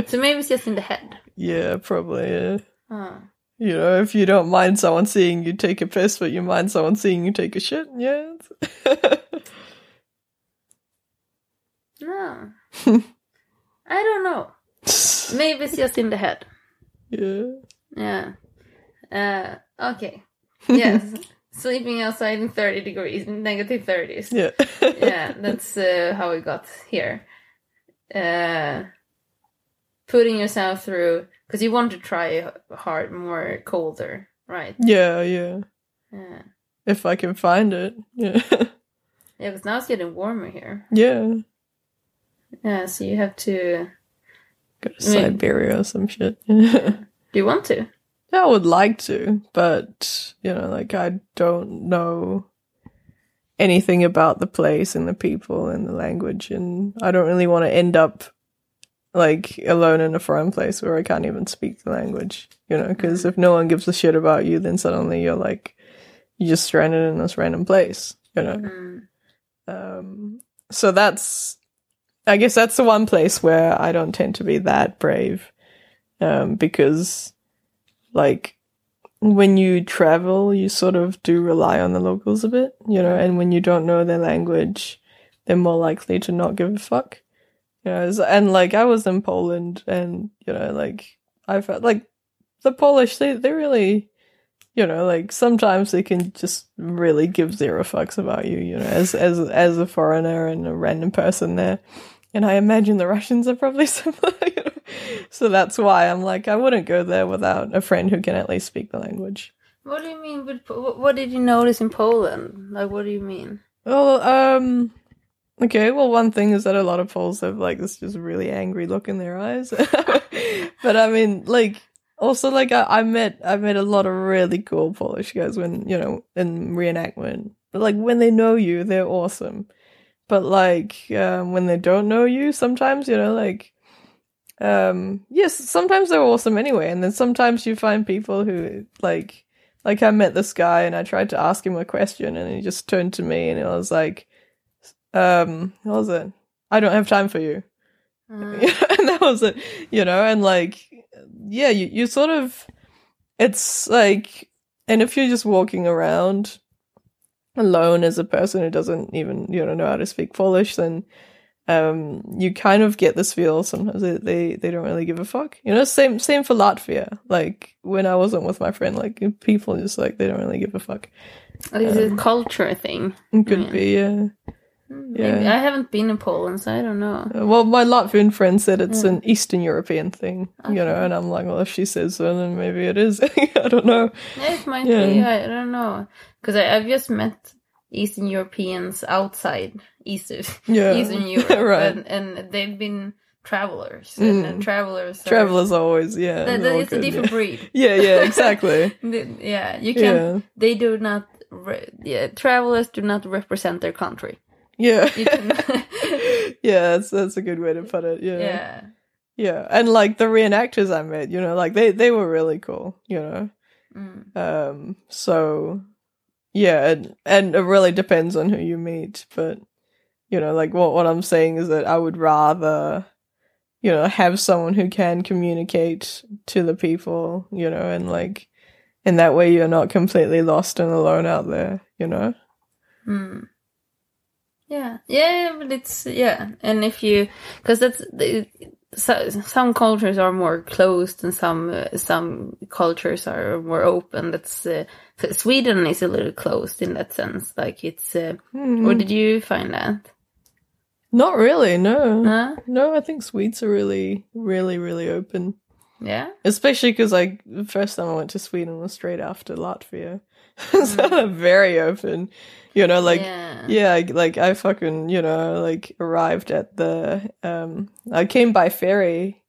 so maybe it's just in the head. yeah, probably. Yeah. Huh. You know, if you don't mind someone seeing you take a piss, but you mind someone seeing you take a shit, yeah. No, *laughs* I don't know. Maybe it's just in the head. yeah. Yeah. Uh, okay. Yes. *laughs* Sleeping outside in 30 degrees, negative 30s. Yeah. Yeah, that's uh, how we got here. Uh, putting yourself through, because you want to try hard, more colder, right? Yeah, yeah. Yeah. If I can find it. Yeah. *laughs* Yeah, because now it's getting warmer here. yeah. Yeah, so you have to. Go to I mean- or some shit. Yeah. *laughs* Do you want to? Yeah, I would like to, but you know, like I don't know anything about the place and the people and the language, and I don't really want to end up like alone in a foreign place where I can't even speak the language. You know, because if no one gives a shit about you, then suddenly you're like you're just stranded in this random place. You know, Mm. um, so that's I guess that's the one place where I don't tend to be that brave, um, because like when you travel, you sort of do rely on the locals a bit, you know, and when you don't know their language, they're more likely to not give a fuck. As- and like I was in Poland and, you know, like I felt like the Polish, they, they really, you know, like sometimes they can just really give zero fucks about you, you know, as, as, as a foreigner and a random person there. And I imagine the Russians are probably *laughs* similar, you know? So that's why I'm like, I wouldn't go there without a friend who can at least speak the language. What do you mean? What did you notice in Poland? Like, what do you mean? Well, um, okay. Well, one thing is that a lot of Poles have like this just really angry look in their eyes. *laughs* but I mean, like, also like I, I met I met a lot of really cool Polish guys when you know in reenactment. But like when they know you, they're awesome. But like um, when they don't know you, sometimes you know like. Um. Yes. Sometimes they're awesome anyway, and then sometimes you find people who like like I met this guy and I tried to ask him a question and he just turned to me and it was like, um, what was it? I don't have time for you. Uh, *laughs* and that was it, you know, and like, yeah, you, you sort of, it's like, and if you're just walking around alone as a person who doesn't even, you know, know how to speak Polish, then um, you kind of get this feel sometimes they, they, they don't really give a fuck. You know, same same for Latvia. Like when I wasn't with my friend, like people just like they don't really give a fuck. It's a culture thing. It could Yeah. be, yeah. Maybe. Yeah. I haven't been in Poland, so I don't know. Uh, Well, my Latvian friend said it's Yeah. an Eastern European thing, you know, and I'm like, well, if she says so, then maybe it is. *laughs* I don't know. It might Yeah. be. I, don't know because I've just met Eastern Europeans outside Eastern *laughs* Yeah, Eastern *laughs* Europe, right. and, and they've been travelers, and, and Mm. travelers. Are, Travelers always, yeah. That, they're all it's a different yeah. breed. Yeah, yeah, exactly. Yeah, you can. yeah, They do not. Re- yeah, travelers do not represent their country. Yeah, *laughs* *laughs* yeah. That's that's a good way to put it. Yeah. yeah. Yeah, and like the reenactors I met, you know, like they they were really cool, you know. Mm. Um, so yeah, and and it really depends on who you meet, but You know, like what what I'm saying is that I would rather, you know, have someone who can communicate to the people, you know, and like in that way you're not completely lost and alone out there, you know. Hmm. Yeah, yeah, but it's yeah, and if you because that's the, so, some cultures are more closed and some uh, some cultures are more open. That's uh, Sweden is a little closed in that sense. Like it's, uh, where did you find that? Not really, no. Huh? No, I think Swedes are really, really, really open. Yeah. Especially because like the first time I went to Sweden was straight after Latvia, *laughs* so they're very open. You know, like yeah. yeah, like I fucking you know like arrived at the um I came by ferry,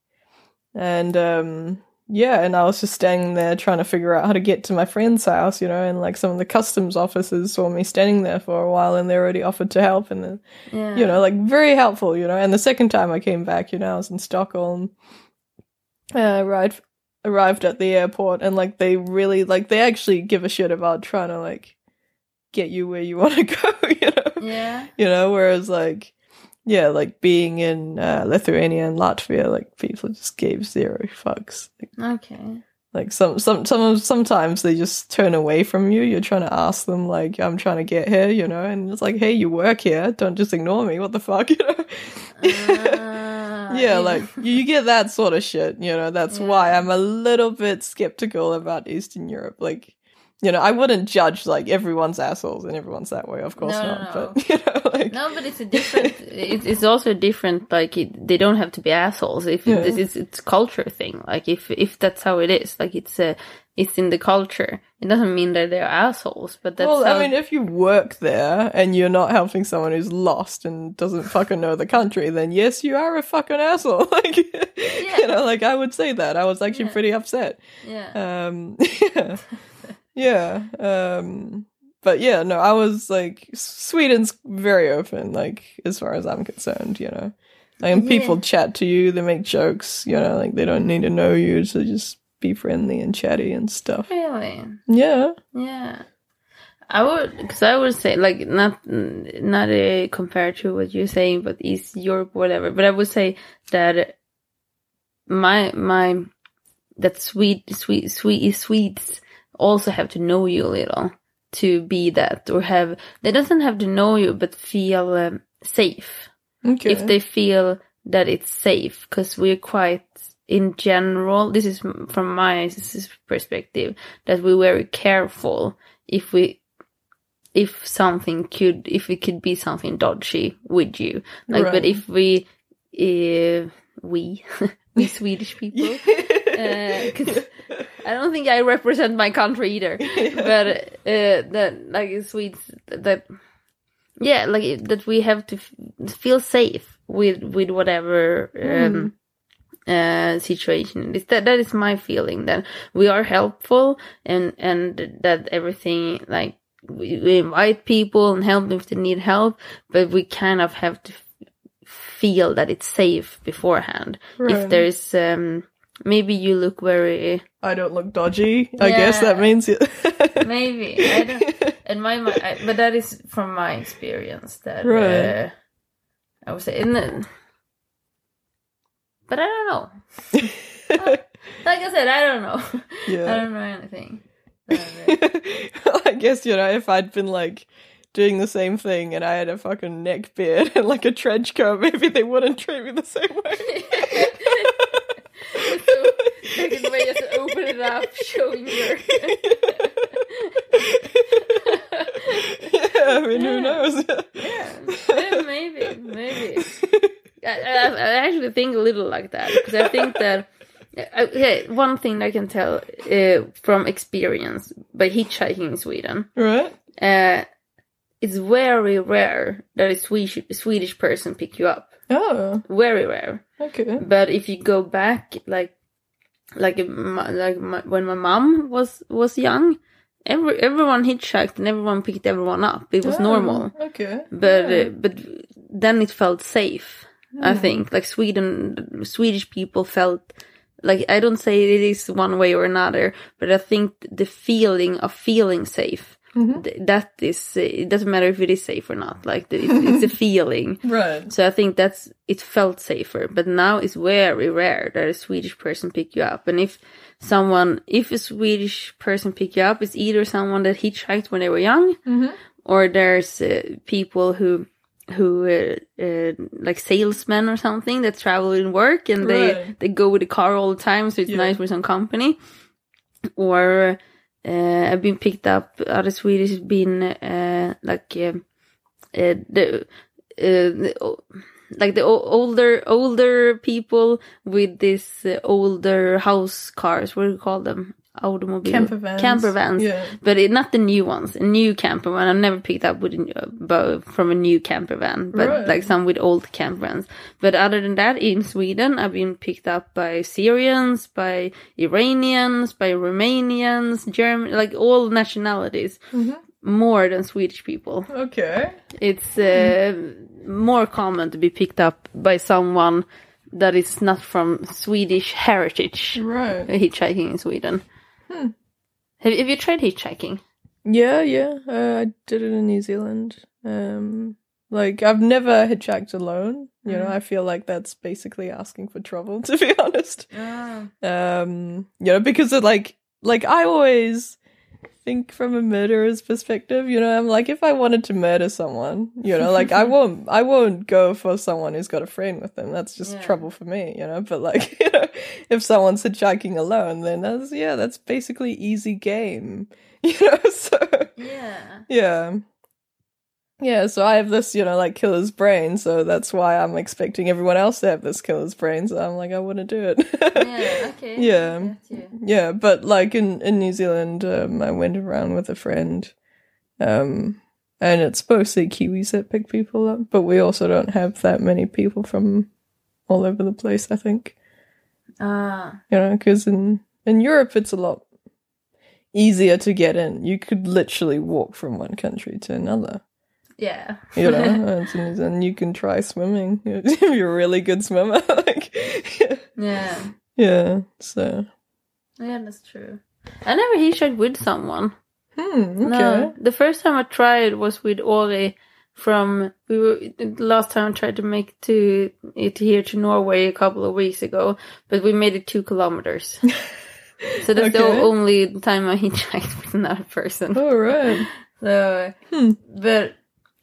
and um yeah, and I was just standing there trying to figure out how to get to my friend's house, you know, and like some of the customs officers saw me standing there for a while, and they already offered to help, and then yeah. you know, like very helpful, you know. And the second time I came back, you know, I was in Stockholm. Uh, arrived arrived at the airport, and like they really like they actually give a shit about trying to like get you where you *laughs* want to go, you know. Yeah. You know, whereas like yeah, like being in uh, Lithuania and Latvia, like people just gave zero fucks. Like, Okay. like some some some sometimes they just turn away from you. You're trying to ask them like I'm trying to get here, you know, and it's like, hey, you work here, don't just ignore me. What the fuck, *laughs* you know? Ah, yeah, like you you get that sort of shit, you know. That's why I'm a little bit skeptical about Eastern Europe. Like, you know, I wouldn't judge like everyone's assholes and everyone's that way, of course No, no, not. no. But *laughs* you know, like No, but it's a different. *laughs* it's, it's also different. Like it, they don't have to be assholes. If Yeah. it's, it's it's culture thing. Like if if that's how it is. Like it's a it's in the culture. It doesn't mean that they're assholes. But that's well, how, I mean, if you work there and you're not helping someone who's lost and doesn't fucking know the country, then yes, you are a fucking asshole. *laughs* Like, you know, like I would say that. I was actually Yeah. pretty upset. yeah. Um, yeah, yeah. Um, but yeah, no, I was like, Sweden's very open, like as far as I'm concerned. You know, like and people Yeah. chat to you, they make jokes. You know, like they don't need to know you, so just be friendly and chatty and stuff. Really. Yeah. Yeah. I would, because I would say, like, not not uh, compared to what you're saying, but East Europe, whatever. But I would say that my my that sweet sweet sweet Swedes also have to know you a little to be that, or have they doesn't have to know you, but feel um, safe. Okay. if they feel that it's safe because we're quite in general this is from my perspective that we're very careful if we if something could if it could be something dodgy with you. Like but if we uh, we *laughs* we swedish people *laughs* uh, I don't think I represent my country either, *laughs* but uh, that like Swedes that yeah, like that we have to f- feel safe with with whatever um, uh, situation. It's that that is my feeling that we are helpful and and that everything like we, we invite people and help them if they need help, but we kind of have to f- feel that it's safe beforehand. Right. If there's um maybe you look very I don't look dodgy. I guess that means it. *laughs* maybe I don't and my, my I, but that is from my experience that Right. uh, I would say and then, but I don't know *laughs* like I said I don't know Yeah. I don't know anything uh, *laughs* well, I guess you know if I'd been like doing the same thing and I had a fucking neck beard and like a trench coat, maybe they wouldn't treat me the same way. So *laughs* second way just open it up showing your yeah, *laughs* I mean, who knows? yeah, yeah, maybe maybe I, I, I actually think a little like that because I think that uh, okay, one thing I can tell uh, from experience by hitchhiking in Sweden, right? uh, it's very rare that a Swedish Swedish person pick you up. Oh, Very rare. okay. But if you go back, like, like, like my, when my mom was was young, every everyone hitchhiked and everyone picked everyone up. It was Oh, normal. Okay. But Yeah. uh, but then it felt safe. I think like Sweden, Swedish people felt like I don't say it is one way or another, but I think the feeling of feeling safe th- that is it doesn't matter if it is safe or not. Like the, it's, it's a *laughs* feeling. Right. So I think that's it felt safer, but now it's very rare that a Swedish person pick you up. And if someone, if a Swedish person pick you up, it's either someone that hitchhiked when they were young, or there's uh, people who who uh, uh, like salesmen or something that travel in work and they Right. they go with the car all the time, so it's Yeah. nice with some company. Or I've been picked up. Other Swedish has been uh, like uh, uh, the. Like the older older people with this older house cars what do you call them automobile Camper vans. camper vans Yeah. but it, not the new ones a new camper van i've never picked up with a, new- uh, from a new camper van but Right. like some with old camper vans but other than that in sweden i've been picked up by syrians by iranians by romanians german like all nationalities more than swedish people Okay. it's uh, more common to be picked up by someone that is not from Swedish heritage Right. hitchhiking in Sweden. Have, have you tried hitchhiking? Yeah, yeah. Uh, I did it in New Zealand. Um, like I've never hitchhiked alone. You know, I feel like that's basically asking for trouble, *laughs* to be honest. Um, you know, because it like like I always think from a murderer's perspective. You know, I'm like if I wanted to murder someone, you know, like I *laughs* won't I won't go for someone who's got a friend with them. That's just Yeah. trouble for me, you know. But like, *laughs* you know, if someone's hitchhiking alone, then that's yeah, that's basically easy game. *laughs* You know, so Yeah. yeah. Yeah, so I have this, you know, like killer's brain, so that's why I'm expecting everyone else to have this killer's brain, so I'm like, I want to do it. Yeah. *laughs* Okay. Yeah. I get you. Yeah, but like in, in New Zealand, um, I went around with a friend, um, and it's mostly Kiwis that pick people up, but we also don't have that many people from all over the place, I think. Ah. You know, because in, in Europe, it's a lot easier to get in. You could literally walk from one country to another. Yeah. you know, *laughs* and, and you can try swimming. *laughs* You're a really good swimmer. *laughs* like, yeah. yeah. So, Yeah, that's true. I never he hitchhiked with someone. hmm, okay. No, the first time I tried was with Ori from we were the last time I tried to make to it here to Norway a couple of weeks ago, but we made it two kilometers. so that's the only time I hitchhiked with another person. All right. So, Hmm. but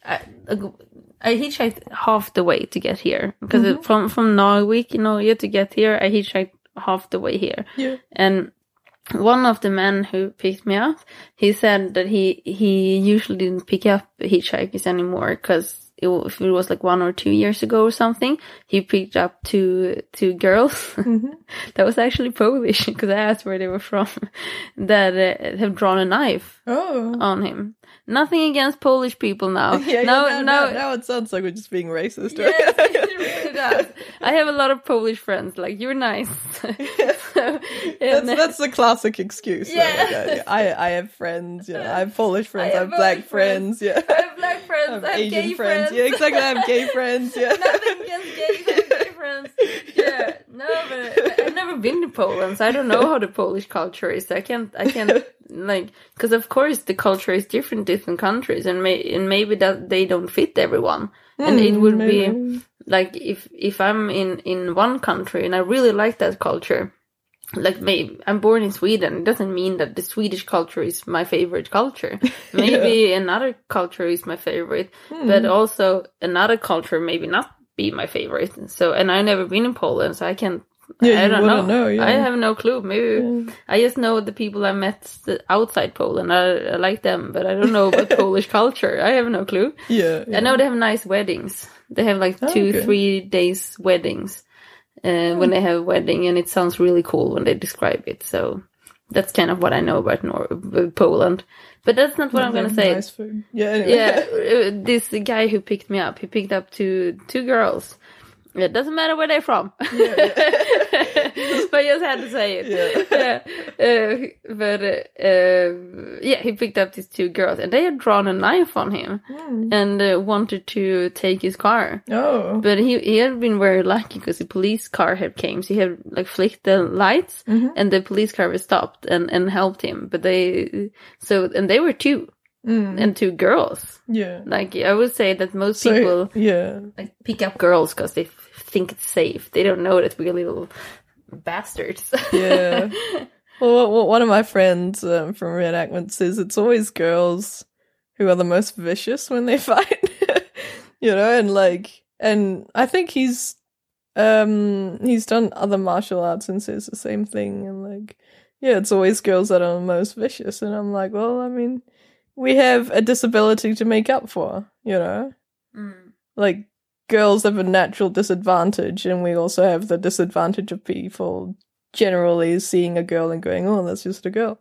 I, I hitchhiked half the way to get here because from from Narvik, you know, you had to get here, I hitchhiked half the way here. Yeah. And one of the men who picked me up, he said that he he usually didn't pick up hitchhikers anymore because if it was like one or two years ago or something, he picked up two two girls *laughs* that was actually Polish because I asked where they were from *laughs* that uh, have drawn a knife Oh. on him. Nothing against Polish people now. *laughs* Yeah, no, yeah, no, now, now it sounds like we're just being racist. Yes, it does. I have a lot of Polish friends. Like you're nice. *laughs* So, That's, that's the classic excuse. Yeah. Like, I, I have friends, know, I have Polish friends, I have have, black Polish friends, yeah. I have black friends. I have I have Asian gay friends. friends. Yeah, exactly. I have gay friends, *laughs* yeah. Nothing against. I gay friends. *laughs* Yeah, no, but I've never been to Poland, so I don't know how the Polish culture is. I can't, I can't *laughs* like, because of course the culture is different, different countries, and may and maybe that they don't fit everyone, and it Hmm, would be like if if I'm in in one country and I really like that culture. Like maybe I'm born in Sweden. It doesn't mean that the Swedish culture is my favorite culture. *laughs* Maybe another culture is my favorite, but also another culture maybe not be my favorite. So, and I've never been in Poland, so I can't. Yeah, I don't know. know, yeah. I have no clue. Maybe I just know the people I met outside Poland. I, I like them, but I don't know about *laughs* Polish culture. I have no clue. Yeah. I know they have nice weddings. They have like Oh, two, okay. three days weddings uh, when they have a wedding, and it sounds really cool when they describe it. So that's kind of what I know about Nor- uh, Poland. But that's not what I'm gonna say. Nice. Yeah, anyway. Yeah, *laughs* uh, this guy who picked me up, he picked up two two girls. It doesn't matter where they're from, *laughs* *laughs* but I just had to say it. Yeah. *laughs* Uh, but uh, uh, yeah, he picked up these two girls, and they had drawn a knife on him and uh, wanted to take his car. Oh. But he he had been very lucky because the police car had came, so he had like flicked the lights, and the police car was stopped and and helped him. But they so and they were two. Mm. and two girls. Yeah. Like I would say that most So, people yeah. like pick up girls because they think it's safe. They don't know that we're little bastards. Yeah. *laughs* Well, one of my friends um, from reenactment says it's always girls who are the most vicious when they *laughs* fight. you know, and like, and I think he's um he's done other martial arts and says the same thing. And like, yeah, it's always girls that are the most vicious. And I'm like, well, I mean, we have a disability to make up for. You know, Mm. like girls have a natural disadvantage and we also have the disadvantage of people generally seeing a girl and going oh that's just a girl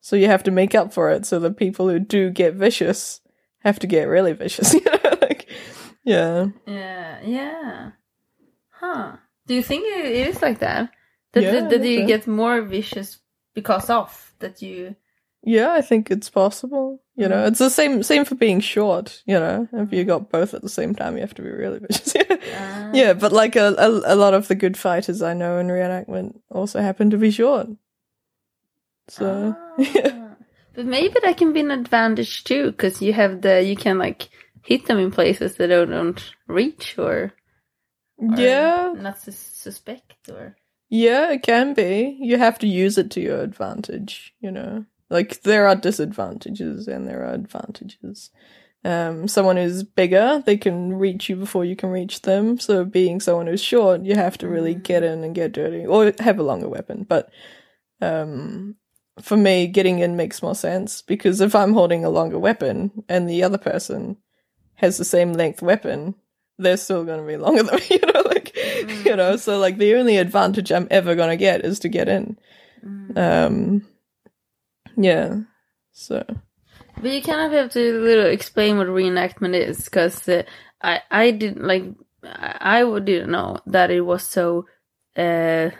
so you have to make up for it so the people who do get vicious have to get really vicious *laughs* like yeah Yeah, yeah. Huh. Do you think it is like that? That, Yeah, that, that you get more vicious because of that you. Yeah i think it's possible you know Mm. it's the same same for being short you know if you got both at the same time you have to be really vicious *laughs* Ah. yeah but like a, a, a lot of the good fighters i know in reenactment also happen to be short so yeah. Ah. *laughs* But maybe that can be an advantage too, because you have the you can like hit them in places that they don't reach or, or yeah not sus- suspect or. Yeah, it can be. You have to use it to your advantage, you know. Like there are disadvantages and there are advantages. Um, someone who's bigger, they can reach you before you can reach them. So being someone who's short, you have to really Mm. get in and get dirty or have a longer weapon. But, um, for me, getting in makes more sense because if I'm holding a longer weapon and the other person has the same length weapon, they're still going to be longer than *laughs* me, you know, like, you know, so like the only advantage I'm ever going to get is to get in. Mm. Um, yeah. So, But you kind of have to little explain what reenactment is, because uh, I I didn't like I, I would- didn't know that it was so because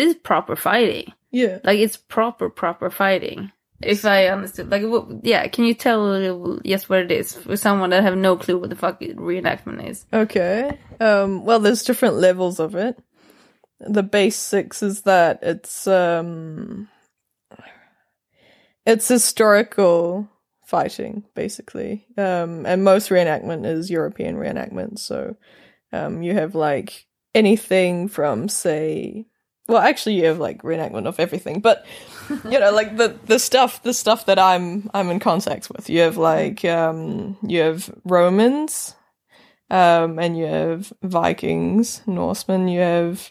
it's proper fighting, yeah. like it's proper proper fighting. If I understood, like, what, yeah, can you tell yes what it is for someone that have no clue what the fuck reenactment is? Okay. Um, well, there's different levels of it. The basics is that it's, um, it's historical fighting, basically. Um, and most reenactment is European reenactment. So, um, you have like anything from, say, well, actually, you have like reenactment of everything, but *laughs* you know, like the the stuff, the stuff that I'm I'm in contact with. You have like um, you have Romans, um, and you have Vikings, Norsemen. You have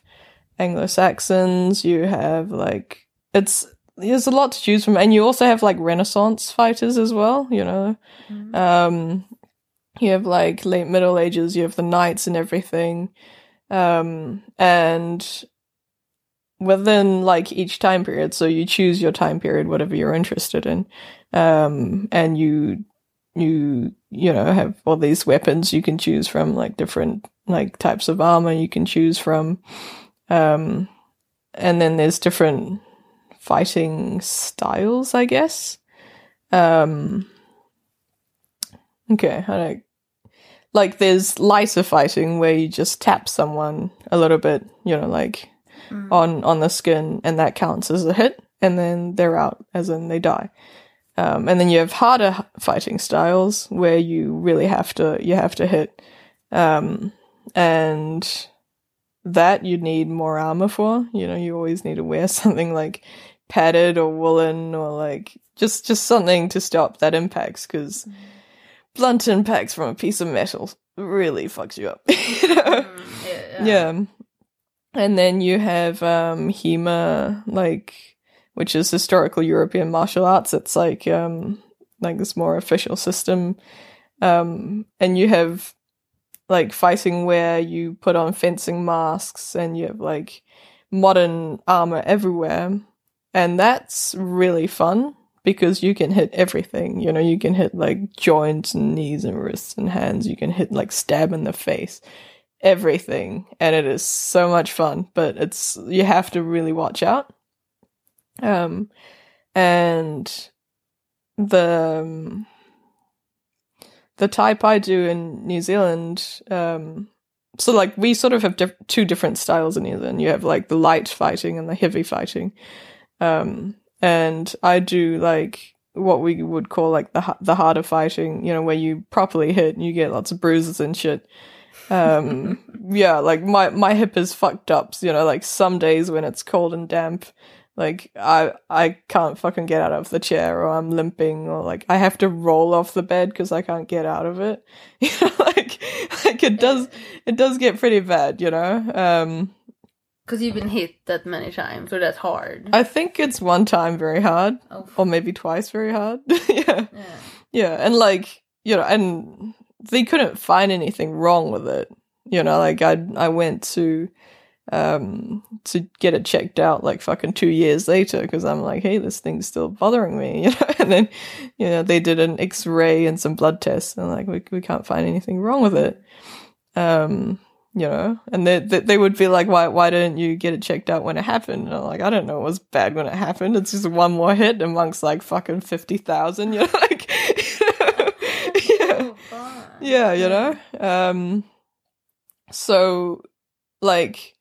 Anglo Saxons. You have like it's there's a lot to choose from, and you also have like Renaissance fighters as well. You know, um, you have like late Middle Ages. You have the knights and everything, um, and within like each time period so you choose your time period whatever you're interested in um and you you you know have all these weapons you can choose from like different like types of armor you can choose from um and then there's different fighting styles i guess. Um okay I, like there's lighter fighting where you just tap someone a little bit you know like Mm. on on the skin and that counts as a hit and then they're out as in they die. Um, and then you have harder fighting styles where you really have to you have to hit. Um, and that you need more armor for you know you always need to wear *laughs* something like padded or woolen or like just just something to stop that impacts because blunt impacts from a piece of metal really fucks you up *laughs* you know? Mm, yeah. And then you have um HEMA, like which is historical European martial arts. It's like um like this more official system. Um and you have like fighting where you put on fencing masks and you have like modern armor everywhere. And that's really fun because you can hit everything. You know, you can hit like joints and knees and wrists and hands. You can hit like stab in the face everything and it is so much fun but it's you have to really watch out um and the um, the type i do in new zealand um so like we sort of have diff- two different styles in new zealand you have like the light fighting and the heavy fighting um and i do like what we would call like the the harder fighting, you know, where you properly hit and you get lots of bruises and shit. Um, *laughs* yeah, like my my hip is fucked up. You know, like some days when it's cold and damp, like I I can't fucking get out of the chair, or I'm limping, or like I have to roll off the bed because I can't get out of it. *laughs* You know, like like it does it does get pretty bad. You know. Um, Because you've been hit that many times, or that's hard. I think it's one time very hard, Oh, or maybe twice very hard. *laughs* yeah. yeah. Yeah, and like you know, and they couldn't find anything wrong with it. You know, like I I went to um to get it checked out like fucking two years later because I'm like, hey, this thing's still bothering me, *laughs* you know. And then you know they did an X-ray and some blood tests, and like we we can't find anything wrong with it. Um, you know, and they they, they would be like, why why didn't you get it checked out when it happened? And I'm like, I don't know, it was bad when it happened. It's just one more hit amongst like fucking fifty thousand, you know, *laughs* like. *laughs* yeah Oh, yeah you know um so like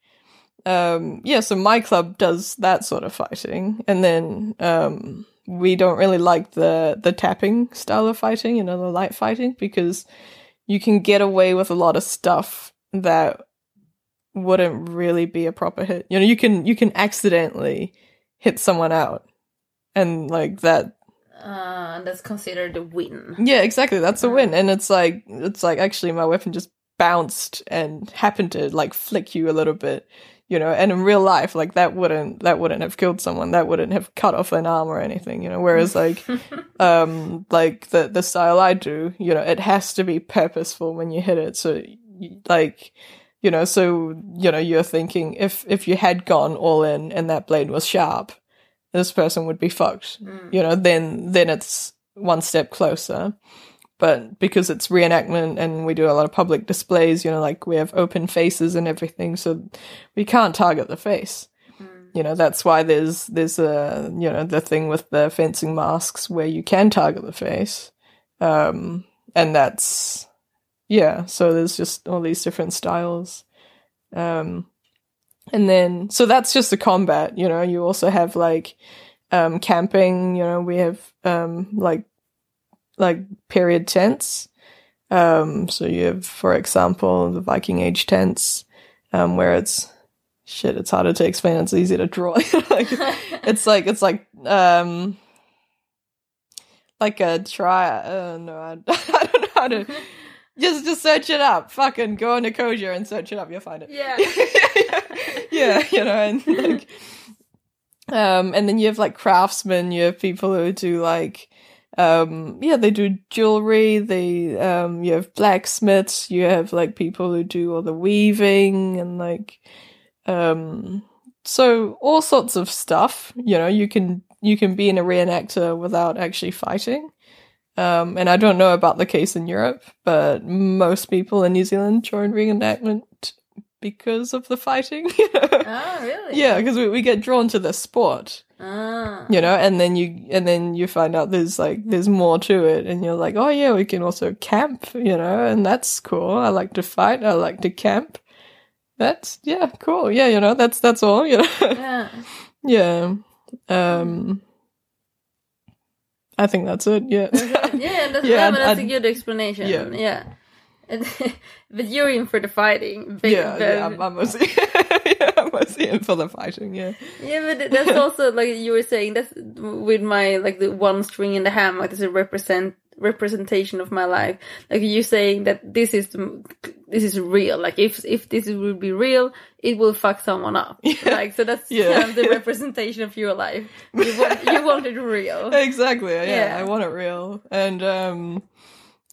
um yeah so my club does that sort of fighting and then um we don't really like the the tapping style of fighting you know the light fighting because you can get away with a lot of stuff that wouldn't really be a proper hit you know you can you can accidentally hit someone out and like that Uh, that's considered a win. yeah, exactly. That's a win. And it's like it's like actually my weapon just bounced and happened to like flick you a little bit, you know. And in real life, like that wouldn't that wouldn't have killed someone. That wouldn't have cut off an arm or anything, you know. Whereas like *laughs* um like the the style I do, you know, it has to be purposeful when you hit it. So like you know, so you know, you're thinking if if you had gone all in and that blade was sharp, this person would be fucked Mm. you know, then then it's one step closer. But because it's reenactment and we do a lot of public displays, you know, like we have open faces and everything, so we can't target the face. Mm. You know, that's why there's there's a you know the thing with the fencing masks where you can target the face, um, and that's yeah. So there's just all these different styles, um, and then so that's just the combat. You know, you also have like um camping you know we have um like like period tents um so you have for example the viking age tents um where it's shit it's harder to explain it's easy to draw *laughs* like it's like it's like um like a try uh, no I, *laughs* I don't know how to just just search it up fucking go on Ecosia and search it up you'll find it Yeah. *laughs* yeah, you know, and like, um, and then you have like craftsmen, you have people who do like, um, yeah, they do jewelry. They, um, you have blacksmiths. You have like people who do all the weaving and like, um, so all sorts of stuff. You know, you can you can be in a reenactor without actually fighting. Um, and I don't know about the case in Europe, but most people in New Zealand join reenactment because of the fighting. *laughs* Oh, really? yeah, because we, we get drawn to the sport, Ah. you know, and then you and then you find out there's like there's more to it, and you're like, oh yeah, we can also camp, you know, and that's cool. I like to fight. I like to camp. That's yeah, cool. Yeah, you know, that's that's all. You know, Yeah. *laughs* yeah. Um, I think that's it. Yeah. yeah, *laughs* that's, Yeah, that's a good explanation. yeah. Yeah. *laughs* But you're in for the fighting. Big- yeah, the- yeah, I'm, I'm mostly, *laughs* yeah, I'm mostly in for the fighting. Yeah, Yeah, but that's also like you were saying. That's with my like the one string in the hammock. That's a represent representation of my life. Like you saying that this is this is real. Like if if this would be real, it will fuck someone up. *laughs* Like so that's Yeah. kind of the *laughs* representation of your life. You want you want it real. *laughs* exactly. Yeah, Yeah. I want it real, and um,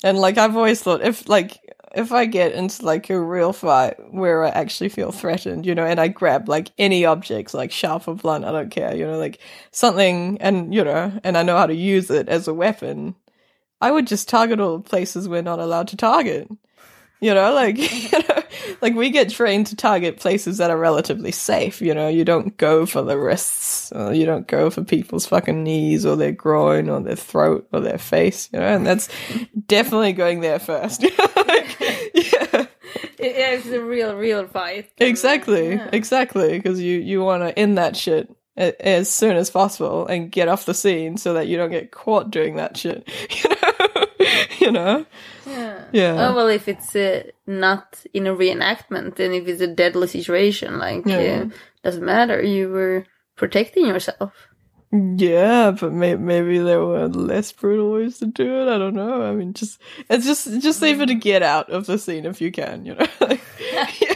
and like I've always thought, if like if I get into like a real fight where I actually feel threatened, you know, and I grab like any objects, like sharp or blunt, I don't care, you know, like something, and you know, and I know how to use it as a weapon, I would just target all places we're not allowed to target. You know, like *laughs* you know, like we get trained to target places that are relatively safe. You know, you don't go for the wrists, or you don't go for people's fucking knees or their groin or their throat or their face. You know, and that's definitely going there first. *laughs* Like, yeah, it's a real real fight. exactly, Yeah. exactly. Because you you want to end that shit as soon as possible and get off the scene so that you don't get caught doing that shit. *laughs* You know, *laughs* you know. Yeah. Yeah. Oh well, if it's uh, not in a reenactment, and if it's a deadly situation, like Yeah. uh, doesn't matter. You were protecting yourself. Yeah, but may- maybe there were less brutal ways to do it. I don't know. I mean, just it's just just safer to get out of the scene if you can. You know. *laughs* Like, yeah.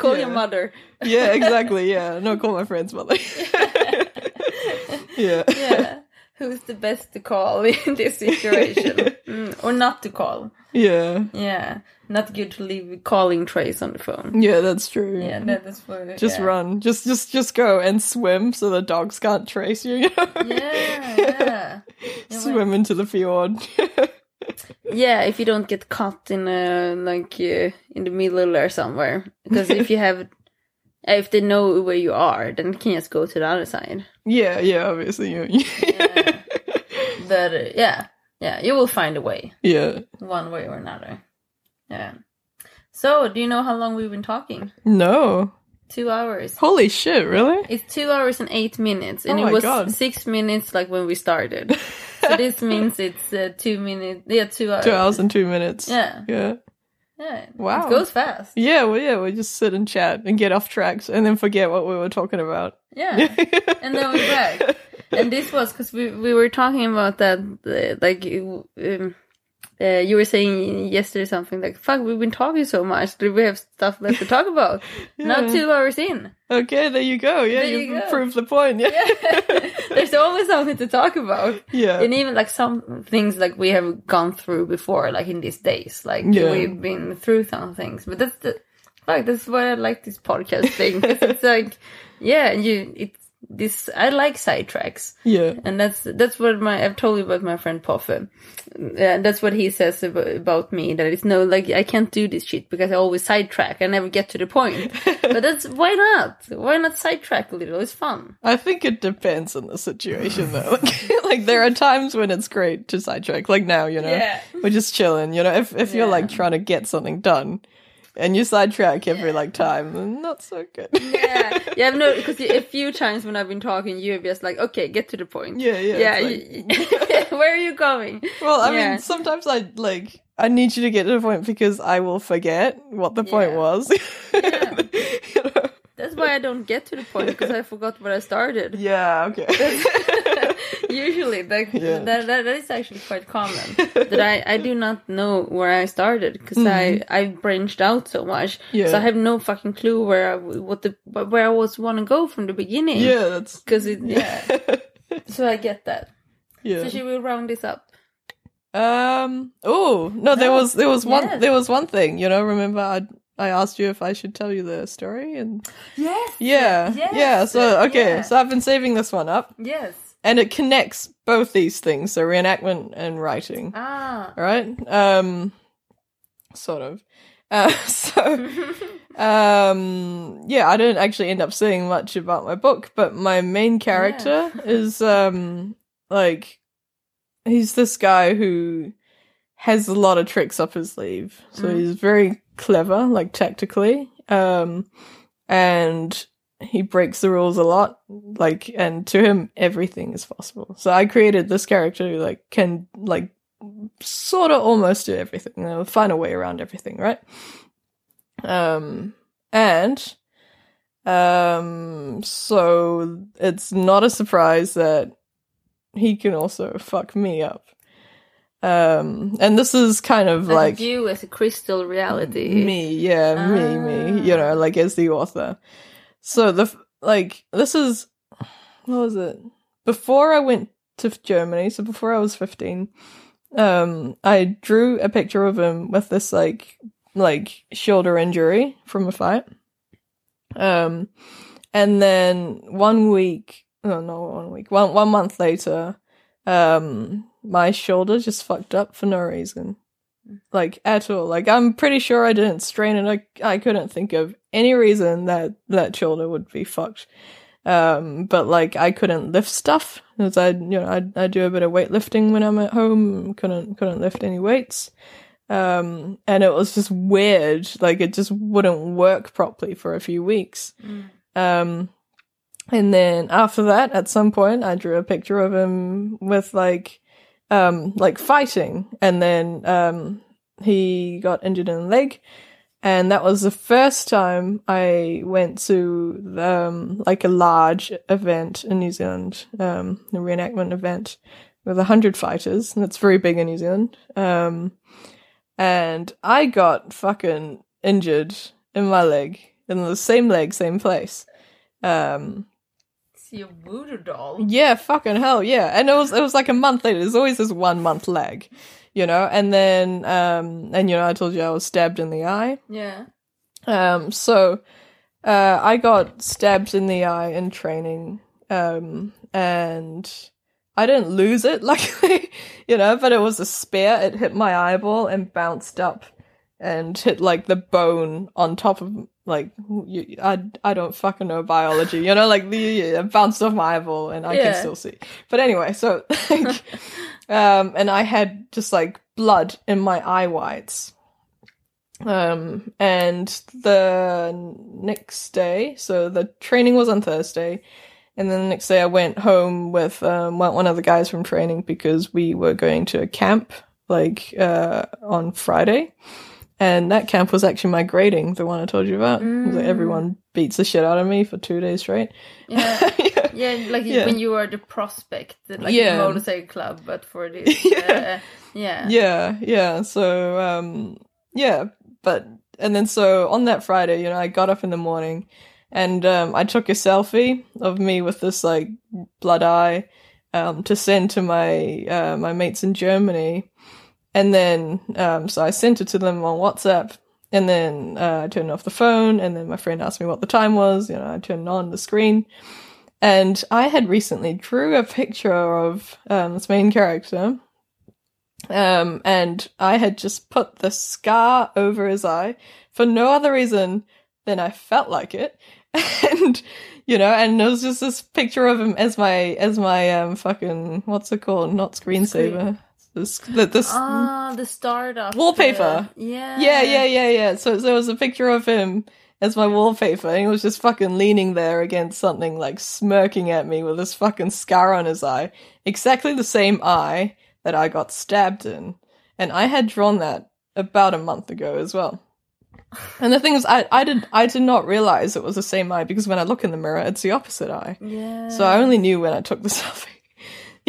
Call Yeah. your mother. *laughs* yeah, exactly. Yeah, no, call my friend's mother. *laughs* yeah. Yeah. Who's the best to call *laughs* in this situation, mm, or not to call? Yeah. Yeah, not good to leave calling trace on the phone. Yeah, that's true. Yeah, that is for Just yeah. run. Just just just go and swim so the dogs can't trace you. you know? Yeah, yeah. Yeah, swim into the fjord. Yeah, if you don't get caught in a like uh, in the middle or somewhere, because if you have, *laughs* if they know where you are, then you can just go to the other side. yeah, yeah, obviously. You, *laughs* Yeah. but uh, yeah, yeah, you will find a way, yeah. one way or another. Yeah. So, do you know how long we've been talking? No. Two hours. Holy shit, really? It's two hours and eight minutes, and Oh it was God. six minutes like when we started. *laughs* *laughs* so this means it's uh, two minutes. Yeah, two hours. Two hours and two minutes. Yeah, Yeah. yeah. Wow. It goes fast. Yeah, well, yeah, we just sit and chat and get off tracks and then forget what we were talking about. Yeah. *laughs* and then we're back. And this was because we we were talking about that, uh, like, um, uh, you were saying yesterday something like, "Fuck, we've been talking so much. Do we have stuff left to talk about?" Now *laughs* Yeah. two hours in, Okay, there you go. Yeah, There you, you proved the point. Yeah. *laughs* there's always something to talk about. Yeah. And even like some things like we have gone through before, like in these days, like Yeah. we've been through some things. But that's the like that's why I like this podcast thing. it's *laughs* like, yeah, you it's this I like sidetracks. Yeah. And that's that's what my I've told you about my friend Poffe. Yeah, uh, that's what he says about, about me. That it's no like I can't do this shit because I always sidetrack. I never get to the point. *laughs* but that's why not? Why not sidetrack a little? It's fun. I think it depends on the situation, though. *laughs* Like, *laughs* like there are times when it's great to sidetrack, like now, you know, Yeah. we're just chilling. You know, if if you're like trying to get something done, and you sidetrack every like time, not so good. Yeah, *laughs* yeah. I've noticed because a few times when I've been talking, you're just like, okay, get to the point. Yeah, yeah, yeah. you- *laughs* where are you going? well, I Yeah. mean, sometimes I like I need you to get to the point because I will forget what the point was. *laughs* You know? That's why I don't get to the point *laughs* because I forgot where I started. Yeah. Okay. *laughs* Usually, like Yeah. that, that, that is actually quite common. that *laughs* I, I do not know where I started because I I branched out so much. Mm-hmm. Yeah. So I have no fucking clue where I what the where I was want to go from the beginning. yeah. That's. Because it yeah. so I get that. yeah. So should we round this up? Um. Oh no, there was there was one Yes. there was one thing. You know, remember I I asked you if I should tell you the story, and Yes. yeah, Yes. yeah. So okay, Yeah. so I've been saving this one up, Yes. and it connects both these things, so reenactment and writing. Ah. All right. Um. Sort of. Uh, *laughs* so, *laughs* um, yeah, I didn't actually end up saying much about my book, but my main character *laughs* is, um, like, he's this guy who has a lot of tricks up his sleeve. So Mm. he's very clever, like, tactically. Um, and he breaks the rules a lot. Like, and to him, everything is possible. So I created this character who, like, can, like, sort of almost do everything. You know, find a way around everything, right? Um, and um, so it's not a surprise that he can also fuck me up. Um, and this is kind of Like, like you as a crystal reality. me, yeah, me, me, you know, Ah. like as the author. So the like this is what was it? Before I went to Germany, so before I was 15, um I drew a picture of him with this like like shoulder injury from a fight. Um and then one week, no, not one week, one one month later, um my shoulder just fucked up for no reason like at all. Like I'm pretty sure I didn't strain it. I I couldn't think of any reason that that shoulder would be fucked. Um, but like I couldn't lift stuff because I you know I I do a bit of weightlifting when I'm at home. Couldn't couldn't lift any weights. Um, and it was just weird. Like it just wouldn't work properly for a few weeks. Mm. Um, And then after that, at some point, I drew a picture of him with like, um, like fighting. And then, um, he got injured in the leg. And that was the first time I went to, um, like a large event in New Zealand, um, a reenactment event with a hundred fighters. And that's very big in New Zealand. Um, and I got fucking injured in my leg, in the same leg, same place. Um, It's your voodoo doll. yeah, fucking hell, yeah. And it was it was like a month later. There's always this one month lag, you know. And then um and you know I told you I was stabbed in the eye. Yeah. Um so uh I got stabbed in the eye in training. Um and I didn't lose it *laughs* luckily, you know, but it was a spear. It hit my eyeball and bounced up and hit like the bone on top of like you, I I don't fucking know biology, you know, like the it bounced off my eyeball and I Yeah. can still see. But anyway, so *laughs* like, um, and I had just like blood in my eye whites. Um, and the next day, so the training was on Thursday, and then the next day I went home with um one one of the guys from training because we were going to a camp like uh on Friday. And that camp was actually my grading, the one I told you about. Was like Mm. everyone beats the shit out of me for two days straight. Yeah. *laughs* yeah. Yeah, like Yeah. when you were the prospect, like Yeah. the motorcycle club, but for this. *laughs* Yeah. Uh, yeah. yeah, yeah. So, um, yeah, but and then so on that Friday, you know, I got up in the morning and um, I took a selfie of me with this like blood eye um, to send to my uh, my mates in Germany, and then um, so I sent it to them on WhatsApp. And then uh, I turned off the phone, and then my friend asked me what the time was. You know, I turned on the screen, and I had recently drew a picture of um, this main character, um, and I had just put the scar over his eye for no other reason than I felt like it. *laughs* And, you know, and there was just this picture of him as my, as my, um, fucking, what's it called? Not screensaver. This, the- this, Ah, the startup Wallpaper. uh, yeah. yeah, yeah, yeah, yeah. So, so there was a picture of him as my wallpaper, and he was just fucking leaning there against something, like smirking at me with this fucking scar on his eye. Exactly the same eye that I got stabbed in. And I had drawn that about a month ago as well. *sighs* And the thing is, I, I did I did not realize it was the same eye because when I look in the mirror, it's the opposite eye. Yeah. So I only knew when I took the *laughs* selfie.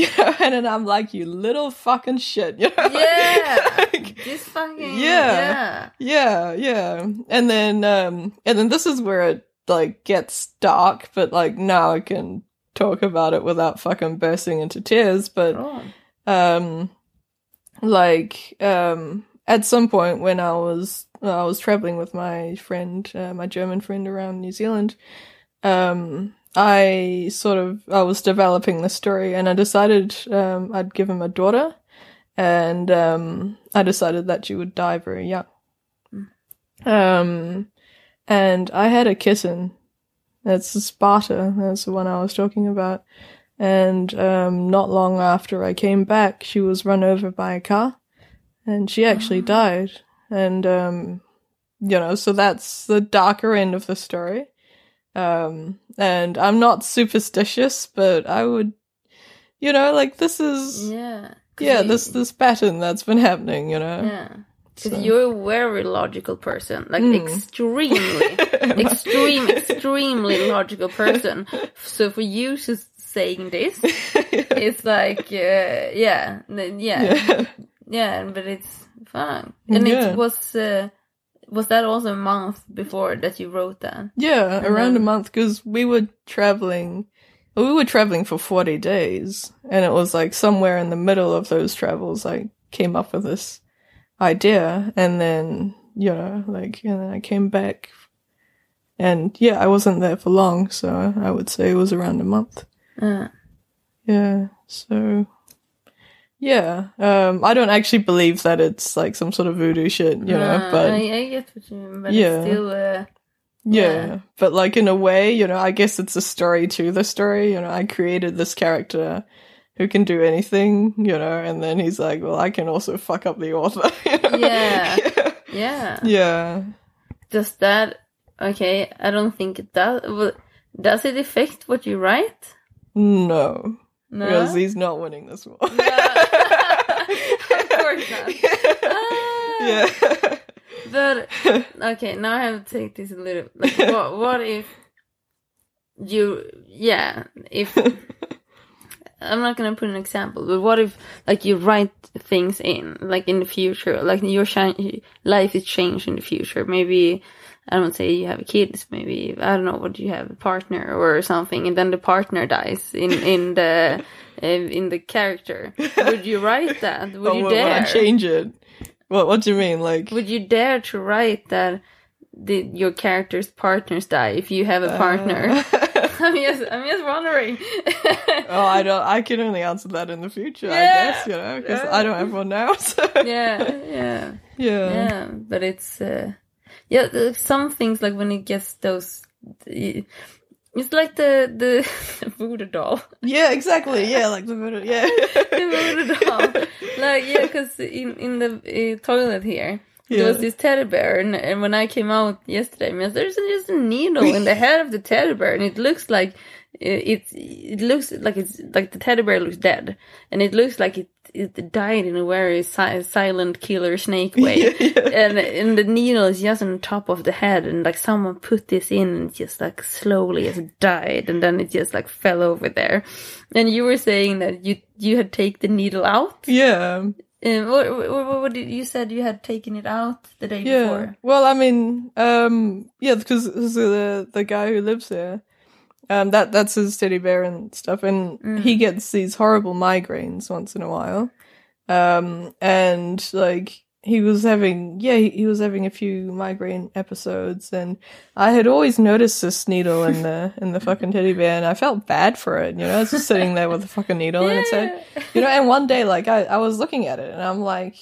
*laughs* You know, and then I'm like, you little fucking shit. *laughs* You know? Yeah. Like, This fucking. Yeah. Yeah. yeah, yeah. And then um and then this is where it like gets dark, but like now I can talk about it without fucking bursting into tears, but Oh. um like um at some point when I was I was traveling with my friend, uh, my German friend around New Zealand, um I sort of I was developing the story and I decided um I'd give him a daughter and um I decided that she would die very young. Um and I had a kitten. That's Sparta. That's the one I was talking about. And um, not long after I came back, she was run over by a car, and she actually *gasps* died. And um, you know, so that's the darker end of the story. Um, and I'm not superstitious, but I would, you know, like this is Yeah. yeah, you- this this pattern that's been happening. You know, Yeah. Because So- you're a very logical person, like Hmm. extremely, *laughs* extreme, extremely logical person. So for you to saying this, *laughs* it's like, uh, yeah, yeah, yeah. yeah, but it's fun. And Yeah. it was, uh, was that also a month before that you wrote that? Yeah, around a month because we were traveling. We were traveling for forty days, and it was like somewhere in the middle of those travels, I came up with this idea, and then you know, like, and then I came back, and yeah, I wasn't there for long, so I would say it was around a month. Uh, Yeah, so yeah, um, I don't actually believe that it's like some sort of voodoo shit, you know, but I, I get what you mean, but Yeah. it's still, uh, Yeah. Yeah. but like in a way, you know, I guess it's a story to the story. You know, I created this character who can do anything, you know, and then he's like, well, I can also fuck up the author. *laughs* you know? Yeah. yeah. *laughs* yeah. Yeah. Does that okay? I don't think it does. Does it affect what you write? No, No. because he's not winning this one. *laughs* of course not. Ah. yeah. But okay, now I have to take this a little. Like, what? What if you? Yeah, if *laughs* I'm not gonna put an example, but what if like you write things in, like in the future, like your life is changed in the future. Maybe I don't say you have kids. Maybe I don't know what you have a partner or something, and then the partner dies in in the. *laughs* In the character, would you write that? Would But you would dare? I change it? What What do you mean? Like, Would you dare to write that the, your character's partners die if you have a partner? Uh, *laughs* I'm just, I'm just wondering. *laughs* oh, I don't. I can only answer that in the future, I Yeah. guess. You know, because Yeah. I don't have one now. So. yeah, yeah, Yeah. yeah. But it's, uh, yeah, some things like when it gets those, it's like the the *laughs* voodoo doll. Yeah, exactly. Yeah, like the voodoo. Yeah. *laughs* the voodoo doll. Like yeah, because in in the uh, toilet here. There was this teddy bear, and, and when I came out yesterday, I mean, there's just a needle in the head of the teddy bear, and it looks like it, it it looks like it's like the teddy bear looks dead, and it looks like it it died in a very si- silent killer snake way, *laughs* Yeah. and and the needle is just on top of the head, and like someone put this in, and just like slowly has died, and then it just like fell over there, and you were saying that you you had take the needle out. yeah. Um, what, what, what did you said you had taken it out the day Yeah. before? Well, I mean, um, yeah, because the the guy who lives there, um, that that's his teddy bear and stuff, and Mm. he gets these horrible migraines once in a while, um, and like he was having, yeah, he, he was having a few migraine episodes, and I had always noticed this needle in the *laughs* in the fucking teddy bear, and I felt bad for it, you know, it's just sitting there with a fucking needle in its head, you know, and one day, like, I, I was looking at it and I'm like,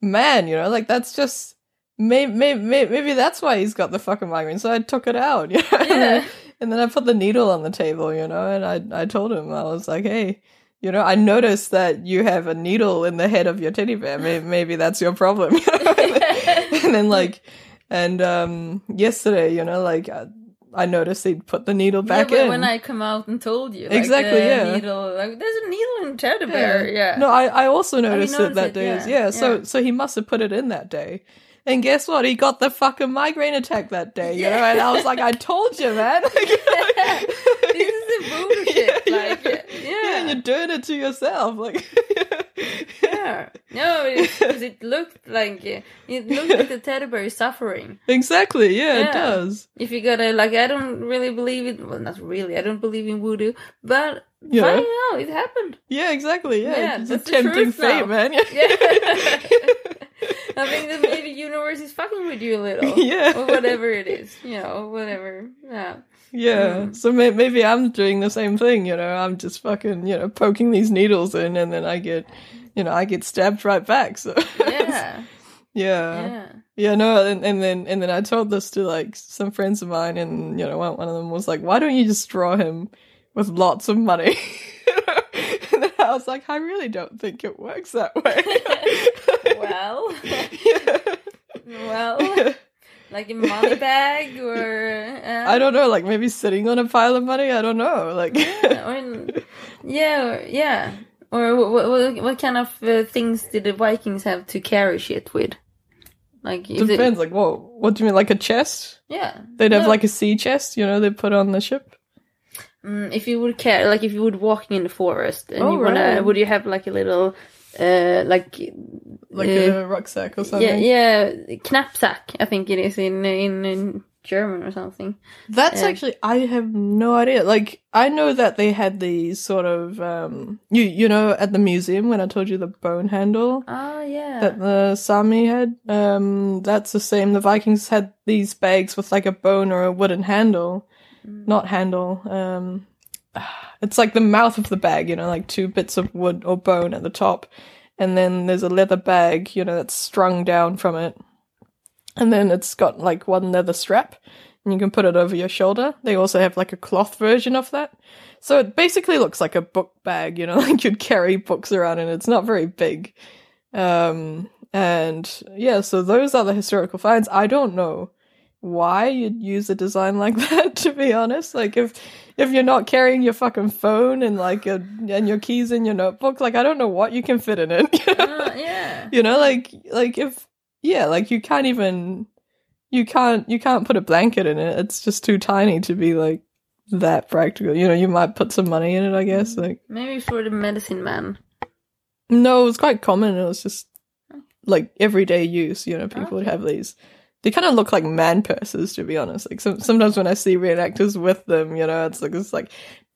man, you know, like, that's just, maybe, maybe, maybe that's why he's got the fucking migraine. So I took it out, *laughs* you know, Yeah. And then I put the needle on the table, you know, and I, I told him, I was like, hey, you know, I noticed that you have a needle in the head of your teddy bear. Maybe, *laughs* maybe that's your problem, you *laughs* know? and then, like, and, um, yesterday, you know, like, I, I noticed he'd put the needle back yeah, in. when I come out and told you, like, Exactly, the yeah. Needle, like there's a needle in teddy bear. Yeah. No, I, I also noticed it noticed that it? day. Yeah, Yeah, so yeah. so he must have put it in that day. And guess what? He got the fucking migraine attack that day, you know? And I was like, I told you, man. *laughs* *laughs* this is a voodoo shit. *laughs* Like, yeah, Yeah, and you're doing it to yourself. Like, yeah. No, because it looked like it looked like the teddy bear is suffering. exactly. Yeah, Yeah. it does. If you gotta like, I don't really believe it. Well, not really. I don't believe in voodoo, but Yeah. finding out it happened. Yeah, exactly. Yeah, Yeah, it's a tempting fate, now. man. Yeah. I think that maybe universe is fucking with you a little. *laughs* Yeah. Or whatever it is. You know, whatever. Yeah. Yeah, Mm. so may- maybe I'm doing the same thing, you know. I'm just fucking, you know, poking these needles in, and then I get, you know, I get stabbed right back. So Yeah. *laughs* yeah, yeah. Yeah, no, and, and then and then I told this to like some friends of mine, and you know, one, one of them was like, "Why don't you just draw him with lots of money?" *laughs* and I was like, "I really don't think it works that way." Well. *laughs* Well. Like a money *laughs* bag or. Uh, I don't know, like maybe sitting on a pile of money. I don't know, like or, yeah, or, yeah. Or what, what, what kind of uh, things did the Vikings have to carry shit with? Like, depends. it. Like, whoa, what do you mean, like a chest? Yeah. They'd have No. like a sea chest, you know, they put on the ship. Mm, if you would care, like if you would walking in the forest and Oh, you wanna, right. would you have like a little, uh, like, Like uh, a rucksack or something. yeah, knapsack? I think it is in in, in German or something. That's Yeah. actually I have no idea. Like I know that they had these sort of um you you know at the museum when I told you the bone handle Oh yeah, that the Sami had. Um that's the same. The Vikings had these bags with like a bone or a wooden handle. Not handle. Um it's like the mouth of the bag, you know, like two bits of wood or bone at the top. And then there's a leather bag, you know, that's strung down from it. And then it's got like one leather strap and you can put it over your shoulder. They also have like a cloth version of that. So it basically looks like a book bag, you know, *laughs* like you'd carry books around and it's not very big. Um, and yeah, so those are the historical finds. I don't know why you'd use a design like *laughs* that. To be honest, like if if you're not carrying your fucking phone and like your and your keys in your notebook, like I don't know what you can fit in it. *laughs* You know, Uh, yeah. you know like like if yeah, like you can't even you can't you can't put a blanket in it. It's just too tiny to be like that practical. You know, you might put some money in it, I guess. Like Maybe for the medicine man. no, it was quite common. It was just like everyday use. You know, people would have these. They kind of look like man purses, to be honest. Like some, sometimes when I see reenactors with them, you know, it's like this like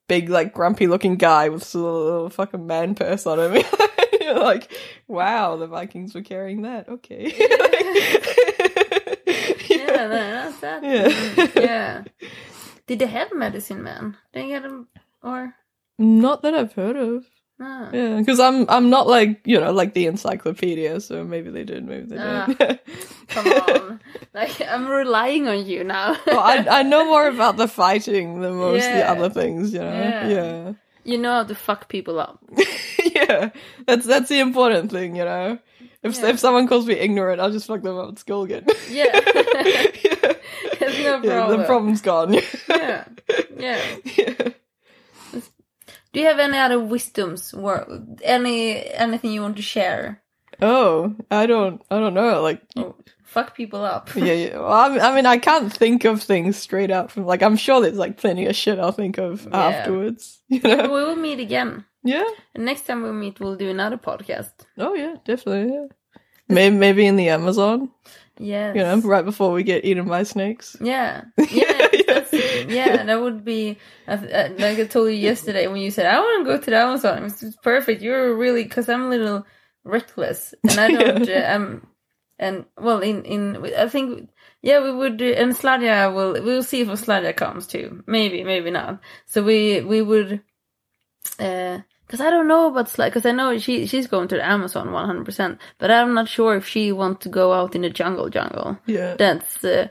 big, like grumpy looking guy with a little, little fucking man purse on him. *laughs* You're like, wow, the Vikings were carrying that. Okay. *laughs* Yeah, that, that's that. Yeah. Mm, *laughs* yeah. Did they have medicine man? Did They had them or Not that I've heard of. No? Yeah, because I'm I'm not like you know like the encyclopedia, so maybe they did, maybe they Ah, did. Come *laughs* on, like I'm relying on you now. well, I I know *laughs* more about the fighting than most of the other things, you know. Yeah. Yeah, you know how to fuck people up. *laughs* yeah. That's that's the important thing, you know. If Yeah. if someone calls me ignorant, I'll just fuck them up at school again. Yeah. yeah. There's no Yeah, problem. the problem's gone. Yeah, yeah. yeah. Do you have any other wisdoms or any anything you want to share? Oh, I don't I don't know. Like Oh, fuck people up. *laughs* yeah, yeah. Well, I, mean, I can't think of things straight out from like I'm sure there's like plenty of shit I'll think of Yeah. afterwards. *laughs* You know? we will meet again. Yeah. And next time we meet, we'll do another podcast. Oh yeah, definitely. Yeah. Maybe maybe in the Amazon. Yes. You know, right before we get eaten by snakes. Yeah, *laughs* yeah, that's, yeah. That would be uh, uh, like I told you yesterday when you said I want to go to the Amazon. It's perfect. You're really because I'm a little reckless and I don't. *laughs* uh, um, and well, in in I think yeah, we would. do- And Sladja will we'll see if Sladja comes too. Maybe, maybe not. So we we would. uh because I don't know about Sladja, because I know she she's going to the Amazon 100%, but I'm not sure if she wants to go out in the jungle jungle Yeah. that's uh,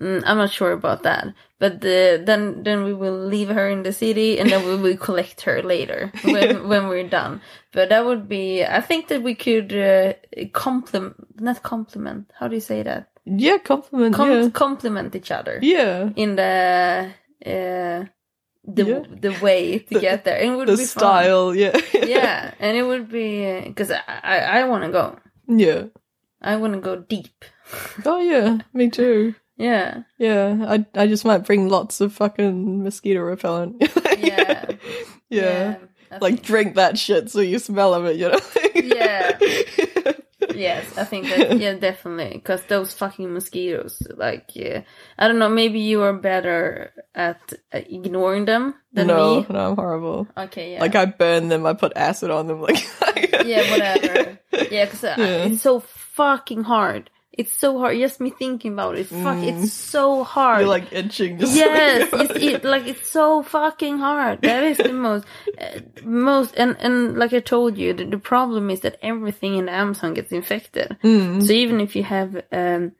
mm, I'm not sure about that. But uh, then then we will leave her in the city and then we will collect her later *laughs* when when we're done. But that would be I think that we could uh, compliment not compliment. How do you say that? Yeah, compliment. Com- yeah. Complement each other Yeah. in the uh, the Yeah. the way to The- get there. And it would *laughs* The be fun. style, yeah. *laughs* Yeah, and it would be because I I, I want to go. yeah. I want to go deep. *laughs* Oh yeah, me too. Yeah. Yeah, I I just might bring lots of fucking mosquito repellent. Yeah. yeah. I Like drink that shit so you smell of it, you know? Yeah. Yes, I think that *laughs* yeah, definitely because those fucking mosquitoes. Like, yeah, I don't know. Maybe you are better at uh, ignoring them than no, me. no, I'm horrible. Okay, yeah, Like I burn them, I put acid on them, like *laughs* yeah, whatever. Yeah, because Yeah. it's so fucking hard. It's so hard. Just me thinking about it. Fuck, Mm. it's so hard. You're like itching. Just yes, like, it's it, like it's so fucking hard. That is the most, uh, most, and and like I told you, the, the problem is that everything in Amazon gets infected. Mm. So even if you have um,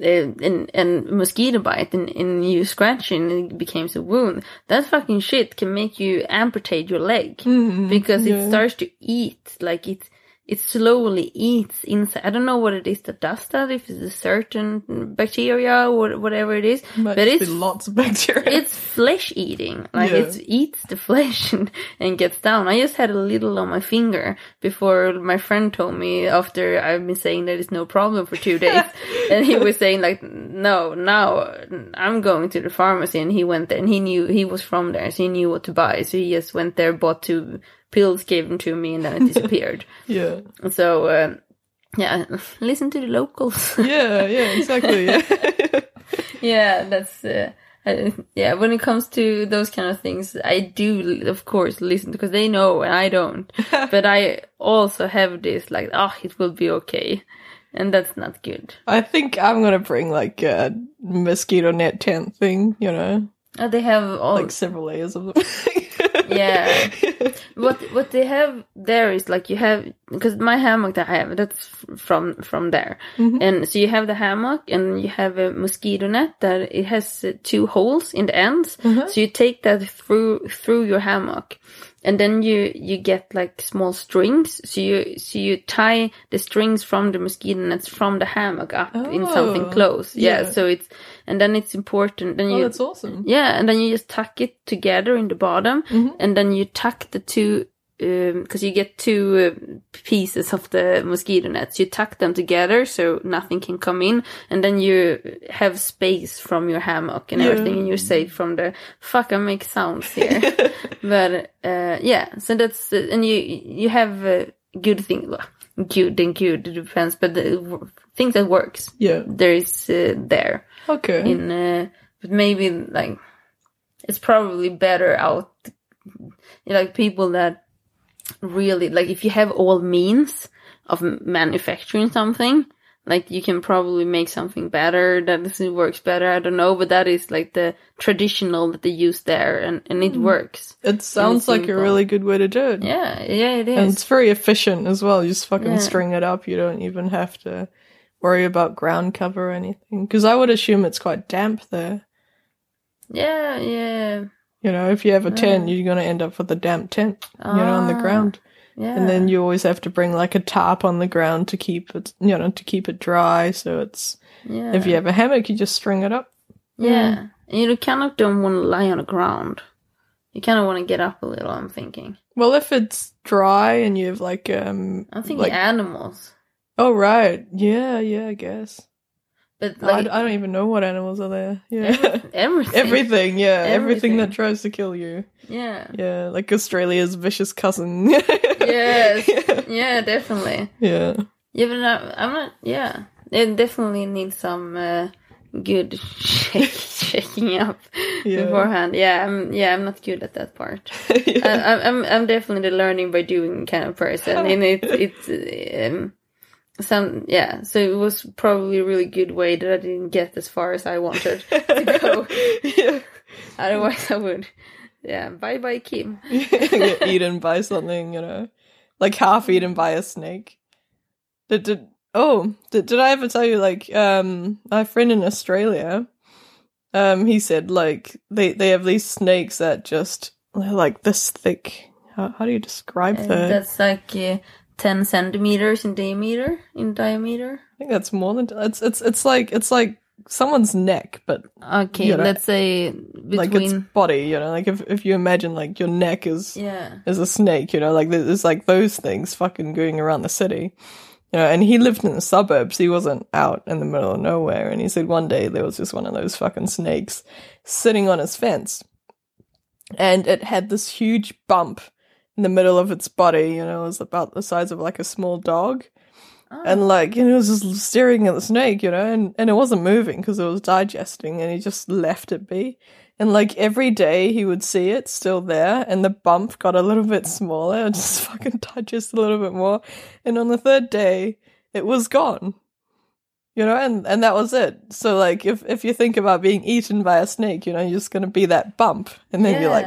uh, an, an mosquito bite and, and you scratch it and it becomes a wound, that fucking shit can make you amputate your leg Mm, because yeah. it starts to eat like it it slowly eats inside. I don't know what it is that does that. If it's a certain bacteria or whatever it is, Might but it's lots of bacteria. it's flesh eating. Like Yeah. it eats the flesh *laughs* and, and gets down. I just had a little on my finger before my friend told me after I've been saying that it's no problem for two days. *laughs* and he was saying like, no, now I'm going to the pharmacy and he went there and he knew he was from there. So he knew what to buy. So he just went there, bought two pills, gave them to me and then it disappeared. *laughs* yeah, so, um, yeah, *laughs* listen to the locals. *laughs* yeah, yeah, exactly. Yeah. yeah that's uh, uh, yeah when it comes to those kind of things i do of course listen because they know and i don't but i also have this like oh it will be okay and that's not good I think I'm gonna bring like a mosquito net tent thing. You know, uh, they have all like several layers of them. *laughs* Yeah. what what they have there is like you have because my hammock that I have that's from from there, Mhm. and so you have the hammock and you have a mosquito net that it has uh, two holes in the ends. Mhm. So you take that through through your hammock, and then you you get like small strings. So you so you tie the strings from the mosquito nets from the hammock up in something Oh, close. Yeah. yeah. So it's and then it's important. Then Oh, you that's awesome. yeah, and then you just tuck it together in the bottom, Mhm. and then you tuck the two because you get two uh, pieces of the mosquito nets. You tuck them together so nothing can come in, and then you have space from your hammock and Yeah. everything, and you're safe from the fuck. I make sounds here, *laughs* but uh, yeah. So that's uh, and you you have uh, good things. Well, good and good it depends, but the things that works Yeah. there is uh, there Okay. in uh, but maybe like it's probably better out like people that really like if you have all means of manufacturing something like you can probably make something better that works better i don't know but that is like the traditional that they use there and, and it works it sounds like a really good way to do it. yeah yeah it is And it's very efficient as well. You just fucking Yeah. string it up. You don't even have to worry about ground cover or anything. Because I would assume it's quite damp there. yeah yeah You know, if you have a tent, you're going to end up with a damp tent, you know, on the Ah, ground. Yeah And then you always have to bring like a tarp on the ground to keep it, you know, to keep it dry. So it's, yeah if you have a hammock, you just string it up. Yeah. And you kind of don't want to lie on the ground. You kind of want to get up a little, I'm thinking. Well, if it's dry and you have like, um, I'm thinking like, animals. oh, right. Yeah, yeah, I guess. But I, like I don't even know what animals are there. Yeah. every- *laughs* everything. Everything, yeah, everything. that tries to kill you. Yeah. Yeah, like Australia's vicious cousin. *laughs* Yes. yeah. Yeah, definitely. yeah. Yeah, but I, I'm not, yeah. It definitely needs some uh, good shake, *laughs* shaking up Yeah. beforehand. Yeah, I'm, yeah, I'm not good at that part. yeah. I, I'm- I'm I'm definitely the learning by doing kind of person, and it it's um, some yeah. So it was probably a really good way that I didn't get as far as I wanted to go. yeah. *laughs* Otherwise, I would. Yeah, bye bye Kim. *laughs* Get eaten by something, you know, like half eaten by a snake. Did, did oh did, did I ever tell you like um my friend in Australia, um he said like they they have these snakes that just they're like this thick. How, how do you describe And that? that's like uh, ten centimeters in diameter. In diameter. I think that's more than it's it's it's like it's like someone's neck, but Okay, You know, let's say like its body. You know, like if if you imagine like your neck is yeah. is a snake, you know, like there- there's like those things fucking going around the city. You know, and he lived in the suburbs. He wasn't out in the middle of nowhere. And he said one day there was just one of those fucking snakes sitting on his fence. And it had this huge bump in the middle of its body, you know, it was about the size of like a small dog. Oh. And like, you know, it was just staring at the snake, you know, and, and it wasn't moving because it was digesting and he just left it be. And like every day he would see it still there and the bump got a little bit smaller and *laughs* just fucking digest a little bit more. And on the third day, it was gone. You know, and, and that was it. So like if, if you think about being eaten by a snake, you know, you're just gonna be that bump and then you're like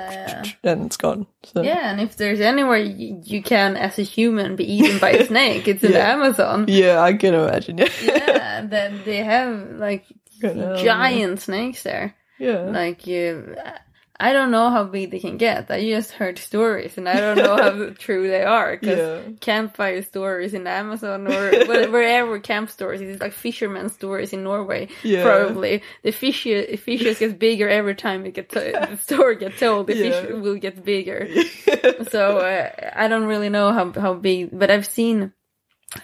*laughs* and it's gone. So Yeah, and if there's anywhere you, you can, as a human, be eaten by a *laughs* snake, it's in the Yeah. Amazon. Yeah, I can imagine. Yeah. yeah, then they have like giant snakes there. Yeah. Like, uh, I don't know how big they can get. I just heard stories, and I don't know how *laughs* true they are. Because Yeah. campfire stories in Amazon or *laughs* wherever camp stores, it's like fisherman stories in Norway. Yeah. Probably the fish fishes gets bigger every time it gets the story gets told. The Yeah. fish will get bigger. *laughs* so uh, I don't really know how how big, but I've seen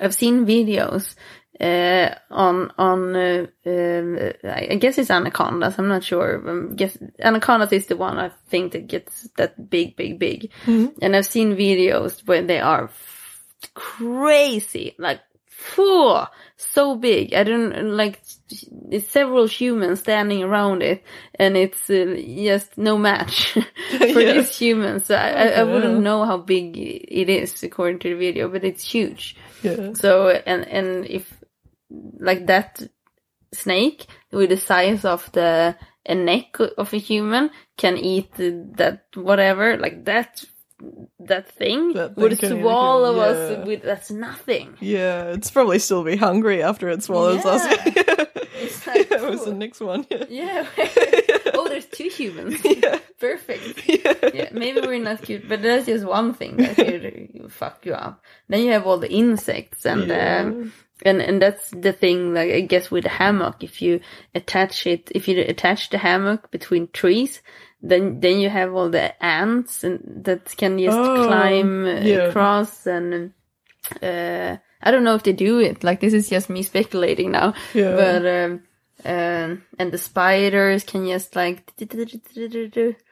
I've seen videos uh, on on uh, um, I guess it's anacondas. I'm not sure. Um, guess anacondas is the one I think that gets that big, big, big. And I've seen videos where they are f- crazy, like phew, so big. I don't like it's several humans standing around it, and it's uh, just no match *laughs* for *laughs* Yeah. these humans. So I, I, I wouldn't know how big it is according to the video, but it's huge. yeah. So and and if like that snake with the size of the a neck of a human can eat that whatever like that that thing That thing would swallow human, us with that's nothing. Yeah, it's probably still be hungry after it swallows us. *laughs* It's like, it was the next one. *laughs* Yeah. *laughs* Oh, there's two humans. *laughs* yeah. Perfect. Yeah. Yeah, maybe we're not cute, but that's just one thing that could fuck you up. Then you have all the insects and Yeah. um, and and that's the thing. Like I guess with a hammock, if you attach it, if you attach the hammock between trees, then then you have all the ants and that can just Oh, climb yeah. across and. Uh, I don't know if they do it. Like this is just me speculating now. Yeah. But um, um, and the spiders can just like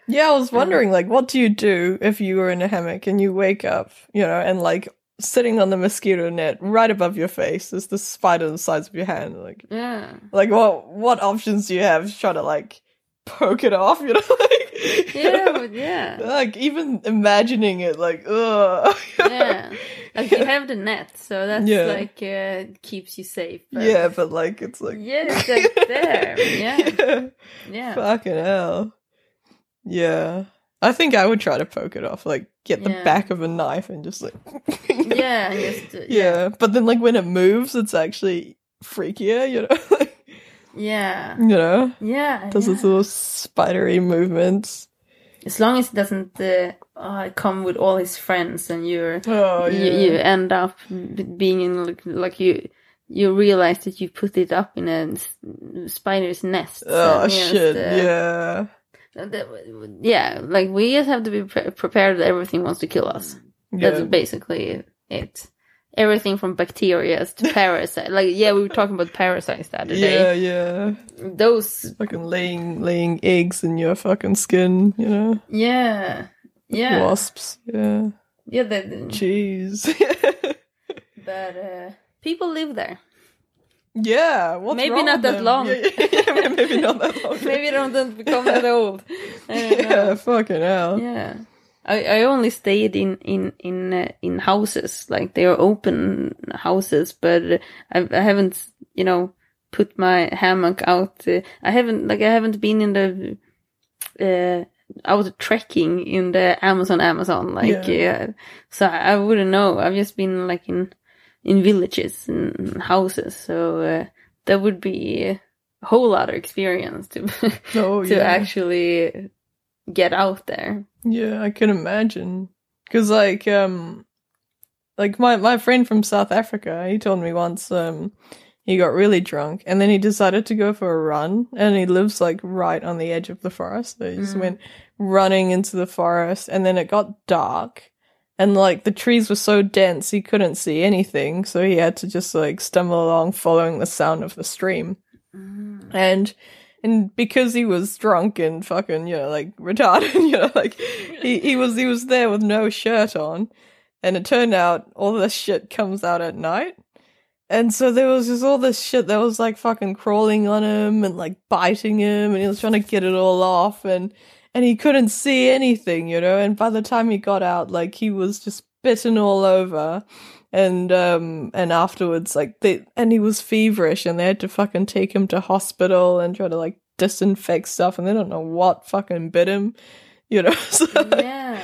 Yeah, I was wondering, like, what do you do if you were in a hammock and you wake up, you know, and like sitting on the mosquito net right above your face is the spider the size of your hand? Like, yeah. like what what options do you have try to like poke it off? You know, *laughs* like Yeah, yeah. like even imagining it, like, ugh. *laughs* yeah. Like you have the net, so that's Yeah. like uh, keeps you safe. but- yeah, but like it's like Yeah, it's like there. *laughs* Yeah. yeah. Yeah. Fucking hell. Yeah. I think I would try to poke it off, like get the Yeah. back of a knife and just like Yeah, just uh, yeah. But then like when it moves it's actually freakier, you know? Yeah. you know? Yeah. Does yeah. its little spidery movements. As long as it doesn't uh, uh, come with all his friends and you're Oh you, you end up being in like, like you you realize that you put it up in a spider's nest. Oh shit, yeah. that- yeah, like we just have to be pre- prepared that everything wants to kill us. That's basically it. Everything from bacteria to *laughs* parasites. like yeah, we were talking about parasites the other Yeah, day. yeah. Those Fucking laying laying eggs in your fucking skin, you know? yeah. Yeah. Wasps. Yeah. Yeah, the, Jeez. *laughs* but uh, people live there. yeah. What's Maybe not that long. Yeah, yeah, yeah, *laughs* maybe not that long. Maybe they don't become that old. Yeah, fucking hell. Yeah. I, I only stayed in in in uh, in houses like they are open houses, but I, I haven't you know put my hammock out. Uh, I haven't like I haven't been in the uh, out trekking in the Amazon Amazon like Yeah. so I, I wouldn't know. I've just been like in in villages and houses, so uh, that would be a whole other experience to *laughs* Oh, to yeah. actually get out there. Yeah, I can imagine. Cause like, um, like my, my friend from South Africa, he told me once, um, he got really drunk and then he decided to go for a run and he lives like right on the edge of the forest. So he just Mm. went running into the forest and then it got dark and like the trees were so dense he couldn't see anything. So he had to just like stumble along following the sound of the stream. and and because he was drunk and fucking you know like retarded *laughs* you know like he, he was he was there with no shirt on. And it turned out all this shit comes out at night. And so there was just all this shit that was like fucking crawling on him and like biting him. And he was trying to get it all off. And and he couldn't see anything you know. And by the time he got out like he was just bitten all over and um and afterwards like they and he was feverish and they had to fucking take him to hospital and try to like disinfect stuff and they don't know what fucking bit him you know *laughs* so, yeah.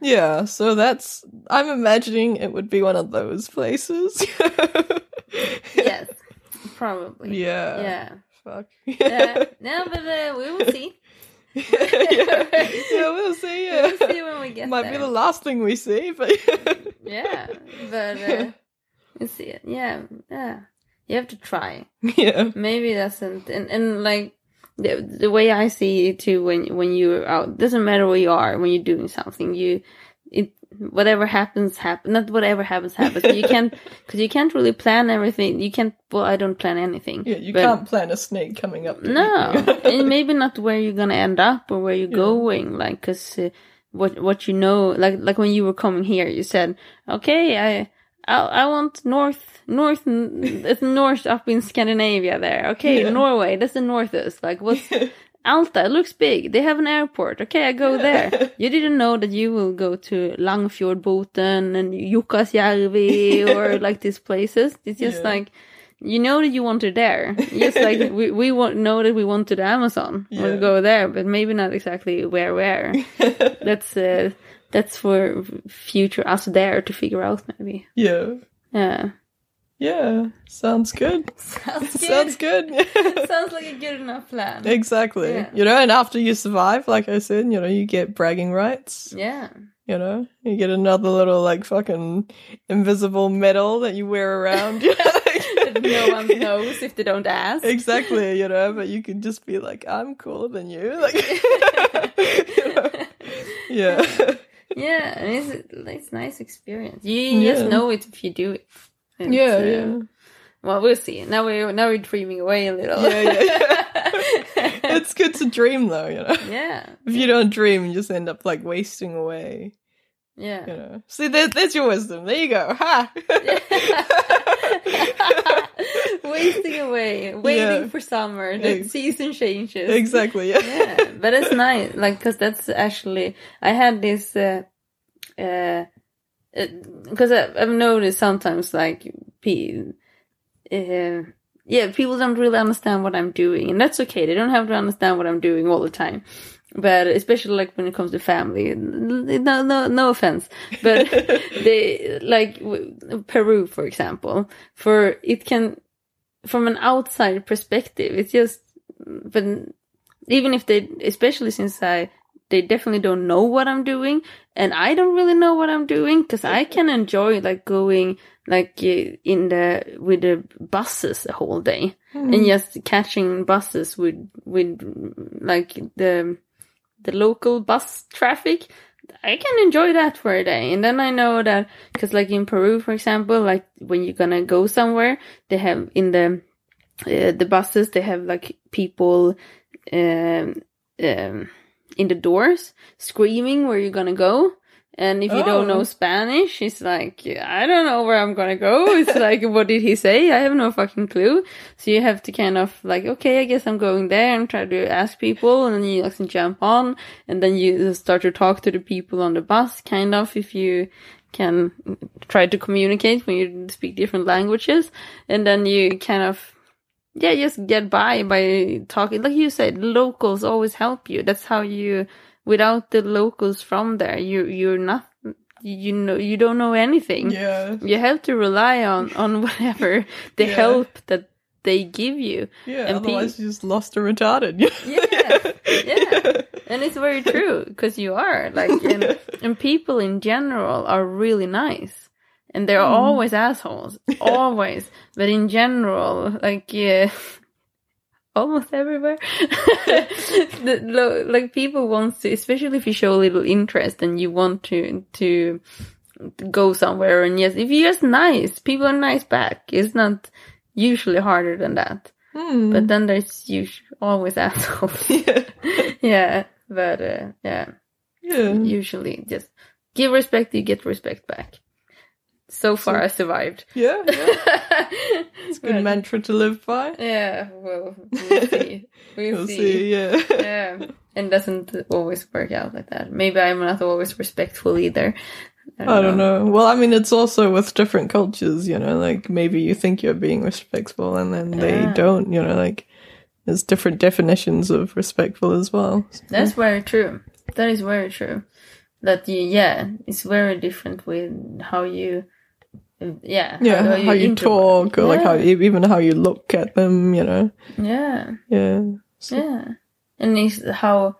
yeah so that's i'm imagining it would be one of those places *laughs* Yes. Probably. yeah Yeah. fuck Yeah. *laughs* No, but uh, we will see. *laughs* yeah. *laughs* yeah we'll see yeah We'll see when we get might there. be the last thing we see but *laughs* Yeah. But uh, we'll see it. Yeah. Yeah. You have to try. yeah Maybe that's and and, and like the the way I see it too when when you're out doesn't matter where you are when you're doing something you it whatever happens happen not whatever happens happens you can't *laughs* because you can't really plan everything you can't well I don't plan anything yeah you but- can't plan a snake coming up no *laughs* and maybe not where you're gonna end up or where you're Yeah. going like because uh, what what you know like like when you were coming here you said okay i i, I want north north it's north up in scandinavia there okay *laughs* Yeah. norway that's the northest like what's alta it looks big they have an airport okay i go there *laughs* you didn't know that you will go to langfjordbotn and jukkasjärvi *laughs* or like these places it's just Yeah. like you know that you want to there. Just like *laughs* we we want know that we want to the Amazon. Yeah. We'll go there, but maybe not exactly where where. that's uh, that's for future us there to figure out maybe. yeah Yeah. Yeah sounds good *laughs* Sounds *laughs* sounds good *laughs* Sounds like a good enough plan. Exactly. Yeah. You know, and after you survive, like I said, you know, you get bragging rights. Yeah. You know, you get another little like fucking invisible medal that you wear around. You The no one knows if they don't ask. exactly, you know, but you can just be like, I'm cooler than you. Like, you know? yeah. Yeah, and it's it's nice experience. You just Yeah. know it if you do it. It's, Yeah, yeah. Well, we'll see. Now we now we're dreaming away a little. Yeah, yeah, yeah. *laughs* it's good to dream though, you know. yeah, If you don't dream, you just end up like wasting away, yeah. you know. See, there, there's your wisdom. There you go. Ha! *laughs* Wasting away, waiting Yeah. for summer. The season changes. exactly, yeah. yeah, but it's nice, like, cause that's actually I had this, uh, uh, because I've noticed sometimes like, pe- uh, yeah, people don't really understand what I'm doing, and that's okay. They don't have to understand what I'm doing all the time. But especially like when it comes to family, no, no, no offense, but *laughs* they like w- Peru, for example, for it can, from an outside perspective, it's just, but even if they, especially since I, they definitely don't know what I'm doing, and I don't really know what I'm doing, because I can enjoy like going like in the with the buses the whole day. And just catching buses with with like the the local bus traffic. I can enjoy that for a day, and then I know that because like in Peru, for example, like when you're gonna go somewhere, they have in the uh, the buses they have like people um, um, in the doors screaming where you're gonna go. And if you don't know Oh. Spanish, it's like, I don't know where I'm gonna go. *laughs* It's like, what did he say? I have no fucking clue. So you have to kind of like, okay, I guess I'm going there and try to ask people and then you like jump on and then you start to talk to the people on the bus, kind of, if you can try to communicate when you speak different languages. And then you kind of yeah, just get by by talking. Like you said, locals always help you. That's how you. Without the locals from there, you you're not. You know, you don't know anything. Yeah, You have to rely on on *laughs* whatever the Yeah. help that they give you. yeah. And otherwise, you just lost or retarded. *laughs* Yeah, yeah. And it's very true because you are like, and, *laughs* and people in general are really nice, and they're always assholes, *laughs* always. But in general, like yeah, *laughs* almost everywhere, *laughs* the, like people want to, especially if you show a little interest and you want to to go somewhere, and yes, if you're just nice, people are nice back. It's not usually harder than that. Hmm. But then there's usually always assholes. yeah. yeah, but uh, yeah, Yeah. usually just give respect, you get respect back. So far, I survived. *laughs* Yeah. yeah. It's a good mantra to live by. Yeah, well, we'll see. *laughs* We'll, We'll see. see. Yeah. *laughs* Yeah, and doesn't always work out like that. Maybe I'm not always respectful either. I don't know. Well, I mean, it's also with different cultures, you know, like maybe you think you're being respectful and then they don't, you know, like there's different definitions of respectful as well. That's very true. That is very true. That you, yeah, it's very different with how you, yeah, Yeah, how, you, talk or like how even how you look at them, you know. Yeah, Yeah. So- yeah, and how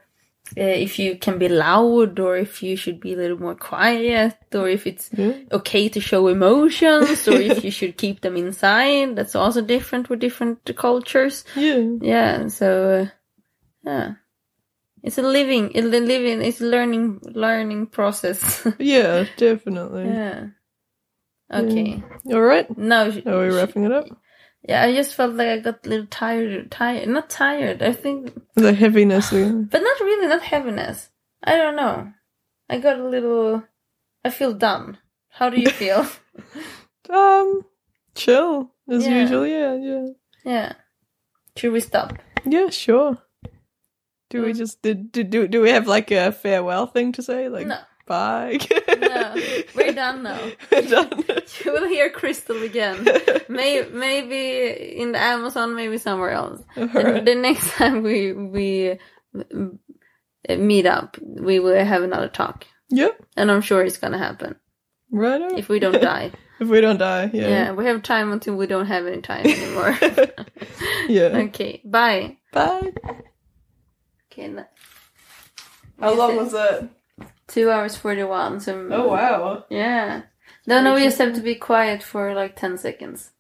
uh, if you can be loud or if you should be a little more quiet or if it's Yeah. okay to show emotions or if you *laughs* should keep them inside. That's also different with different cultures. Yeah. Yeah, so uh, yeah, it's a living, it's a living, it's a learning, learning process. *laughs* Yeah, definitely. yeah. Okay. All right. Now, sh- Are we sh- wrapping it up? Yeah, I just felt like I got a little tired. Tired, not tired. I think, The heaviness. *sighs* but not really, not heaviness. I don't know. I got a little. I feel done. How do you *laughs* feel? um, chill as Yeah. usual. Yeah, yeah, yeah. Should we stop? yeah. Sure. Do we Mm. just did do, do do we have like a farewell thing to say? Like No. Bye. No, we're *laughs* done now. We're done. *laughs* You will hear Crystal again. May, maybe in the Amazon, maybe somewhere else. And Alright. the next *laughs* time we we mm, meet up, we will have another talk, Yep. and I'm sure it's gonna happen Right. on. if we don't die. if we don't die. yeah. Yeah. we have time until we don't have any time anymore. Yeah. okay, bye. Bye. Okay, How long was that? Two hours forty-one. So Oh wow. yeah. No, no, we just have to be quiet for like ten seconds.